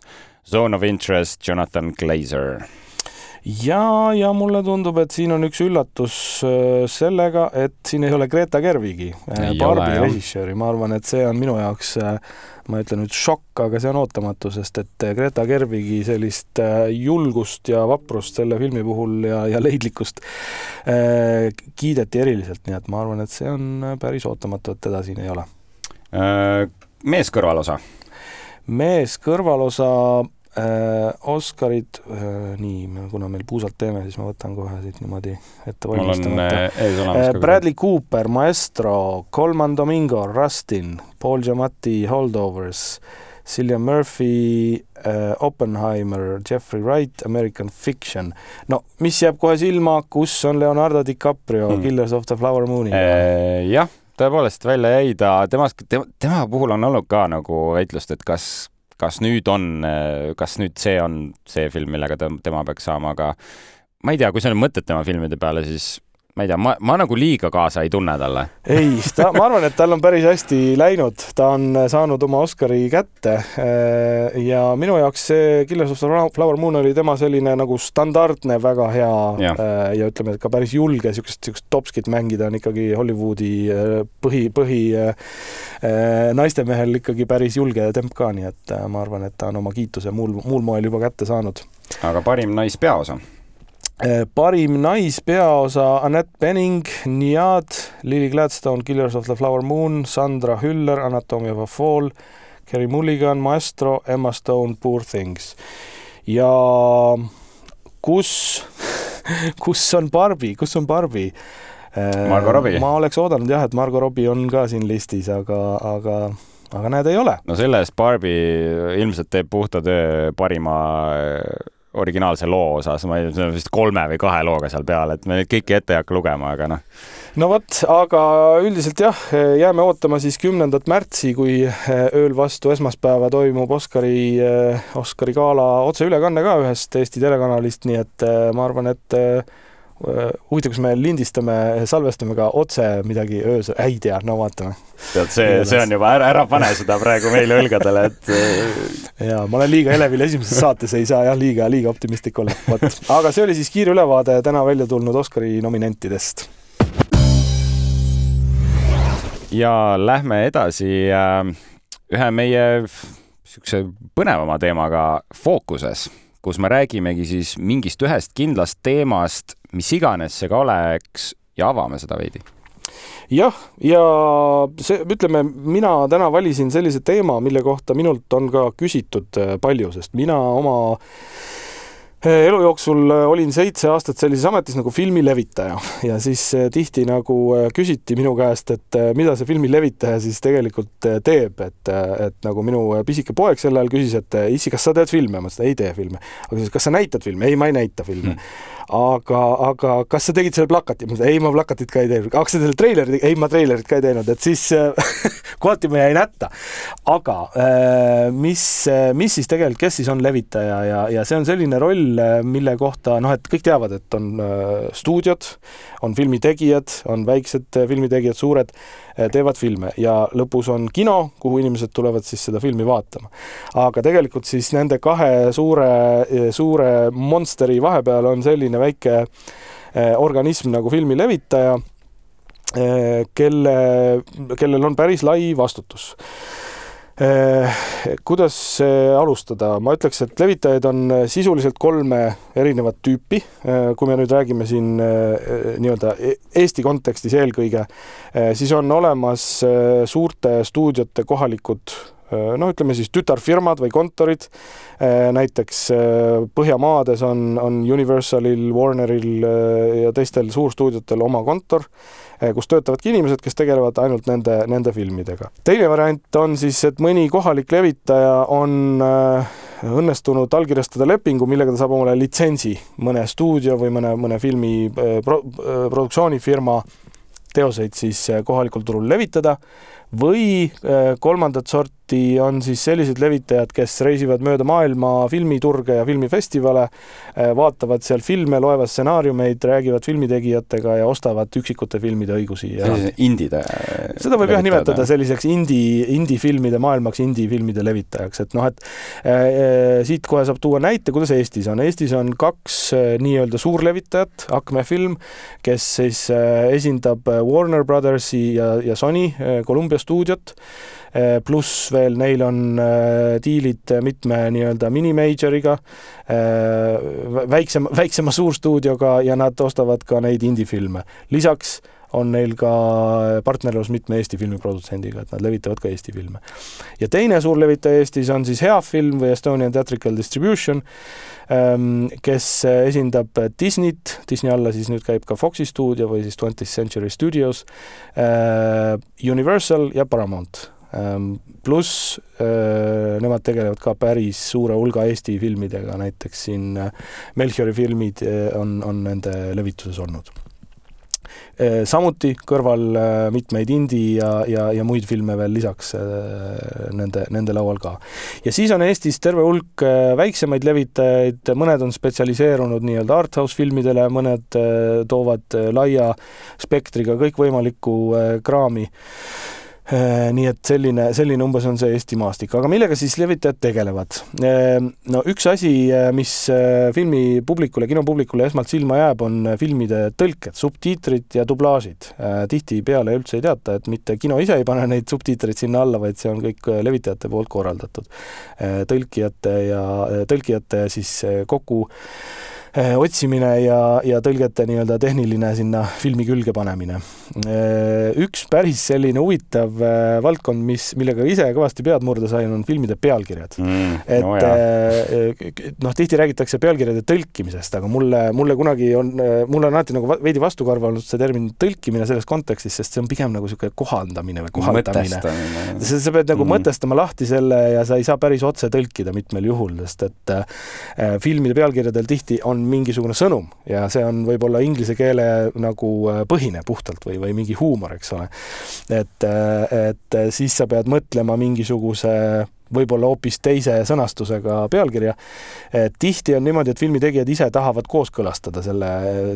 Zone of Interest, Jonathan Glazer ja, ja mulle tundub, et siin on üks üllatus äh, sellega, et siin ei ole Greta Gerwigi, äh, Barbi režissööri, ma arvan, et see on minu jaoks, äh, ma ei ütle nüüd šokk, aga see on ootamatu, sest et Greta Gerwigi sellist julgust ja vaprust selle filmi puhul ja, ja leidlikkust äh, kiideti eriliselt, nii et ma arvan, et see on päris ootamatu, et teda siin ei ole. mees kõrvalosa? mees kõrvalosa Oscarid äh,, nii, kuna meil puusalt teeme, siis ma võtan kohe siit niimoodi ette valmistamata. Äh, Bradley Cooper, Maestro, Colman Domingo, Rustin, Paul Giamatti, Holdovers, Cillian Murphy äh,, Oppenheimer, Jeffrey Wright, American Fiction. no mis jääb kohe silma, kus on Leonardo DiCaprio hmm. Killers of the Flower Moon'i äh,? jah, tõepoolest välja jäi ta, temast, tema, tema puhul on olnud ka nagu väitlust, et kas kas nüüd on, kas nüüd see on see film, millega ta, tema peaks saama, aga ma ei tea, kui sa nüüd mõtled tema filmide peale, siis ma ei tea, ma, ma nagu liiga kaasa ei tunne talle. ei, ta, ma arvan, et tal on päris hästi läinud, ta on saanud oma Oscari kätte. Äh, ja minu jaoks see Killers of the Flower Moon oli tema selline nagu standardne, väga hea ja, äh, ja ütleme, et ka päris julge siukest, siukest topskit mängida on ikkagi Hollywoodi äh, põhi, põhi naistemehel ikkagi päris julge temp ka, nii et ma arvan, et ta on oma kiituse muul, muul moel juba kätte saanud. aga parim naispeaosa? Eh, parim naispeaosa Annette Bening, Niad, Lily Gladstone, Killers of the Flower Moon, Sandra Hüller, Anatomy of a Fall, Carey Mulligan, Maestro, Emma Stone, Poor Things. ja kus, kus on Barbi, kus on Barbi? Eh, Margo Robbie. ma oleks oodanud jah, et Margo Robbie on ka siin listis, aga, aga aga näed, ei ole. no selle eest Barbi ilmselt teeb puhta töö parima originaalse loo osas, ma ei tea, vist kolme või kahe looga seal peal, et me neid kõiki ette ei hakka lugema, aga noh. no vot, aga üldiselt jah, jääme ootama siis kümnendat märtsi, kui ööl vastu esmaspäeva toimub Oscari, Oscari gala otseülekanne ka ühest Eesti telekanalist, nii et ma arvan, et huvitav, kas me lindistame, salvestame ka otse midagi öösel, ei tea, no vaatame. tead, see, see on juba, ära, ära pane seda praegu meile õlgadele, et. Äh, ja ma olen liiga elevil esimeses saates, ei saa jah, liiga, liiga optimistlik olla, vot. aga see oli siis kiire ülevaade täna välja tulnud Oscari nominentidest. ja lähme edasi äh, ühe meie niisuguse põnevama teemaga Fookuses kus me räägimegi siis mingist ühest kindlast teemast, mis iganes see ka oleks ja avame seda veidi. Jah, ja see, ütleme, mina täna valisin sellise teema, mille kohta minult on ka küsitud äh, palju, sest mina oma elu jooksul äh, olin seitse aastat sellises ametis nagu filmi levitaja ja siis äh, tihti nagu äh, küsiti minu käest, et mida see filmi levitaja siis tegelikult teeb, et, et nagu minu pisike poeg sel ajal küsis, et issi, kas sa teed filme? ma ütlesin, ei tee filme. aga siis, kas sa näitad filme? ei, ma ei näita filme hmm aga, aga kas sa tegid selle plakati? ma ütlesin, ei, ma plakatit ka ei teinud. kas sa selle treileri, ei, ma treilerit ka ei teinud, et siis kohati ma jäin hätta. aga äh, mis, mis siis tegelikult, kes siis on levitaja ja, ja see on selline roll, mille kohta noh, et kõik teavad, et on äh, stuudiod, on filmitegijad, on väiksed filmitegijad, suured teevad filme ja lõpus on kino, kuhu inimesed tulevad siis seda filmi vaatama. aga tegelikult siis nende kahe suure, suure monsteri vahepeal on selline väike eh, organism nagu filmi levitaja, eh, kelle, kellel on päris lai vastutus Eh, kuidas alustada, ma ütleks, et levitajaid on sisuliselt kolme erinevat tüüpi. Kui me nüüd räägime siin nii-öelda e-, Eesti kontekstis eelkõige, siis on olemas suurte stuudiote kohalikud noh, ütleme siis tütarfirmad või kontorid. näiteks Põhjamaades on, on Universalil, Warneril ja teistel suurstuudiotel oma kontor kus töötavadki inimesed, kes tegelevad ainult nende, nende filmidega. teine variant on siis, et mõni kohalik levitaja on äh, õnnestunud allkirjastada lepingu, millega ta saab omale litsentsi mõne stuudio või mõne, mõne filmi pro, produktsioonifirma teoseid siis kohalikul turul levitada või kolmandat sorti samuti on siis sellised levitajad, kes reisivad mööda maailma filmiturge ja filmifestivale, eh, vaatavad seal filme, loevad stsenaariumeid, räägivad filmitegijatega ja ostavad üksikute filmide õigusi. Indide. seda võib jah nimetada selliseks indie, indie-filmide maailmaks, indie-filmide levitajaks, et noh, et äh, siit kohe saab tuua näite, kuidas Eestis on. Eestis on kaks äh, nii-öelda suurlevitajat, Acme Film, kes siis äh, esindab Warner Brothersi ja, ja Sony Columbia stuudiot pluss veel neil on eh, diilid mitme nii-öelda mini-major'iga, eh, väiksema, väiksema suurstuudioga ja nad ostavad ka neid indie-filme. lisaks on neil ka partnerlus mitme Eesti filmiprodutsendiga, et nad levitavad ka Eesti filme. ja teine suur levitaja Eestis on siis Hea Film või Estonian Theatrical Distribution, ehm, kes esindab Disneyt, Disney alla siis nüüd käib ka Foxi stuudio või siis Twentieth Century Studios, Universal ja Paramount pluss äh, nemad tegelevad ka päris suure hulga Eesti filmidega, näiteks siin äh, Melchiori filmid äh, on, on nende levituses olnud samuti kõrval mitmeid indie ja, ja, ja muid filme veel lisaks nende, nende laual ka. ja siis on Eestis terve hulk väiksemaid levitajaid, mõned on spetsialiseerunud nii-öelda arthouse filmidele, mõned toovad laia spektriga kõikvõimalikku kraami nii et selline, selline umbes on see Eesti maastik, aga millega siis levitajad tegelevad? Äh, no üks asi, äh, mis filmi publikule, kinopublikule esmalt silma jääb, on filmide tõlked, subtiitrid ja dublaažid. tihtipeale üldse ei teata, et mitte kino ise ei pane neid subtiitreid sinna alla, vaid see on kõik levitajate poolt korraldatud. tõlkijate ja, tõlkijate siis kokku otsimine ja, ja tõlgete nii-öelda tehniline sinna filmi külge panemine. Eh, üks päris selline huvitav eh, valdkond, mis, millega ise kõvasti pead murda sain, on filmide pealkirjad mm,. et no noh, tihti räägitakse pealkirjade tõlkimisest, aga mulle, mulle kunagi on, mulle on alati nagu veidi vastukarva olnud see termin tõlkimine selles kontekstis, sest see on pigem nagu niisugune kohandamine või kohandamine. sa, sa pead nagu mm. mõtestama lahti selle ja sa ei saa päris otse tõlkida mitmel juhul, sest et äh, filmide pealkirjadel tihti on mingisugune sõnum ja see on võib-olla inglise keele nagu äh, põhine puhtalt või, või mingi huumor, eks ole. et, äh, et siis sa pead mõtlema mingisuguse võib-olla hoopis teise sõnastusega pealkirja. tihti on niimoodi, et filmitegijad ise tahavad kooskõlastada selle,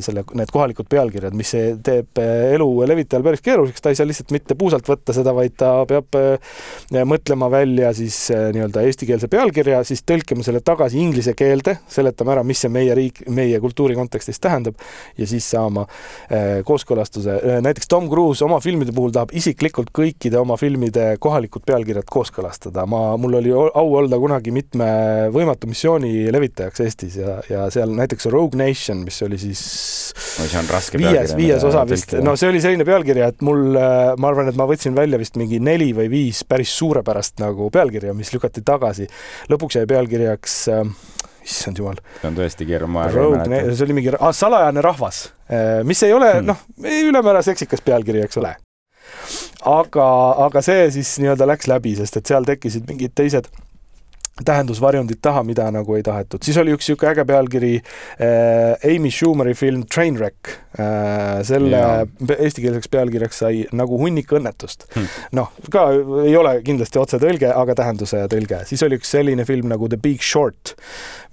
selle, need kohalikud pealkirjad, mis teeb elu levitajal päris keeruliseks, ta ei saa lihtsalt mitte puusalt võtta seda, vaid ta peab äh, mõtlema välja siis äh, nii-öelda eestikeelse pealkirja, siis tõlkima selle tagasi inglise keelde, seletama ära, mis see meie riik, meie kultuuri kontekstis tähendab ja siis saama kooskõlastuse. näiteks Tom Cruise oma filmide puhul tahab isiklikult kõikide oma filmide kohalikud pealkirjad kooskõlastada. ma mul oli au olla kunagi mitme võimatu missiooni levitajaks Eestis ja, ja seal näiteks Rogue Nation, mis oli siis no, see on raske viies, viies osa vist, no see oli selline pealkiri, et mul, ma arvan, et ma võtsin välja vist mingi neli või viis päris suurepärast nagu pealkirja, mis lükati tagasi. lõpuks jäi pealkirjaks äh, issand jumal. see on tõesti keeruline aeg. see oli mingi ah, salajane rahvas, äh, mis ei ole hmm. noh, ülemäära seksikas pealkiri, eks ole aga, aga see siis nii-öelda läks läbi, sest et seal tekkisid mingid teised tähendusvarjundid taha, mida nagu ei tahetud. siis oli üks niisugune äge pealkiri äh, Amy Schumeri film Trainwreck äh,. selle ja. eestikeelseks pealkirjaks sai Nagu hunnik õnnetust hm.. noh, ka ei ole kindlasti otsetõlge, aga tähenduse tõlge. siis oli üks selline film nagu The Big Short,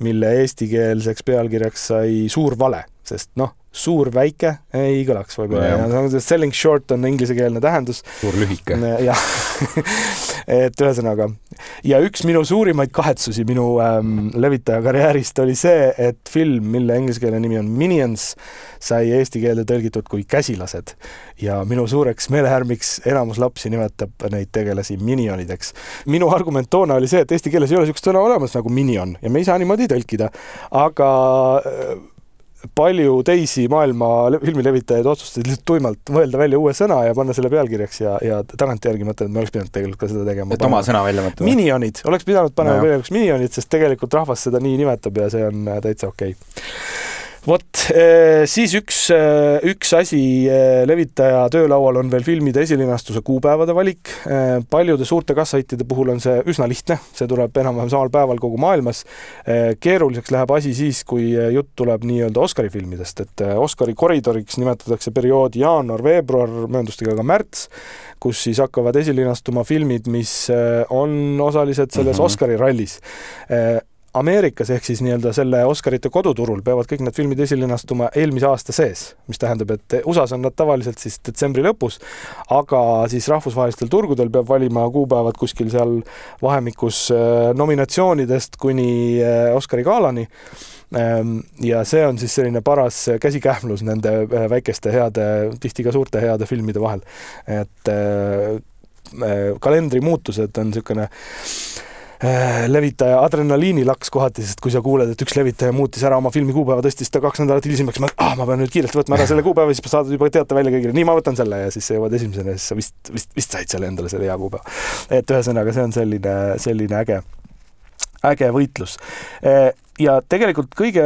mille eestikeelseks pealkirjaks sai Suur vale, sest noh, suur-väike ei kõlaks võib-olla. Selling short on inglisekeelne tähendus. suur lühike. jah et ühesõnaga ja üks minu suurimaid kahetsusi minu ähm, levitaja karjäärist oli see, et film, mille inglisekeelne nimi on Minions, sai eesti keelde tõlgitud kui Käsilased ja minu suureks meelehärmiks enamus lapsi nimetab neid tegelasi minionideks. minu argument toona oli see, et eesti keeles ei ole niisugust sõna olemas nagu minion ja me ei saa niimoodi tõlkida, aga äh, palju teisi maailma filmilevitajaid otsustasid lihtsalt tuimalt mõelda välja uue sõna ja panna selle pealkirjaks ja, ja tagantjärgi mõtlen, et me oleks pidanud tegelikult ka seda tegema. et oma sõna välja mõtlema? Minionid, oleks pidanud panema no. pealkirjaks Minionid, sest tegelikult rahvas seda nii nimetab ja see on äh, täitsa okei okay vot siis üks, üks asi levitaja töölaual on veel filmide esilinastuse kuupäevade valik. paljude suurte kassahittide puhul on see üsna lihtne, see tuleb enam-vähem samal päeval kogu maailmas. keeruliseks läheb asi siis, kui jutt tuleb nii-öelda Oscari filmidest, et Oscari koridoriks nimetatakse perioodi jaanuar-veebruar, mööndustega ka märts, kus siis hakkavad esilinastuma filmid, mis on osalised selles mm -hmm. Oscari rallis Ameerikas ehk siis nii-öelda selle Oscarite koduturul peavad kõik need filmid esilinastuma eelmise aasta sees, mis tähendab, et USA-s on nad tavaliselt siis detsembri lõpus, aga siis rahvusvahelistel turgudel peab valima kuupäevad kuskil seal vahemikus äh, nominatsioonidest kuni äh, Oscari galani ähm, ja see on siis selline paras käsikähmlus nende äh, väikeste heade, tihti ka suurte heade filmide vahel. et kalendri muutused on niisugune levitaja adrenaliinilaks kohati, sest kui sa kuuled, et üks levitaja muutis ära oma filmi kuupäeva, tõstis ta kaks nädalat hilisemaks, ma, ah, ma pean nüüd kiirelt võtma ära selle kuupäeva, siis saadad juba teate välja kõigile, nii, ma võtan selle ja siis sa jõuad esimesena ja siis sa vist, vist, vist said selle endale selle hea kuupäeva. et ühesõnaga, see on selline, selline äge, äge võitlus äh, ja tegelikult kõige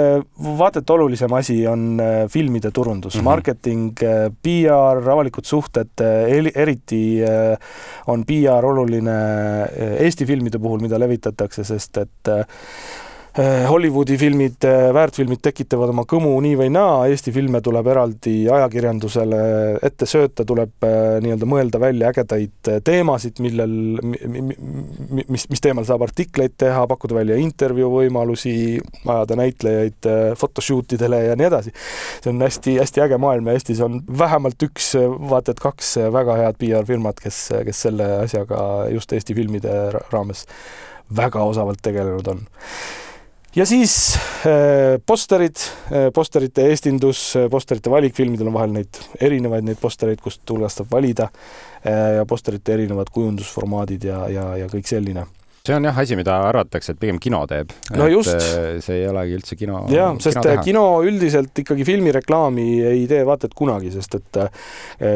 vaata et olulisem asi on äh, filmide turundus mm, -hmm. marketing, äh, PR, avalikud suhted, eriti on PR oluline Eesti filmide puhul, mida levitatakse, sest et Hollywoodi filmid, eh, väärtfilmid tekitavad oma kõmu nii või naa, Eesti filme tuleb eraldi ajakirjandusele ette sööta, tuleb eh, nii-öelda mõelda välja ägedaid teemasid, millel, mis, mis teemal saab artikleid teha, pakkuda välja intervjuu võimalusi, ajada näitlejaid photoshoot idele ja nii edasi. see on hästi-hästi äge maailm ja Eestis on vähemalt üks, vaata et kaks väga head PR-firmat, kes, kes selle asjaga just Eesti filmide raames väga osavalt tegelenud on ja siis äh, posterid äh,, posterite eestindus äh,, posterite valik, filmidel on vahel neid erinevaid neid postereid, kust hulgast saab valida ja posterite erinevad kujundusformaadid ja, ja, ja kõik selline see on jah asi, mida arvatakse, et pigem kino teeb. no just. Äh, see ei olegi üldse kino. jah, sest kino, kino üldiselt ikkagi filmireklaami ei tee vaata et kunagi, sest et äh,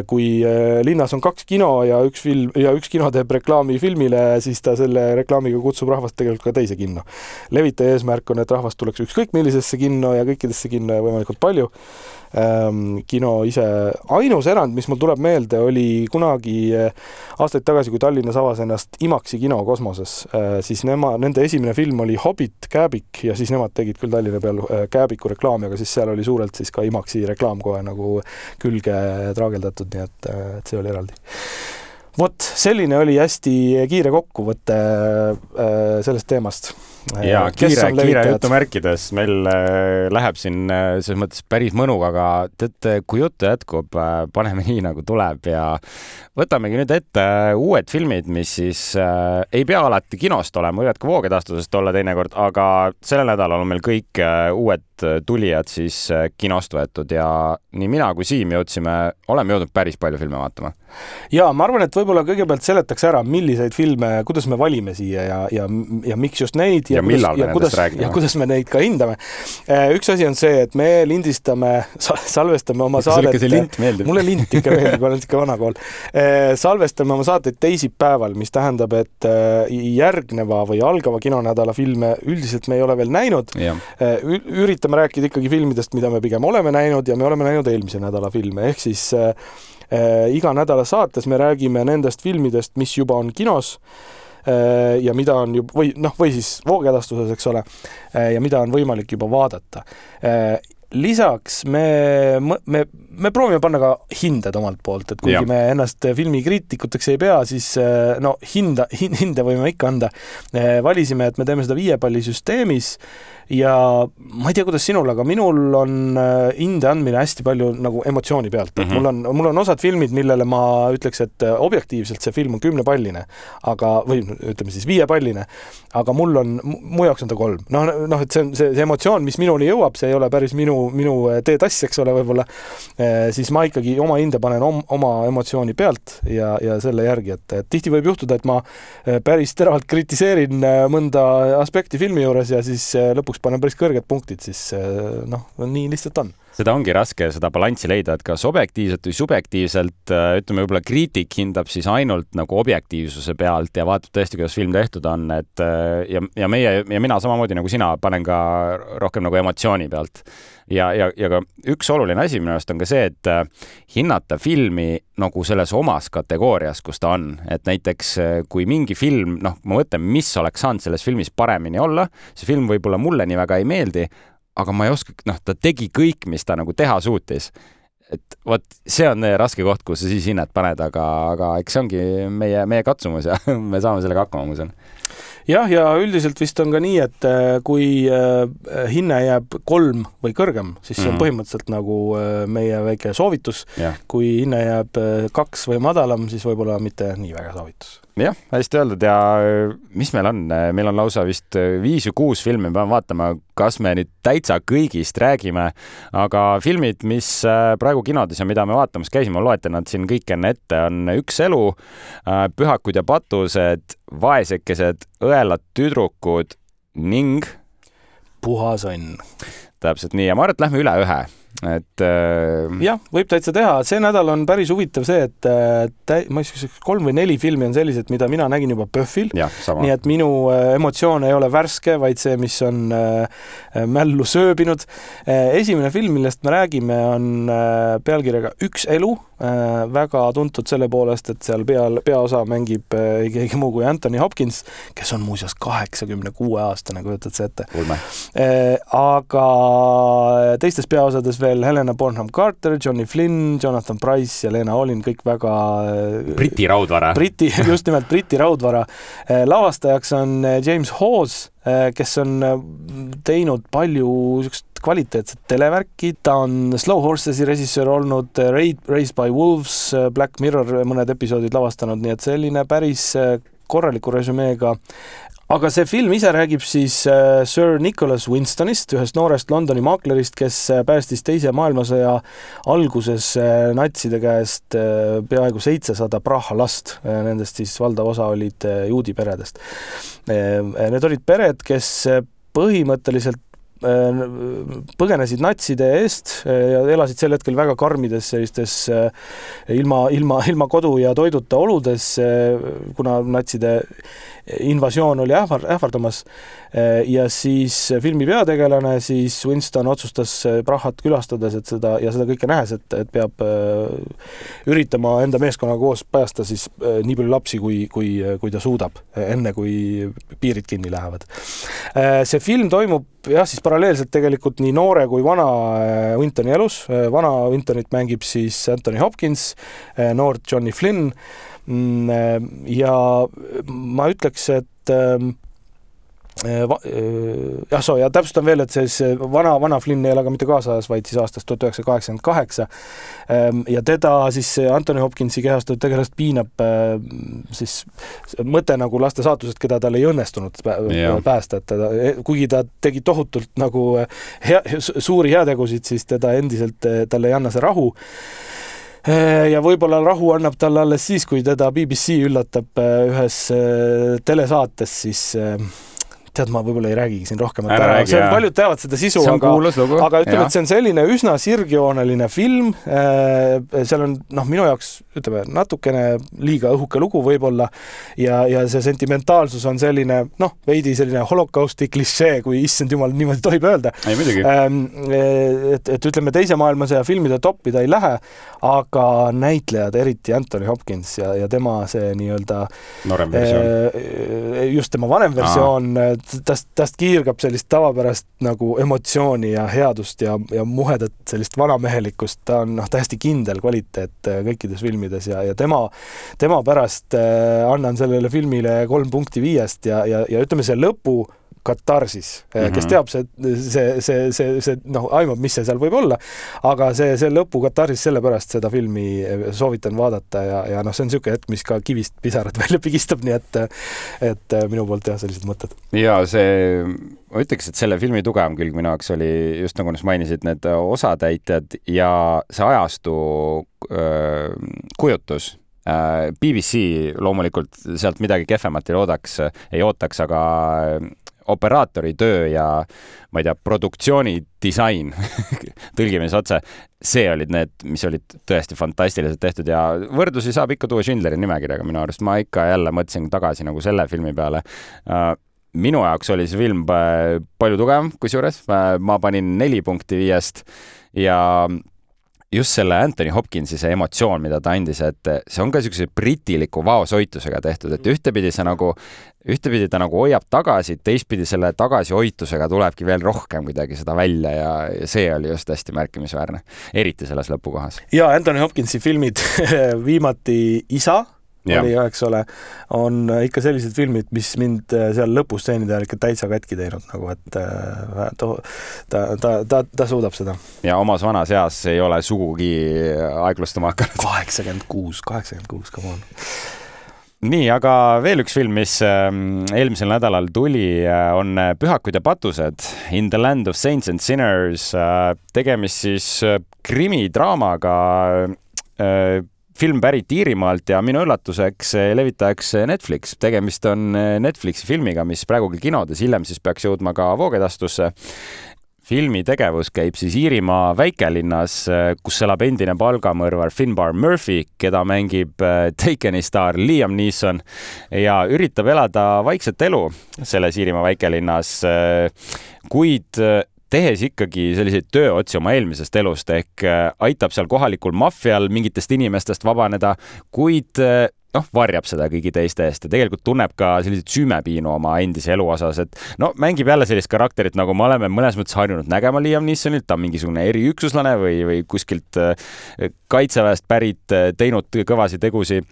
kui äh, linnas on kaks kino ja üks film ja üks kino teeb reklaami filmile, siis ta selle reklaamiga kutsub rahvast tegelikult ka teise kinno. levitaja eesmärk on, et rahvast tuleks ükskõik millisesse kinno ja kõikidesse kinno ja võimalikult palju kino ise. ainus erand, mis mul tuleb meelde, oli kunagi äh, aastaid tagasi, kui Tallinnas avas ennast IMAX-i kino kosmoses äh,, siis nema, nende esimene film oli Hobbit, Kääbik ja siis nemad tegid küll Tallinna peal äh, Kääbiku reklaami, aga siis seal oli suurelt siis ka IMAX-i reklaam kohe nagu külge traageldatud, nii et, et see oli eraldi vot selline oli hästi kiire kokkuvõte sellest teemast ja kiire, kiire jutumärkides meil äh, läheb siin äh, selles mõttes päris mõnuga, aga tead, kui juttu jätkub, äh, paneme nii nagu tuleb ja võtamegi nüüd ette uued filmid, mis siis äh, ei pea alati kinost olema, võivad ka voogedastusest olla teinekord, aga sellel nädalal on meil kõik äh, uued tulijad siis äh, kinost võetud ja nii mina kui Siim jõudsime, oleme jõudnud päris palju filme vaatama. Ja ma arvan, et võib-olla kõigepealt seletaks ära, milliseid filme, kuidas me valime siia ja, ja, ja miks just neid ja, ja millal me nendest räägime. ja kuidas me neid ka hindame. Äh, üks asi on see, et me lindistame, salvestame oma saadet. sulle ikka see lint meeldib? mulle lint ikka meeldib, olen sihuke vana kool äh, salvestame oma saateid teisipäeval, mis tähendab, et järgneva või algava kinonädala filme üldiselt me ei ole veel näinud. üritame rääkida ikkagi filmidest, mida me pigem oleme näinud ja me oleme näinud eelmise nädala filme, ehk siis äh, äh, iga nädala saates me räägime nendest filmidest, mis juba on kinos äh, ja mida on ju, või noh, või siis voogedastuses, eks ole, äh, ja mida on võimalik juba vaadata äh, lisaks me, me, me proovime panna ka hinded omalt poolt, et kuigi ja. me ennast filmikriitikuteks ei pea, siis no hinda, hinde võime ikka anda. valisime, et me teeme seda viiepallisüsteemis ja ma ei tea, kuidas sinul, aga minul on äh, hinde andmine hästi palju nagu emotsiooni pealt, et mm -hmm. mul on, mul on osad filmid, millele ma ütleks, et äh, objektiivselt see film on kümnepalline, aga, või ütleme siis viiepalline, aga mul on, mu jaoks on ta kolm. noh, noh, et see on see, see emotsioon, mis minuni jõuab, see ei ole päris minu, minu äh, teetass, eks ole, võib-olla, siis ma ikkagi oma hinde panen om, oma emotsiooni pealt ja, ja selle järgi, et, et tihti võib juhtuda, et ma päris teravalt kritiseerin mõnda aspekti filmi juures ja siis lõpuks lõpuks panen päris kõrged punktid, siis eh, noh, nii lihtsalt on seda ongi raske, seda balanssi leida, et kas objektiivselt või subjektiivselt, äh, ütleme võib-olla kriitik hindab siis ainult nagu objektiivsuse pealt ja vaatab tõesti, kuidas film tehtud on, et äh, ja, ja meie ja mina samamoodi nagu sina panen ka rohkem nagu emotsiooni pealt. ja, ja, ja ka üks oluline asi minu arust on ka see, et äh, hinnata filmi nagu selles omas kategoorias, kus ta on, et näiteks kui mingi film, noh, ma mõtlen, mis oleks saanud selles filmis paremini olla, see film võib-olla mulle nii väga ei meeldi aga ma ei oska, noh, ta tegi kõik, mis ta nagu teha suutis. et vot see on raske koht, kus sa siis hinnet paned, aga, aga eks see ongi meie, meie katsumus ja me saame sellega hakkama, ma usun jah, ja üldiselt vist on ka nii, et äh, kui äh, hinne jääb kolm või kõrgem, siis see on mm -hmm. põhimõtteliselt nagu äh, meie väike soovitus. kui hinne jääb kaks või madalam, siis võib-olla mitte nii väga soovitus jah, hästi öeldud. Ja äh, mis meil on, meil on lausa vist äh, viis või kuus filmi, peame vaatama, kas me nüüd täitsa kõigist räägime, aga filmid, mis äh, praegu kinodes ja mida me vaatamas käisime, ma loetlen nad siin kõik enne ette, on Üks elu, Pühakud ja patused, Vaesekesed, Õelad tüdrukud ning puhas õnn. täpselt nii. Ja ma arvan, et lähme üle ühe et äh.... jah, võib täitsa teha, see nädal on päris huvitav see, et äh, ma ei tea, kolm või neli filmi on sellised, mida mina nägin juba PÖFFil. nii et minu äh, emotsioon ei ole värske, vaid see, mis on äh, mällu sööbinud äh,. esimene film, millest me räägime, on äh, pealkirjaga Üks elu äh,, väga tuntud selle poolest, et seal peal, peaosa mängib äh, keegi muu kui Anthony Hopkins, kes on muuseas kaheksakümne kuue aastane, kujutad sa ette? Aga teistes peaosades veel veel Helena Bonham Carter, Johnny Flynn, Jonathan Price ja Lena Olin, kõik väga äh, Briti raudvara. Briti, just nimelt Briti raudvara. Äh, lavastajaks on äh, James Hawes, kes on teinud palju niisugust kvaliteetset televärki, ta on Slow Horses'i režissöör olnud, Raid, Raised by Wolves, Black Mirror mõned episoodid lavastanud, nii et selline päris korraliku resümeega aga see film ise räägib siis äh, Sir Nicholas Winstonist, ühest noorest Londoni maaklerist, kes äh, päästis Teise maailmasõja alguses äh, natside käest peaaegu seitsesada Praha last, nendest siis valdav osa olid juudi peredest. Need olid pered, kes põhimõtteliselt põgenesid natside eest ja elasid sel hetkel väga karmides sellistes ilma, ilma, ilma kodu ja toiduta oludes, kuna natside invasioon oli ähvar, ähvardamas ja siis filmi peategelane, siis Winston otsustas Prahat külastades, et seda ja seda kõike nähes, et, et peab äh, üritama enda meeskonnaga koos päästa siis äh, nii palju lapsi, kui, kui, kui ta suudab, enne kui piirid kinni lähevad. Äh, see film toimub jah, siis paralleelselt tegelikult nii noore kui vana Wintoni elus. vana Wintonit mängib siis Anthony Hopkins, noort Johnny Flynn Mm, äh, ja ma ütleks, et ähm, äh, äh, jah, soo, ja täpsustan veel, et see, see vana, vana Flynn ei ela ka mitte kaasajas, vaid siis aastast tuhat üheksasada kaheksakümmend kaheksa. Ähm, ja teda siis Anthony Hopkinsi kehastatud tegelast piinab siis mõte nagu laste saatusest, keda tal ei õnnestunud päästa, et ta, kuigi ta tegi tohutult nagu hea, suuri heategusid, siis teda endiselt, talle ei anna see rahu Äh, ja võib-olla rahu annab talle alles siis, kui teda BBC üllatab äh, ühes äh, telesaates siis tead, ma võib-olla ei räägigi siin rohkem, et ära, see on, paljud teavad seda sisu, aga, aga ütleme, et see on selline üsna sirgjooneline film. Äh, seal on noh, minu jaoks ütleme natukene liiga õhuke lugu võib-olla ja, ja see sentimentaalsus on selline noh, veidi selline holokausti klišee, kui issand jumal, niimoodi tohib öelda. Ähm, et, et ütleme, Teise maailmasõja filmide toppi ta ei lähe, aga näitlejad, eriti Anthony Hopkins ja, ja tema see nii-öelda noorem versioon. Äh, just tema vanem versioon tast, tast kiirgab sellist tavapärast nagu emotsiooni ja headust ja, ja muhedat sellist vanamehelikkust, ta on noh, täiesti kindel kvaliteet äh, kõikides filmides ja, ja tema, tema pärast äh, annan sellele filmile kolm punkti viiest ja, ja, ja ütleme, see lõpu katarsis mm, -hmm. kes mhm. teab, see, see, see, see, see noh, aimab, mis see seal võib olla, aga see, see lõpu katarsis, sellepärast seda filmi soovitan vaadata ja, ja noh, see on niisugune hetk, mis ka kivist pisarad välja pigistab, nii et et minu poolt jah, sellised mõtted. ja see, ma ütleks, et selle filmi tugevam külg minu jaoks oli just nagu sa mainisid, need osatäitjad ja see ajastu öö, kujutus BBC loomulikult sealt midagi kehvemat ei loodaks, ei ootaks, aga operaatori töö ja ma ei tea, produktsiooni disain tõlgime siis otse, see olid need, mis olid tõesti fantastiliselt tehtud ja võrdlusi saab ikka tuua Schindleri nimekirjaga minu arust, ma ikka jälle mõtlesin tagasi nagu selle filmi peale. Uh, minu jaoks oli see film palju tugevam, kusjuures ma panin neli punkti viiest ja just selle Anthony Hopkinsi see emotsioon, mida ta andis, et see on ka niisuguse britiliku vaoshoitusega tehtud, et ühtepidi see nagu, ühtepidi ta nagu hoiab tagasi, teistpidi selle tagasihoitusega tulebki veel rohkem kuidagi seda välja ja see oli just hästi märkimisväärne, eriti selles lõpukohas. ja Anthony Hopkinsi filmid viimati Isa oli ju, eks ole, on ikka sellised filmid, mis mind äh, seal lõpustseenide ajal ikka täitsa katki teinud nagu, et äh, ta, ta, ta, ta, ta suudab seda. ja omas vanas eas ei ole sugugi aeglustama hakanud. kaheksakümmend kuus, kaheksakümmend kuus, come on nii, aga veel üks film, mis ähm, eelmisel nädalal tuli, äh, on Pühakud ja patused In the land of saints and sinners. tegemist siis krimidraamaga film pärit Iirimaalt ja minu üllatuseks levitajaks Netflix. tegemist on Netflixi filmiga, mis praegu küll kinodes, hiljem siis peaks jõudma ka voogedastusse filmi tegevus käib siis Iirimaa väikelinnas, kus elab endine palgamõrvar Finbar Murphy, keda mängib Takeni staar Liam Neeson ja üritab elada vaikset elu selles Iirimaa väikelinnas. Kuid tehes ikkagi selliseid tööotsi oma eelmisest elust ehk äh, aitab seal kohalikul maffial mingitest inimestest vabaneda, kuid äh, noh, varjab seda kõigi teiste eest ja tegelikult tunneb ka selliseid süümepiinu oma endise elu osas, et no mängib jälle sellist karakterit, nagu me oleme mõnes mõttes harjunud nägema Liam Neesonilt, ta on mingisugune eriüksuslane või, või kuskilt äh, kaitseväest pärit, teinud kõvasid tegusid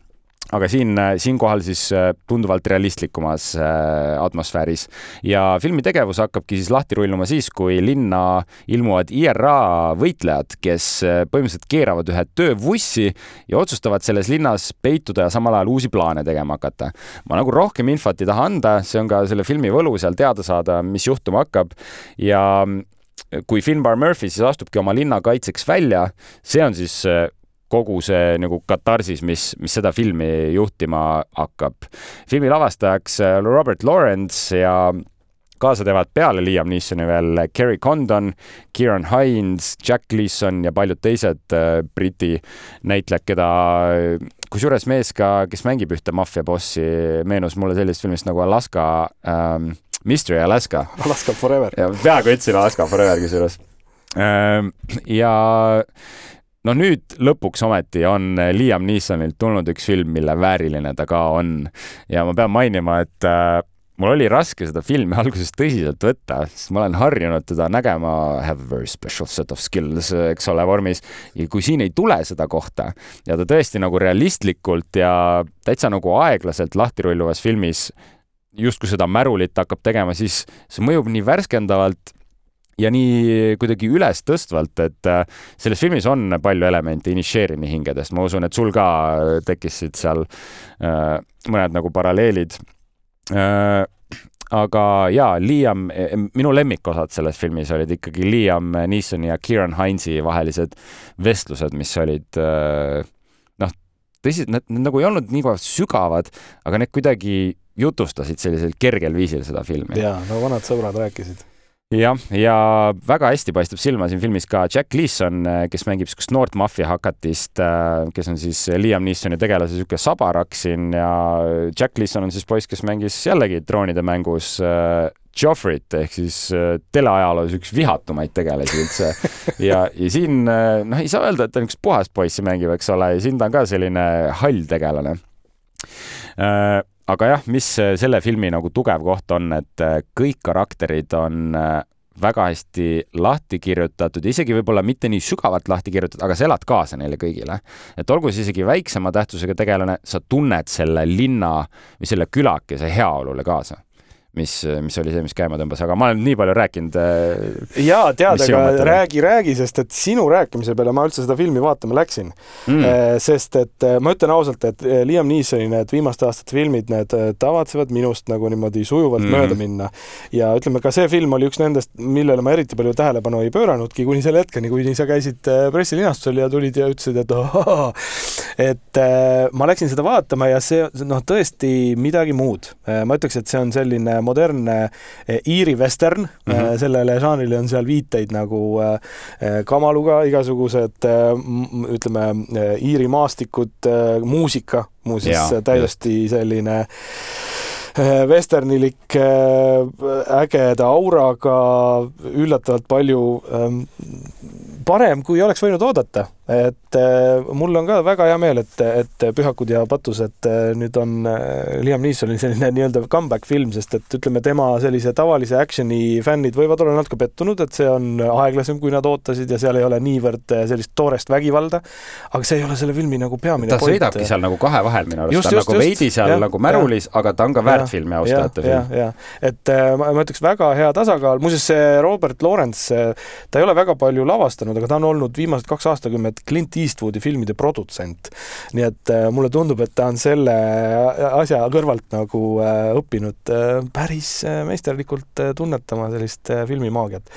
aga siin, siinkohal siis äh, tunduvalt realistlikumas äh, atmosfääris ja filmi tegevus hakkabki siis lahti rulluma siis, kui linna ilmuvad IRA võitlejad, kes äh, põhimõtteliselt keeravad ühe töövussi ja otsustavad selles linnas peituda ja samal ajal uusi plaane tegema hakata. ma nagu rohkem infot ei taha anda, see on ka selle filmi võlu seal teada saada, mis juhtuma hakkab ja kui Finbar Murphy siis astubki oma linna kaitseks välja, see on siis kogu see nagu katarsis, mis, mis seda filmi juhtima hakkab. filmi lavastajaks äh, Robert Lawrence ja kaasa teevad peale Liam Neesoni veel Kerry Condon, Kieran Hines, Jack Gleason ja paljud teised äh, Briti näitlejad, keda kusjuures mees ka, kes mängib ühte maffiabossi, meenus mulle sellisest filmist nagu Alaska ähm,, Mystery Alaska. Alaska Forever. peaaegu ütlesin Alaska Forever kusjuures ähm,. ja no nüüd lõpuks ometi on Liam Neesonilt tulnud üks film, mille vääriline ta ka on ja ma pean mainima, et äh, mul oli raske seda filmi alguses tõsiselt võtta, sest ma olen harjunud teda nägema have a very special set of skills, eks ole, vormis. ja kui siin ei tule seda kohta ja ta tõesti nagu realistlikult ja täitsa nagu aeglaselt lahti rulluvas filmis justkui seda märulit hakkab tegema, siis see mõjub nii värskendavalt ja nii kuidagi ülestõstvalt, et äh, selles filmis on palju elemente Initiarini hingedest, ma usun, et sul ka äh, tekkisid seal äh, mõned nagu paralleelid. Aga jaa, Liam, e, e, minu lemmikosad selles filmis olid ikkagi Liam Neesoni ja Kieran Hinesi vahelised vestlused, mis olid noh, tõsi, need nagu ei olnud nii sügavad, aga need kuidagi jutustasid sellisel kergel viisil seda filmi. jaa, no vanad sõbrad rääkisid jah, ja väga hästi paistab silma siin filmis ka Jack Gleason, kes mängib niisugust noort maffia hakatist, kes on siis Liam Neesoni tegelase niisugune sabarak siin ja Jack Gleason on siis poiss, kes mängis jällegi troonide mängus äh, Joffrit ehk siis äh, teleajaloos üks vihatumaid tegelasi üldse. ja, ja siin äh, noh, ei saa öelda, et ta niisugust puhast poissi mängib, eks ole, ja siin ta on ka selline hall tegelane aga jah, mis selle filmi nagu tugev koht on, et äh, kõik karakterid on äh, väga hästi lahti kirjutatud, isegi võib-olla mitte nii sügavalt lahti kirjutatud, aga sa elad kaasa neile kõigile. et olgu see isegi väiksema tähtsusega tegelane, sa tunned selle linna või selle külakese heaolule kaasa mis, mis oli see, mis käima tõmbas, aga ma olen nii palju rääkinud. Äh, ja tead, aga räägi, räägi, sest et sinu rääkimise peale ma üldse seda filmi vaatama läksin mm.. Äh, sest et äh, ma ütlen ausalt, et Liam Neesoni need viimaste aastate filmid, need tavatsevad minust nagu niimoodi sujuvalt mm. mööda minna. ja ütleme, ka see film oli üks nendest, millele ma eriti palju tähelepanu ei pööranudki kuni selle hetkeni, kuni sa käisid pressilinastusel ja tulid ja ütlesid, et ohoh, et ma läksin seda vaatama ja see, noh, tõesti midagi muud. ma ütleks, et see on selline modernne Iiri western mm, -hmm. sellele žanrile on seal viiteid nagu kamaluga igasugused ütleme, Iiri maastikud, muusika muuseas täiesti selline vesternilik ägeda auraga, üllatavalt palju parem, kui oleks võinud oodata, et äh, mul on ka väga hea meel, et, et Pühakud ja patused äh, nüüd on äh, Liam Neesonil selline nii-öelda comeback film, sest et ütleme, tema sellise tavalise action'i fännid võivad olla natuke pettunud, et see on aeglasem, kui nad ootasid ja seal ei ole niivõrd sellist toorest vägivalda. aga see ei ole selle filmi nagu peamine ta point. sõidabki seal nagu kahe vahel minu arust, ta on nagu just, veidi seal ja, nagu märulis, aga ta on ka väärt filmi austajate film. et ma, ma ütleks väga hea tasakaal, muuseas see Robert Lawrence, ta ei ole väga palju lavastanud, aga ta on olnud viimased kaks aastakümmet Clint Eastwoodi filmide produtsent. nii et äh, mulle tundub, et ta on selle asja kõrvalt nagu äh, õppinud äh, päris meisterlikult tunnetama sellist filmimaagiat.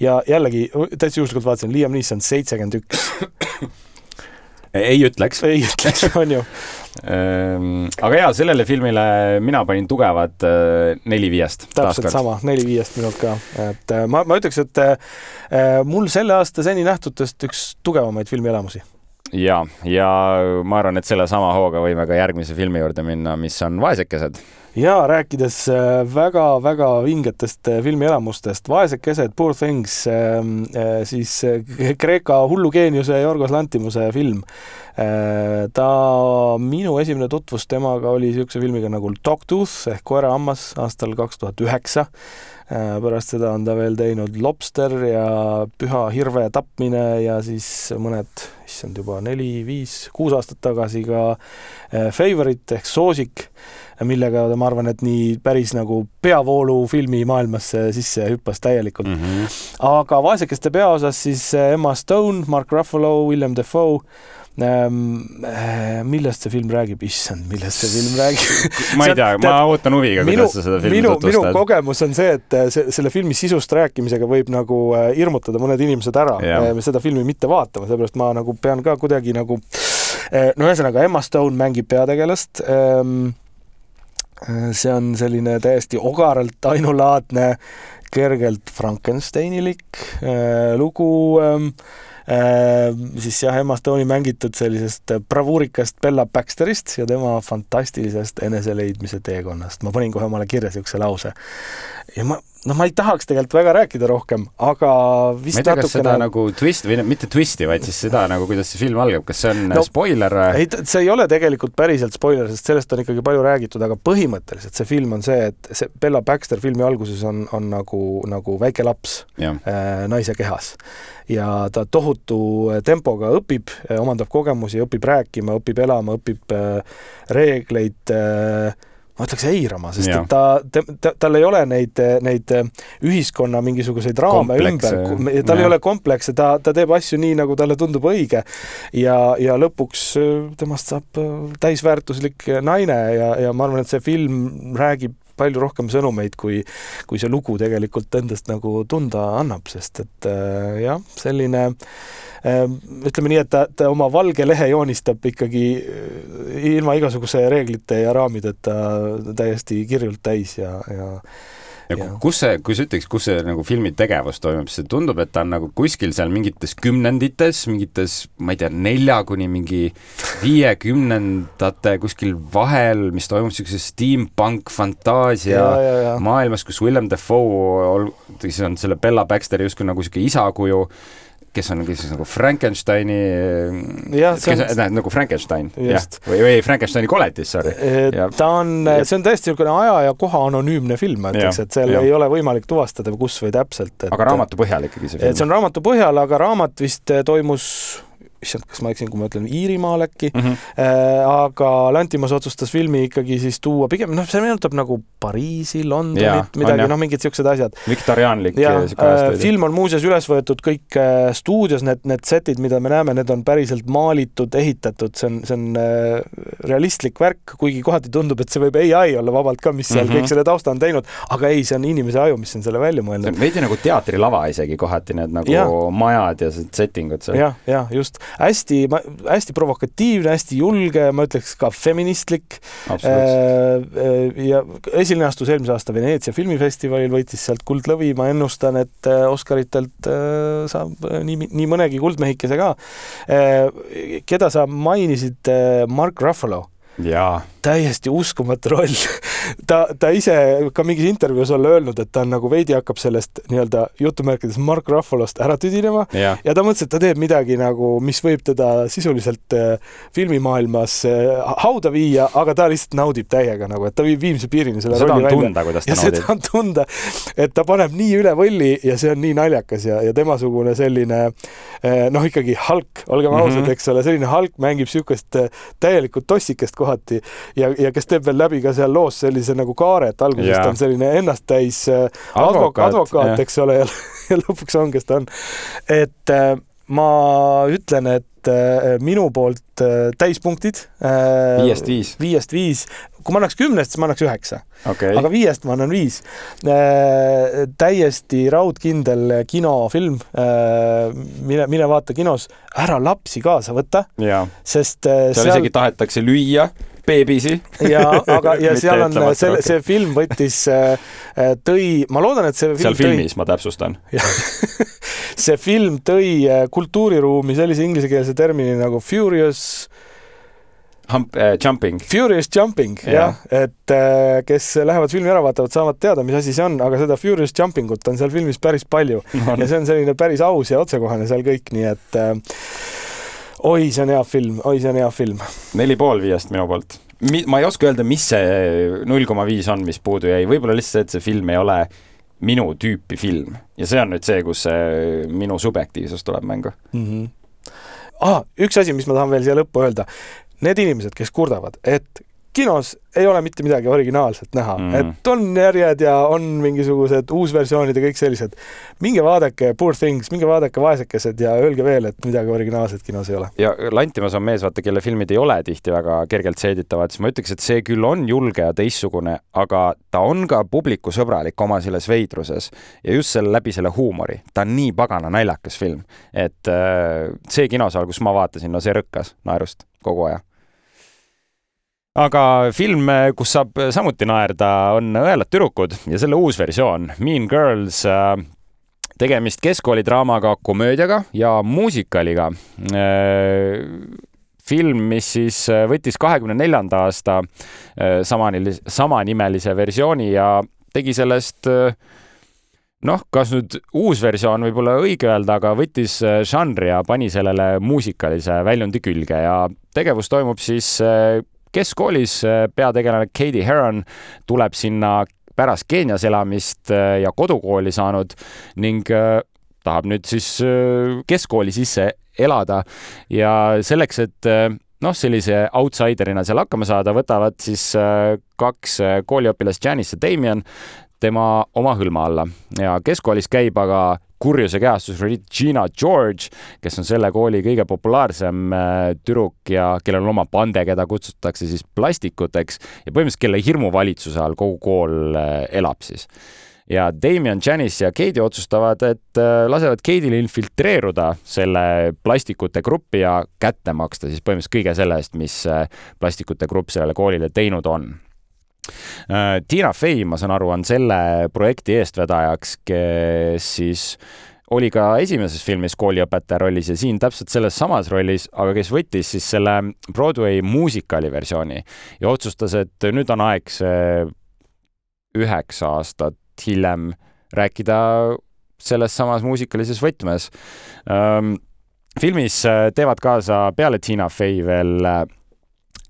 ja jällegi, täitsa juhuslikult vaatasin, Liam Neeson seitsekümmend üks ei ütleks. ei ütleks, on ju Ehm, aga jaa, sellele filmile mina panin tugevad äh, neli viiest. täpselt sama, neli viiest minult ka, et äh, ma, ma ütleks, et äh, mul selle aasta seni nähtutest üks tugevamaid filmielamusi ja, ja ma arvan, et sellesama hooga võime ka järgmise filmi juurde minna, mis on Vaesekesed. Ja rääkides väga-väga vingetest filmielamustest, Vaesekesed, Poor Things, ähm, siis Kreeka hullugeeniuse Jorgos Lantimuse film Äh, ta, minu esimene tutvus temaga oli niisuguse filmiga nagu Dogtooth ehk Koerahammas aastal kaks tuhat üheksa. Äh, pärast seda on ta veel teinud Lobster ja Püha hirve tapmine ja siis mõned, issand, juba neli, viis, kuus aastat tagasi ka äh, Favorite ehk Soosik, millega ma arvan, et nii päris nagu peavoolu filmimaailmasse sisse hüppas täielikult mm. -hmm. aga vaesekeste peaosas siis Emma Stone, Mark Ruffalo, William Defoe Ehm, eh, millest see film räägib, issand, millest see film räägib ma ei tea, ma ootan huviga, kuidas sa seda filmi minu, tutvustad. minu kogemus on see, et eh, see, selle filmi sisust rääkimisega võib nagu hirmutada mõned inimesed ära yeah. seda filmi mitte vaatama, sellepärast ma nagu pean ka kuidagi nagu no ühesõnaga Emma Stone mängib peategelast ehm, see on selline täiesti ogaralt ainulaadne, kergelt Frankensteinilik lugu äh, Äh, siis jah, Emma Stone'i mängitud sellisest bravuurikast Bella Baxterist ja tema fantastilisest eneseleidmise teekonnast. ma panin kohe omale kirja niisuguse lause. ja ma, noh, ma ei tahaks tegelikult väga rääkida rohkem, aga vist ma ei tea, kas seda nagu twist või mitte twisti, vaid siis seda nagu, kuidas see film algab, kas see on no, spoiler? ei, see ei ole tegelikult päriselt spoiler, sest sellest on ikkagi palju räägitud, aga põhimõtteliselt see film on see, et see Bella Baxter filmi alguses on, on nagu, nagu väike laps äh, naise kehas. Ja ta tohutu tempoga õpib, omandab kogemusi, õpib rääkima, õpib elama, õpib äh, reegleid äh, ma ütleks eirama, sest ja. et ta, ta, tal ei ole neid, neid ühiskonna mingisuguseid raame Kompleks, ümber, tal ja. ei ole komplekse, ta, ta teeb asju nii, nagu talle tundub õige. ja, ja lõpuks äh, temast saab täisväärtuslik naine ja, ja ma arvan, et see film räägib palju rohkem sõnumeid, kui, kui see lugu tegelikult endast nagu tunda annab, sest et äh, jah, selline äh, ütleme nii, et ta, ta oma valge lehe joonistab ikkagi äh, ilma igasuguse reeglite ja raamideta täiesti kirjult täis ja, ja ja kus see, kui sa ütleks, kus see nagu filmi tegevus toimub, siis tundub, et ta on nagu kuskil seal mingites kümnendites, mingites, ma ei tea, nelja kuni mingi viiekümnendate kuskil vahel, mis toimub niisuguses steampunk fantaasia ja, ja, ja. maailmas, kus William Defoe, kes on selle Bella Baxteri justkui nagu niisugune isakuju, kes on siis nagu Frankensteini, kes on nagu Frankenstein, jah, või, või Frankensteini koletis, sorry. ta on, see on täiesti niisugune aja ja koha anonüümne film, ma ütleks, et seal ja. ei ole võimalik tuvastada, kus või täpselt. aga raamatu põhjal ikkagi see film? see on raamatu põhjal, aga raamat vist toimus issand, kas ma eksin, kui ma ütlen Iirimaal äkki mm, -hmm. äh, aga Lantimos otsustas filmi ikkagi siis tuua pigem, noh, see meenutab nagu Pariisi, Londonit, midagi, noh, mingid niisugused asjad. viktoriaanlik äh, film on muuseas üles võetud kõik äh, stuudios, need, need setid, mida me näeme, need on päriselt maalitud, ehitatud, see on, see on äh, realistlik värk, kuigi kohati tundub, et see võib ai olla vabalt ka, mis seal mm -hmm. kõik selle tausta on teinud, aga ei, see on inimese aju, mis on selle välja mõelnud. veidi nagu teatrilava isegi kohati, need nagu ja. majad ja settingud seal. jah, jah, just hästi, hästi provokatiivne, hästi julge, ma ütleks ka feministlik. ja esilinastus eelmise aasta Veneetsia filmifestivalil, võitis sealt kuldlõvi, ma ennustan, et Oscaritelt saab nii, nii mõnegi kuldmehikese ka. keda sa mainisid, Mark Ruffalo jaa täiesti uskumatu roll ta, ta ise ka mingis intervjuus olla öelnud, et ta on nagu veidi hakkab sellest nii-öelda jutumärkides Mark Ruffalost ära tüdinema ja. ja ta mõtles, et ta teeb midagi nagu, mis võib teda sisuliselt äh, filmimaailmas äh, hauda viia, aga ta lihtsalt naudib täiega nagu, et ta viib viimse piirini selle seda rolli välja. ja naudib. seda on tunda, et ta paneb nii üle võlli ja see on nii naljakas ja, ja temasugune selline äh, noh, ikkagi Hulk, olgem mm -hmm. ausad, eks ole, selline Hulk mängib niisugust täielikku tossikest kohati ja, ja kes teeb veel läbi ka seal loos sellise nagu kaare, et alguses ta on selline ennasttäis äh, advokaat, advokaat, eks ole, ja lõpuks on, kes ta on. et äh, ma ütlen, et äh, minu poolt täispunktid viiest viis. viiest viis, kui ma annaks kümnest, siis ma annaks üheksa. Okay.. aga viiest ma annan viis. Täiesti raudkindel kinofilm mine, mine vaata kinos, ära lapsi kaasa võta. sest seal, seal isegi tahetakse lüüa beebisi. ja, aga, ja seal on selle, see film võttis, äh, tõi, ma loodan, et see film seal filmis tõi... ma täpsustan see film tõi äh, kultuuriruumi sellise inglisekeelse termini nagu furious Hump, äh, jumping. Furious jumping jah ja., et äh, kes lähevad filmi ära vaatavad, saavad teada, mis asi see on, aga seda Furious jumping ut on seal filmis päris palju no, ja see on selline päris aus ja otsekohane seal kõik, nii et äh, oi, see on hea film, oi, see on hea film. neli pool viiest minu poolt. ma ei oska öelda, mis see null koma viis on, mis puudu jäi, võib-olla lihtsalt see, et see film ei ole minu tüüpi film ja see on nüüd see, kus see minu subjektiivsus tuleb mängu mm. -hmm. Ah, üks asi, mis ma tahan veel siia lõppu öelda. Need inimesed, kes kurdavad, et kinos ei ole mitte midagi originaalset näha mm., et on järjed ja on mingisugused uusversioonid ja kõik sellised. minge vaadake Poor Things, minge vaadake Vaesekesed ja öelge veel, et midagi originaalset kinos ei ole. ja Lantimas on mees, vaata, kelle filmid ei ole tihti väga kergelt seeditavad, siis ma ütleks, et see küll on julge ja teistsugune, aga ta on ka publikusõbralik oma selles veidruses ja just selle läbi selle huumori. ta on nii pagana naljakas film, et äh, see kinosaal, kus ma vaatasin, no see rõkkas naerust kogu aja aga film, kus saab samuti naerda, on Õelad tüdrukud ja selle uus versioon, Mean Girls äh, tegemist keskkoolidraamaga, komöödiaga ja muusikaliga. Äh, film, mis siis äh, võttis kahekümne neljanda aasta samanilise, samanimelise versiooni ja tegi sellest noh, kas nüüd uus versioon võib olla õige öelda, aga võttis žanri ja pani sellele muusikalise väljundi külge ja tegevus toimub siis keskkoolis äh, peategelane Katie Heron tuleb sinna pärast Keenias elamist äh, ja kodukooli saanud ning äh, tahab nüüd siis keskkooli sisse elada. Ja selleks, et noh, sellise outsiderina seal hakkama saada, võtavad siis kaks kooliõpilast, Janice ja Damien, tema oma hõlma alla. Ja keskkoolis käib aga kurjuse kehastus Regina George, kes on selle kooli kõige populaarsem äh, tüdruk ja kellel on oma pande, keda kutsutakse siis plastikuteks ja põhimõtteliselt kelle hirmuvalitsuse all kogu kool äh, elab siis. Ja Damien, Janice ja Katie otsustavad, et äh, lasevad Katie'l infiltreeruda selle plastikute gruppi ja kätte maksta siis põhimõtteliselt kõige selle eest, mis plastikute grupp sellele koolile teinud on Tiina Fey, ma saan aru, on selle projekti eestvedajaks, kes siis oli ka esimeses filmis kooliõpetaja rollis ja siin täpselt selles samas rollis, aga kes võttis siis selle Broadway muusikali versiooni ja otsustas, et nüüd on aeg see üheksa aastat hiljem rääkida selles samas muusikalises võtmes. filmis teevad kaasa peale Tiina Fey veel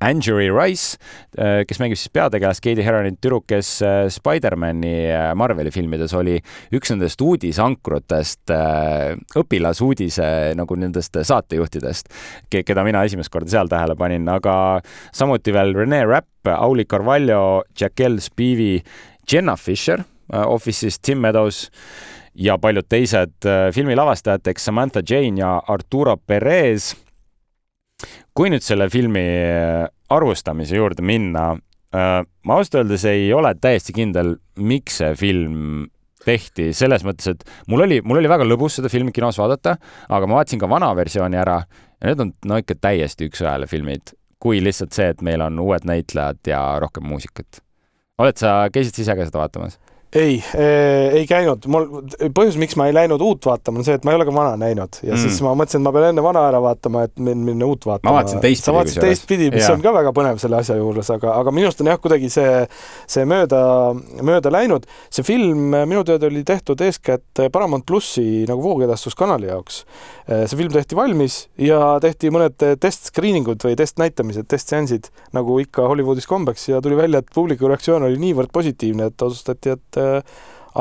Angery Rice, äh, kes mängib siis peategelast Katie Heronit, tüdruk, kes äh, Spider-man'i äh, Marveli filmides oli üks nendest uudisankrutest, õpilasuudise nagu nendest saatejuhtidest, keda mina esimest korda seal tähele panin, aga samuti veel Rene Rapp, Auli Carvalho, Jaquel Spivey, Jenna Fisher Office'ist, Tim Meadows ja paljud teised filmi lavastajateks Samantha Jane ja Arturo Perez kui nüüd selle filmi äh, arvustamise juurde minna, äh, ma ausalt öeldes ei ole täiesti kindel, miks see film tehti, selles mõttes, et mul oli, mul oli väga lõbus seda filmi kinos vaadata, aga ma vaatasin ka vana versiooni ära Need on no ikka täiesti üks-ühele filmid, kui lihtsalt see, et meil on uued näitlejad ja rohkem muusikat. oled sa, käisid sa ise ka seda vaatamas? Ei, ei käinud, mul, põhjus, miks ma ei läinud uut vaatama, on see, et ma ei ole ka vana näinud ja mm. siis ma mõtlesin, et ma pean enne vana ära vaatama, et minna uut vaatama. ma vaatasin teistpidi. sa vaatasid teistpidi, mis ja. on ka väga põnev selle asja juures, aga, aga minu arust on jah, kuidagi see, see mööda, mööda läinud. see film minu teada oli tehtud eeskätt Paramount plussi nagu voogedastuskanali jaoks. see film tehti valmis ja tehti mõned test screening ud või testnäitamised, testseansid nagu ikka Hollywoodis kombeks ja tuli välja, et publiku reaktsioon oli niivõrd positiivne, et otsustati, et Äh,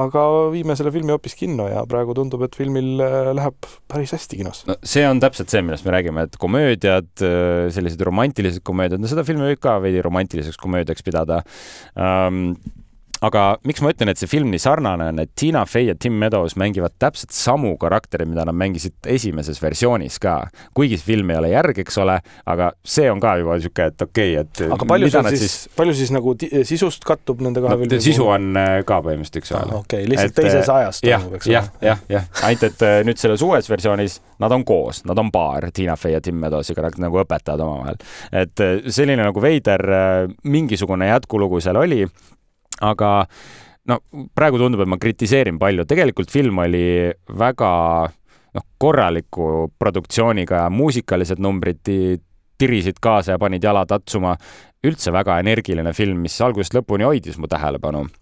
aga viime selle filmi hoopis kinno ja praegu tundub, et filmil äh, läheb päris hästi kinos. no see on täpselt see, millest me räägime, et komöödiad, äh, sellised romantilised komöödiad, no seda filmi võib ka veidi romantiliseks komöödiaks pidada um, aga miks ma ütlen, et see film nii sarnane on, et Tina Fey ja Tim Meadows mängivad täpselt samu karaktereid, mida nad mängisid esimeses versioonis ka. kuigi see film ei ole järg, eks ole, aga see on ka juba niisugune, et okei okay,, et aga palju seal siis, siis, palju siis nagu sisust kattub nende kahe no, filmi? sisu on äh, ka põhimõtteliselt üks-ühele ah,. okei okay,, lihtsalt et, teises äh, ajas toimub, eks ole. jah, jah, jah, ainult et äh, nüüd selles uues versioonis nad on koos, nad on paar, Tina Fey ja Tim Meadowsi karakter nagu õpetajad omavahel. et selline nagu veider mingisugune jätkulugu seal oli aga no praegu tundub, et ma kritiseerin palju, tegelikult film oli väga noh, korraliku produktsiooniga ja muusikalised numbrid tirisid kaasa ja panid jalad atsuma. üldse väga energiline film, mis algusest lõpuni hoidis mu tähelepanu Äh,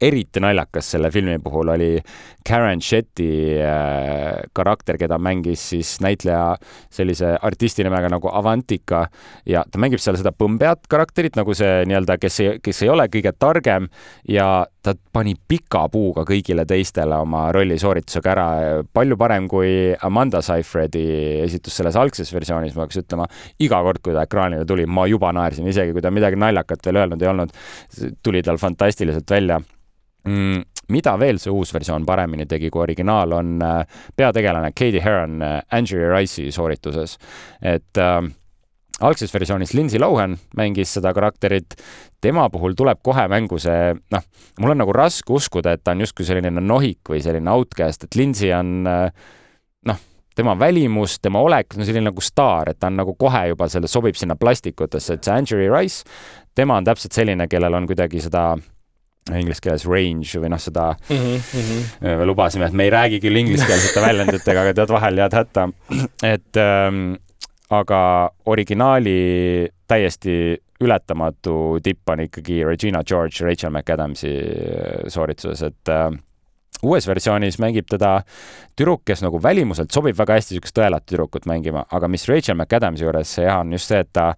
eriti naljakas selle filmi puhul oli Karen Shetty äh, karakter, keda mängis siis näitleja sellise artisti nimega nagu Avantika. Ja ta mängib seal seda põmbeat karakterit nagu see nii-öelda, kes ei, kes ei ole kõige targem. Ja ta pani pika puuga kõigile teistele oma rolli sooritusega ära, palju parem kui Amanda Seyfriedi esitus selles algses versioonis, ma peaks ütlema. iga kord, kui ta ekraanile tuli, ma juba naersin, isegi kui ta midagi naljakat veel öelnud ei olnud, tuli tal fantastiliselt välja mm,. mida veel see uus versioon paremini tegi kui originaal, on äh, peategelane Katie Heron äh, Andrew Rice'i soorituses. et äh, algses versioonis Lindsay Lohan mängis seda karakterit, tema puhul tuleb kohe mängu see, noh, mul on nagu raske uskuda, et ta on justkui selline nohik või selline outcast, et Lindsay on äh, noh, tema välimus, tema olek on selline nagu staar, et ta on nagu kohe juba selle, sobib sinna plastikutesse, et see Andrew Rice, tema on täpselt selline, kellel on kuidagi seda inglise keeles range või noh, seda mm -hmm. lubasime, et me ei räägi küll ingliskeelsete väljenditega, aga tead, vahel jääd hätta. et ähm, aga originaali täiesti ületamatu tipp on ikkagi Regina George, Rachel McAdamsi äh, soorituses, et äh, uues versioonis mängib teda tüdruk, kes nagu välimuselt sobib väga hästi niisugust tõelat tüdrukut mängima, aga mis Rachel McAdamsi juures hea on just see, et ta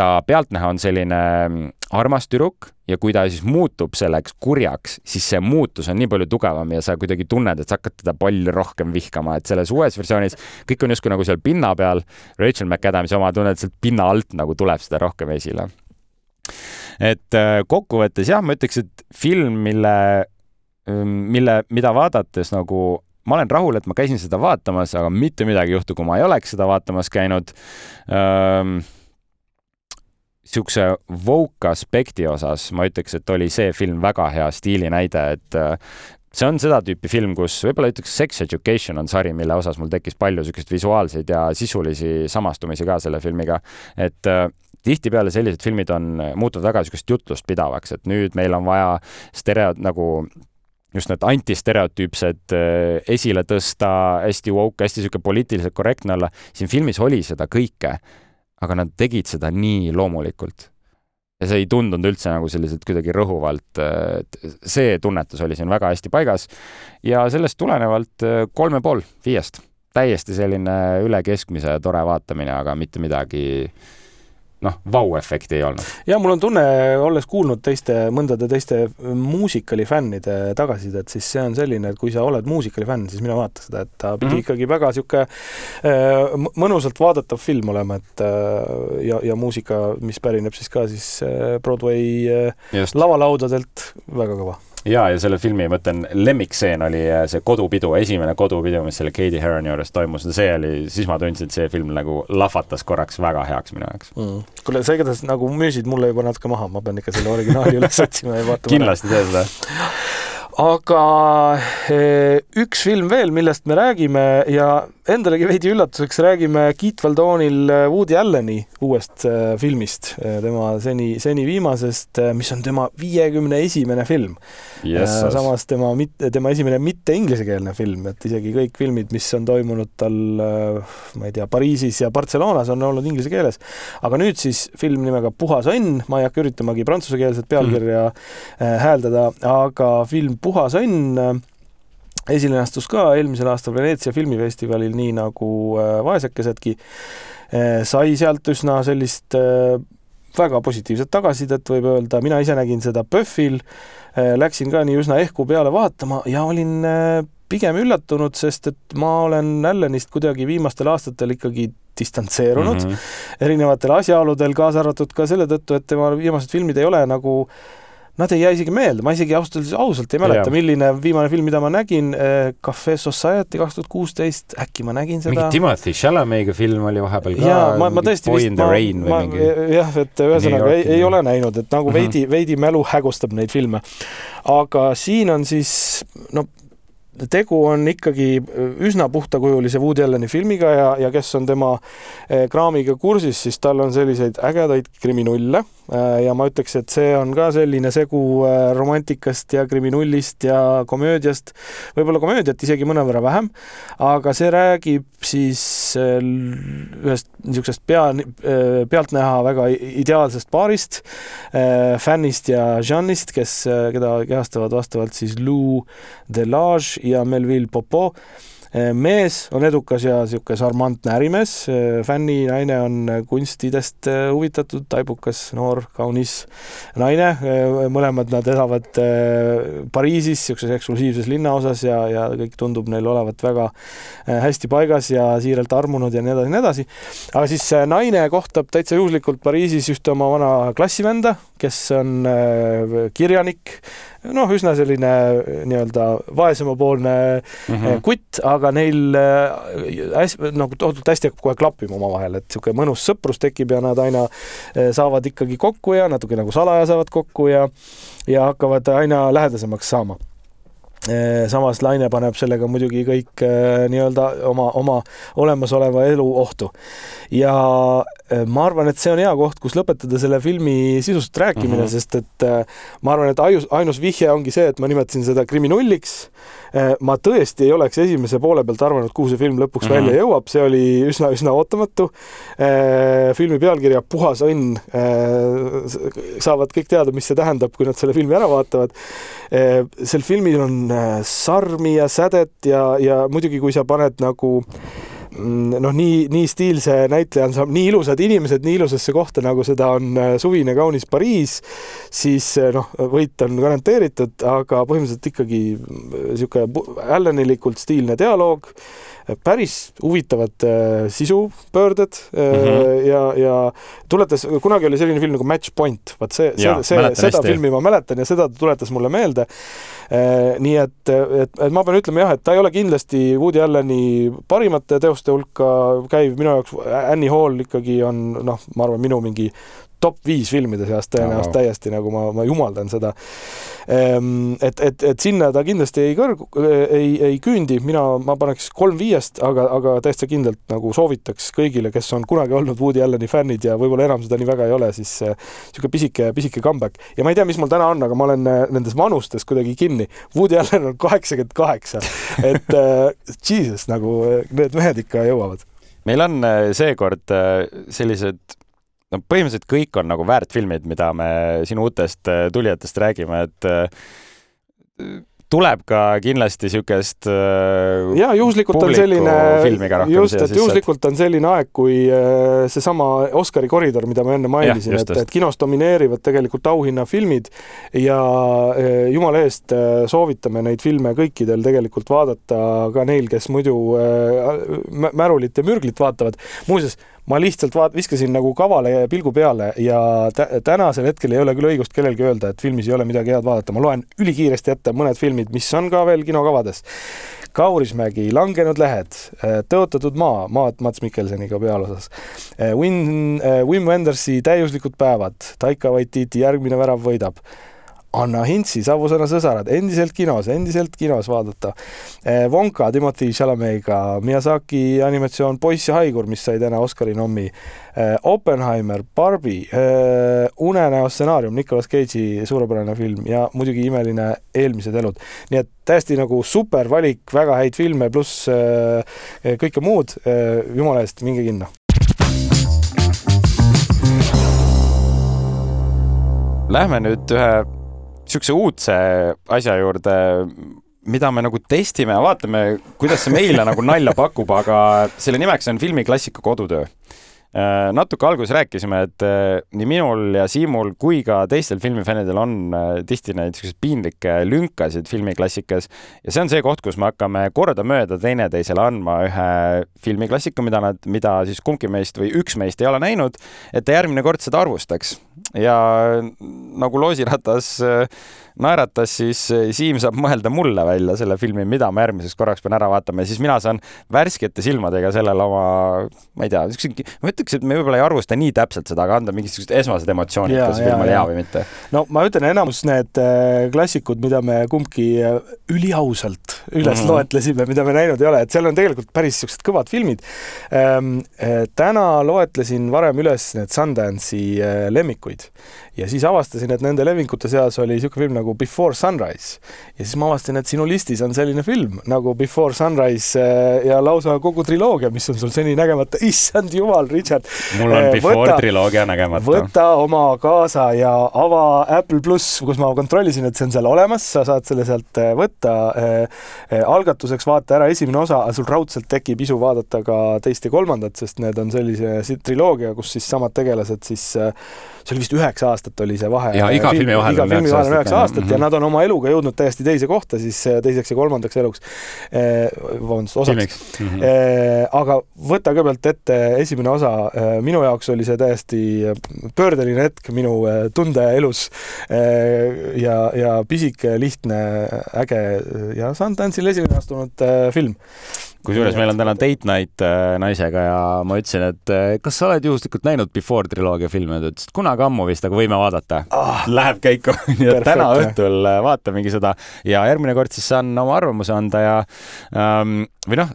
ta pealtnäha on selline mm, armas tüdruk ja kui ta siis muutub selleks kurjaks, siis see muutus on nii palju tugevam ja sa kuidagi tunned, et sa hakkad teda palju rohkem vihkama, et selles uues versioonis kõik on justkui nagu seal pinna peal. Rachel McAdamsi oma tunned, sealt pinna alt nagu tuleb seda rohkem esile. et äh, kokkuvõttes jah, ma ütleks, et film, mille, mm, mille, mida vaadates nagu ma olen rahul, et ma käisin seda vaatamas, aga mitte midagi ei juhtu, kui ma ei oleks seda vaatamas käinud ähm, niisuguse woke aspekti osas ma ütleks, et oli see film väga hea stiilinäide, et äh, see on seda tüüpi film, kus võib-olla ütleks Sex Education on sari, mille osas mul tekkis palju niisuguseid visuaalseid ja sisulisi samastumisi ka selle filmiga, et äh, tihtipeale sellised filmid on, muutuvad väga niisugust jutlust pidavaks, et nüüd meil on vaja stereo nagu just need antistereotüüpsed äh, esile tõsta, hästi woke, hästi niisugune poliitiliselt korrektne olla. siin filmis oli seda kõike aga nad tegid seda nii loomulikult. ja see ei tundunud üldse nagu selliselt kuidagi rõhuvalt, see tunnetus oli siin väga hästi paigas ja sellest tulenevalt äh, kolm ja pool viiest. täiesti selline üle keskmise tore vaatamine, aga mitte midagi noh, vau-efekti ei olnud. ja mul on tunne, olles kuulnud teiste, mõndade teiste muusikali fännide tagasisidet, siis see on selline, et kui sa oled muusikali fänn, siis mine vaata seda, et ta pidi mm -hmm. ikkagi väga sihuke äh, mõnusalt vaadatav film olema, et äh, ja, ja muusika, mis pärineb siis ka siis äh, Broadway Just. lavalaudadelt, väga kõva ja, ja selle filmi, ma ütlen, lemmikstseen oli äh, see kodupidu, esimene kodupidu, mis selle Katie Heroni juures toimus, see oli, siis ma tundsin, et see film nagu lahvatas korraks väga heaks minu jaoks. Mm.. kuule, sa igatahes nagu müüsid mulle juba natuke maha, ma pean ikka selle originaali üles otsima ja vaatama. kindlasti tee seda. aga eh, üks film veel, millest me räägime ja endalegi veidi üllatuseks räägime Keit Valdoonil Woody Alleni uuest äh, filmist, tema seni, seni viimasest, mis on tema viiekümne esimene film yes,. samas tema mitte, tema esimene mitte inglisekeelne film, et isegi kõik filmid, mis on toimunud tal, ma ei tea, Pariisis ja Barcelonas on olnud inglise keeles. aga nüüd siis film nimega Puhas õnn, ma ei hakka üritamagi prantsusekeelset pealkirja mm. hääldada, aga film Puhas õnn esilinastus ka eelmisel aastal Veneetsia filmifestivalil, nii nagu äh, Vaesekesedki, äh, sai sealt üsna sellist äh, väga positiivset tagasisidet, võib öelda, mina ise nägin seda PÖFFil, läksin ka nii üsna ehku peale vaatama ja olin pigem üllatunud, sest et ma olen Allanist kuidagi viimastel aastatel ikkagi distantseerunud mm -hmm. erinevatel asjaoludel, kaasa arvatud ka selle tõttu, et tema viimased filmid ei ole nagu äh, Nad ei jää isegi meelde, ma isegi ausalt öeldes ausalt ei mäleta, milline viimane film, mida ma nägin, äh, Cafe Society kaks tuhat kuusteist, äkki ma nägin seda. mingi Timothy Chalamet'iga film oli vahepeal ka. jaa, ma, ma tõesti vist, ma, ma mingi... jah, et ühesõnaga ei, ei ole näinud, et nagu -hmm. veidi, veidi mälu hägustab neid filme. aga siin on siis, no tegu on ikkagi üsna puhtakujulise Woody Alleni filmiga ja, ja kes on tema eh, kraamiga kursis, siis tal on selliseid ägedaid kriminulle Äh, ja ma ütleks, et see on ka selline segu äh, romantikast ja kriminullist ja komöödiast, võib-olla komöödiat isegi mõnevõrra vähem, aga see räägib siis äh, ühest niisugusest pea, pealtnäha väga ideaalsest paarist, Fannist ja Jeanist, kes, keda kehastavad vastavalt siis Lou Delage ja Melville Popot mees on edukas ja niisugune šarmantne ärimees, eh, fänni naine on kunstidest eh, huvitatud, taibukas, noor, kaunis naine, mõlemad nad elavad Pariisis, niisuguses eksklusiivses linnaosas ja, ja kõik tundub neil olevat väga hästi paigas ja siiralt armunud ja nii edasi, nii edasi. aga siis naine kohtab täitsa juhuslikult Pariisis ühte oma vana klassivenda, kes on kirjanik, noh, üsna selline äh, nii-öelda vaesemapoolne mm -hmm. kutt, aga neil äh, hästi, nagu tohutult hästi hakkab kohe klappima omavahel, et niisugune mõnus sõprus tekib ja nad aina saavad ikkagi kokku ja natuke nagu salaja saavad kokku ja ja hakkavad aina lähedasemaks saama samas Laine paneb sellega muidugi kõik nii-öelda oma, oma olemasoleva elu ohtu. ja Äh, ma arvan, et see on hea koht, kus lõpetada selle filmi sisust rääkimine mm, -hmm. sest et äh, ma arvan, et ainus, ainus vihje ongi see, et ma nimetasin seda kriminulliks. Äh, ma tõesti ei oleks esimese poole pealt arvanud, kuhu see film lõpuks mm -hmm. välja jõuab, see oli üsna-üsna ootamatu. filmi pealkirja Puhas õnn. saavad kõik teada, mis see tähendab, kui nad selle filmi ära vaatavad. sel filmil on sarmi ja sädet ja, ja muidugi, kui sa paned nagu noh, nii, nii stiilse näitleja ansambl, nii ilusad inimesed nii ilusasse kohta, nagu seda on äh, suvine kaunis Pariis, siis äh, noh, võit on garanteeritud, aga põhimõtteliselt ikkagi niisugune äh, Allanilikult stiilne dialoog, päris huvitavad sisupöörded mm -hmm. ja, ja tuletas, kunagi oli selline film nagu Match Point, vaat see, see, see, seda hästi. filmi ma mäletan ja seda tuletas mulle meelde. Nii et, et, et ma pean ütlema jah, et ta ei ole kindlasti Woody Alleni parimate teoste hulka käiv, minu jaoks Annie Hall ikkagi on noh, ma arvan, minu mingi top viis filmide seast tõenäoliselt täiesti nagu ma, ma jumaldan seda. Ehm, et, et, et sinna ta kindlasti ei kõrgu, ei, ei küündi, mina, ma paneks kolm viiest, aga, aga täitsa kindlalt nagu soovitaks kõigile, kes on kunagi olnud Woody Alleni fännid ja võib-olla enam seda nii väga ei ole, siis niisugune pisike, pisike comeback. ja ma ei tea, mis mul täna on, aga ma olen äh, nendes vanustes kuidagi kinni. Woody Allen on kaheksakümmend kaheksa, et uh, jesus, nagu need mehed ikka jõuavad meil on seekord sellised no põhimõtteliselt kõik on nagu väärt filmid, mida me sinu uutest äh, tulijatest räägime, et äh, tuleb ka kindlasti niisugust äh, ja juhuslikult on selline, just, et juhuslikult on selline aeg, kui seesama Oscari koridor, mida ma enne mainisin, et, et kinos domineerivad tegelikult auhinnafilmid ja jumala eest soovitame neid filme kõikidel tegelikult vaadata ka neil, kes muidu märulit ja mürglit vaatavad. muuseas, ma lihtsalt vaat-, viskasin nagu kavale pilgu peale ja tänasel hetkel ei ole küll õigust kellelgi öelda, et filmis ei ole midagi head vaadata, ma loen ülikiiresti ette mõned filmid, mis on ka veel kinokavades. Kaurismägi, Langenud lehed, Tõotatud maa, maad Mats Mikkelseniga pealosas. Win, Wim Wendersi Täiuslikud päevad, Taika Waititi Järgmine värav võidab Anna Hintsi, Savusõna sõsarad, endiselt kinos, endiselt kinos vaadata. Wonka Timothy Chalamega, Miyazaki animatsioon Poiss ja haigur, mis sai täna Oscari nommi. Oppenheimer, Barbi, Unenäo stsenaarium, Nicolas Cage'i suurepärane film ja muidugi imeline Eelmised elud. nii et täiesti nagu super valik, väga häid filme, pluss kõike muud. jumala eest, minge kinno Lähme nüüd ühe niisuguse uudse asja juurde, mida me nagu testime ja vaatame, kuidas see meile nagu nalja pakub, aga selle nimeks on filmiklassika kodutöö natuke alguses rääkisime, et äh, nii minul ja Siimul kui ka teistel filmifännidel on äh, tihti neid niisuguseid piinlikke lünkasid filmiklassikas ja see on see koht, kus me hakkame kordamööda teineteisele andma ühe filmiklassika, mida nad, mida siis kumbki meist või üks meist ei ole näinud, et ta järgmine kord seda arvustaks. ja nagu loosiratas naeratas, siis Siim saab mõelda mulle välja selle filmi, mida ma järgmiseks korraks pean ära vaatama ja siis mina saan värskete silmadega sellele oma, ma ei tea, ma ütleks, et me võib-olla ei arvusta nii täpselt seda, aga anda mingisugused esmased emotsioonid, kas film oli hea või mitte. no ma ütlen, enamus need äh, klassikud, mida me kumbki äh, üliausalt üles mm -hmm. loetlesime, mida me näinud ei ole, et seal on tegelikult päris niisugused kõvad filmid ähm,. Äh, täna loetlesin varem üles need Sundance'i lemmikuid ja siis avastasin, et nende lemmikute seas oli niisugune film nagu Before Sunrise. ja siis ma avastasin, et sinu listis on selline film nagu Before Sunrise ja lausa kogu triloogia, mis on sul seni nägemata, issand jumal, Richard. mul on Before võta, triloogia nägemata. võta oma kaasa ja ava Apple pluss, kus ma kontrollisin, et see on seal olemas, sa saad selle sealt äh, võtta. Äh, äh, algatuseks vaata ära esimene osa, sul raudselt tekib isu vaadata ka teist ja kolmandat, sest need on sellise triloogia, kus siis samad tegelased siis, see oli vist üheksa aastat oli see vahe. ja iga filmi vahel iga filmi vahel on üheksa aastat mm -hmm. ja nad on oma eluga jõudnud täiesti teise kohta siis teiseks ja kolmandaks eluks. vabandust, osaks. Mm -hmm. aga võta kõigepealt ette esimene osa, minu jaoks oli see täiesti pöördeline hetk minu äh, tundeelus. Äh, ja, ja pisike, lihtne, äge ja Sundance'il esimene astunud äh, film kusjuures meil on täna date night äh, naisega ja ma ütlesin, et äh, kas sa oled juhuslikult näinud Before triloogia filme, ta ütles, et kunagi ammu vist, aga võime vaadata. Ah,. Läheb käiku nii et täna õhtul äh, vaatamegi seda. Ja järgmine kord siis saan oma arvamuse anda ja ähm, või noh,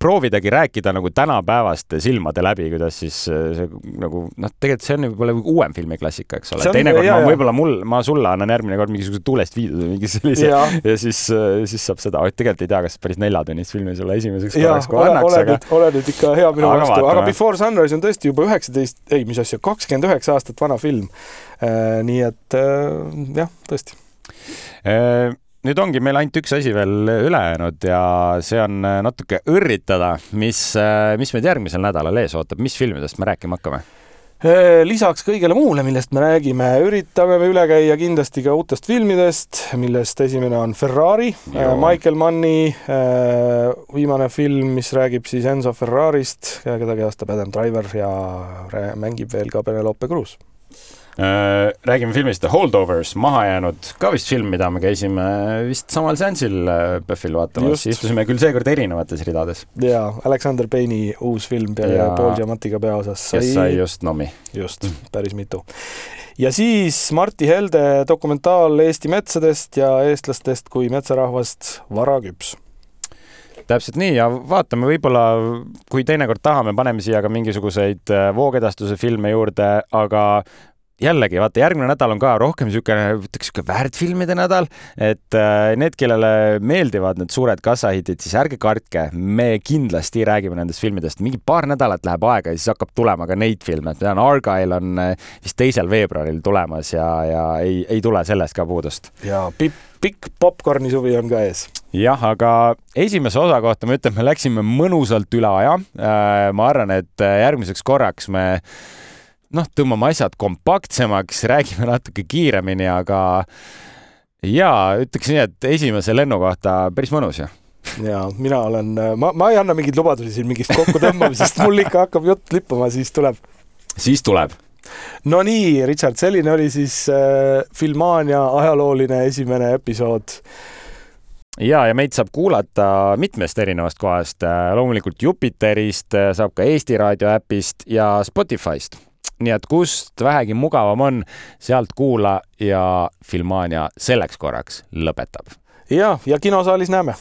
proovidagi rääkida nagu tänapäevaste silmade läbi, kuidas siis see nagu noh, tegelikult see on võib-olla uuem filmiklassika, eks ole. teinekord ma võib-olla mul, ma sulle annan järgmine kord mingisuguse tuulest viidud või mingi sellise ja, ja siis, siis saab seda, tegelikult ei tea, kas päris neljatunnist filmi sulle esimese esimeseks korraks, kui annaks, aga. oled nüüd ikka hea minu vastu, aga Before Sunrise on tõesti juba üheksateist, ei, mis asja, kakskümmend üheksa aastat vana film. Äh, nii et äh, jah, tõesti äh, nüüd ongi meil ainult üks asi veel üle jäänud ja see on natuke õrritada, mis, mis meid järgmisel nädalal ees ootab, mis filmidest me rääkima hakkame lisaks kõigele muule, millest me räägime, üritame me üle käia kindlasti ka uutest filmidest, millest esimene on Ferrari, äh, Michael Manni äh, viimane film, mis räägib siis Enzo Ferrarist, keda kehastab Adam Driver ja mängib veel ka Penelope Cruz räägime filmist The Holdovers, mahajäänud, ka vist film, mida me käisime vist samal seansil PÖFFil äh, vaatamas, istusime küll seekord erinevates ridades. jaa, Alexander Payne'i uus film ja Paul Giamattiga peaosas sai. kes sai just nomi. just, päris mitu. ja siis Martti Helde dokumentaal Eesti metsadest ja eestlastest kui metsarahvast Varaküps täpselt nii ja vaatame, võib-olla kui teinekord tahame, paneme siia ka mingisuguseid äh, voogedastuse filme juurde, aga jällegi vaata, järgmine nädal on ka rohkem niisugune, ütleks niisugune väärtfilmide nädal, et äh, need, kellele meeldivad need suured kassahitid, siis ärge kartke, me kindlasti räägime nendest filmidest, mingi paar nädalat läheb aega ja siis hakkab tulema ka neid filme, et ma tean, Argyle on äh, vist teisel veebruaril tulemas ja, ja ei, ei tule sellest ka puudust. ja pikk, pikk popkorni suvi on ka ees jah, aga esimese osa kohta ma ütlen, me läksime mõnusalt üle aja. Äh, ma arvan, et järgmiseks korraks me noh, tõmbame asjad kompaktsemaks, räägime natuke kiiremini, aga ja ütleks nii, et esimese lennu kohta päris mõnus ju ja mina olen, ma, ma ei anna mingeid lubadusi siin mingist kokkutõmbamisest, mul ikka hakkab jutt lippama, siis tuleb. siis tuleb. no nii, Richard, selline oli siis äh, Filmania ajalooline esimene episood ja, ja meid saab kuulata mitmest erinevast kohast, loomulikult Jupiterist, saab ka Eesti Raadio äpist ja Spotify'st nii et kust vähegi mugavam on, sealt kuula ja Filmania selleks korraks lõpetab. ja, ja kinosaalis näeme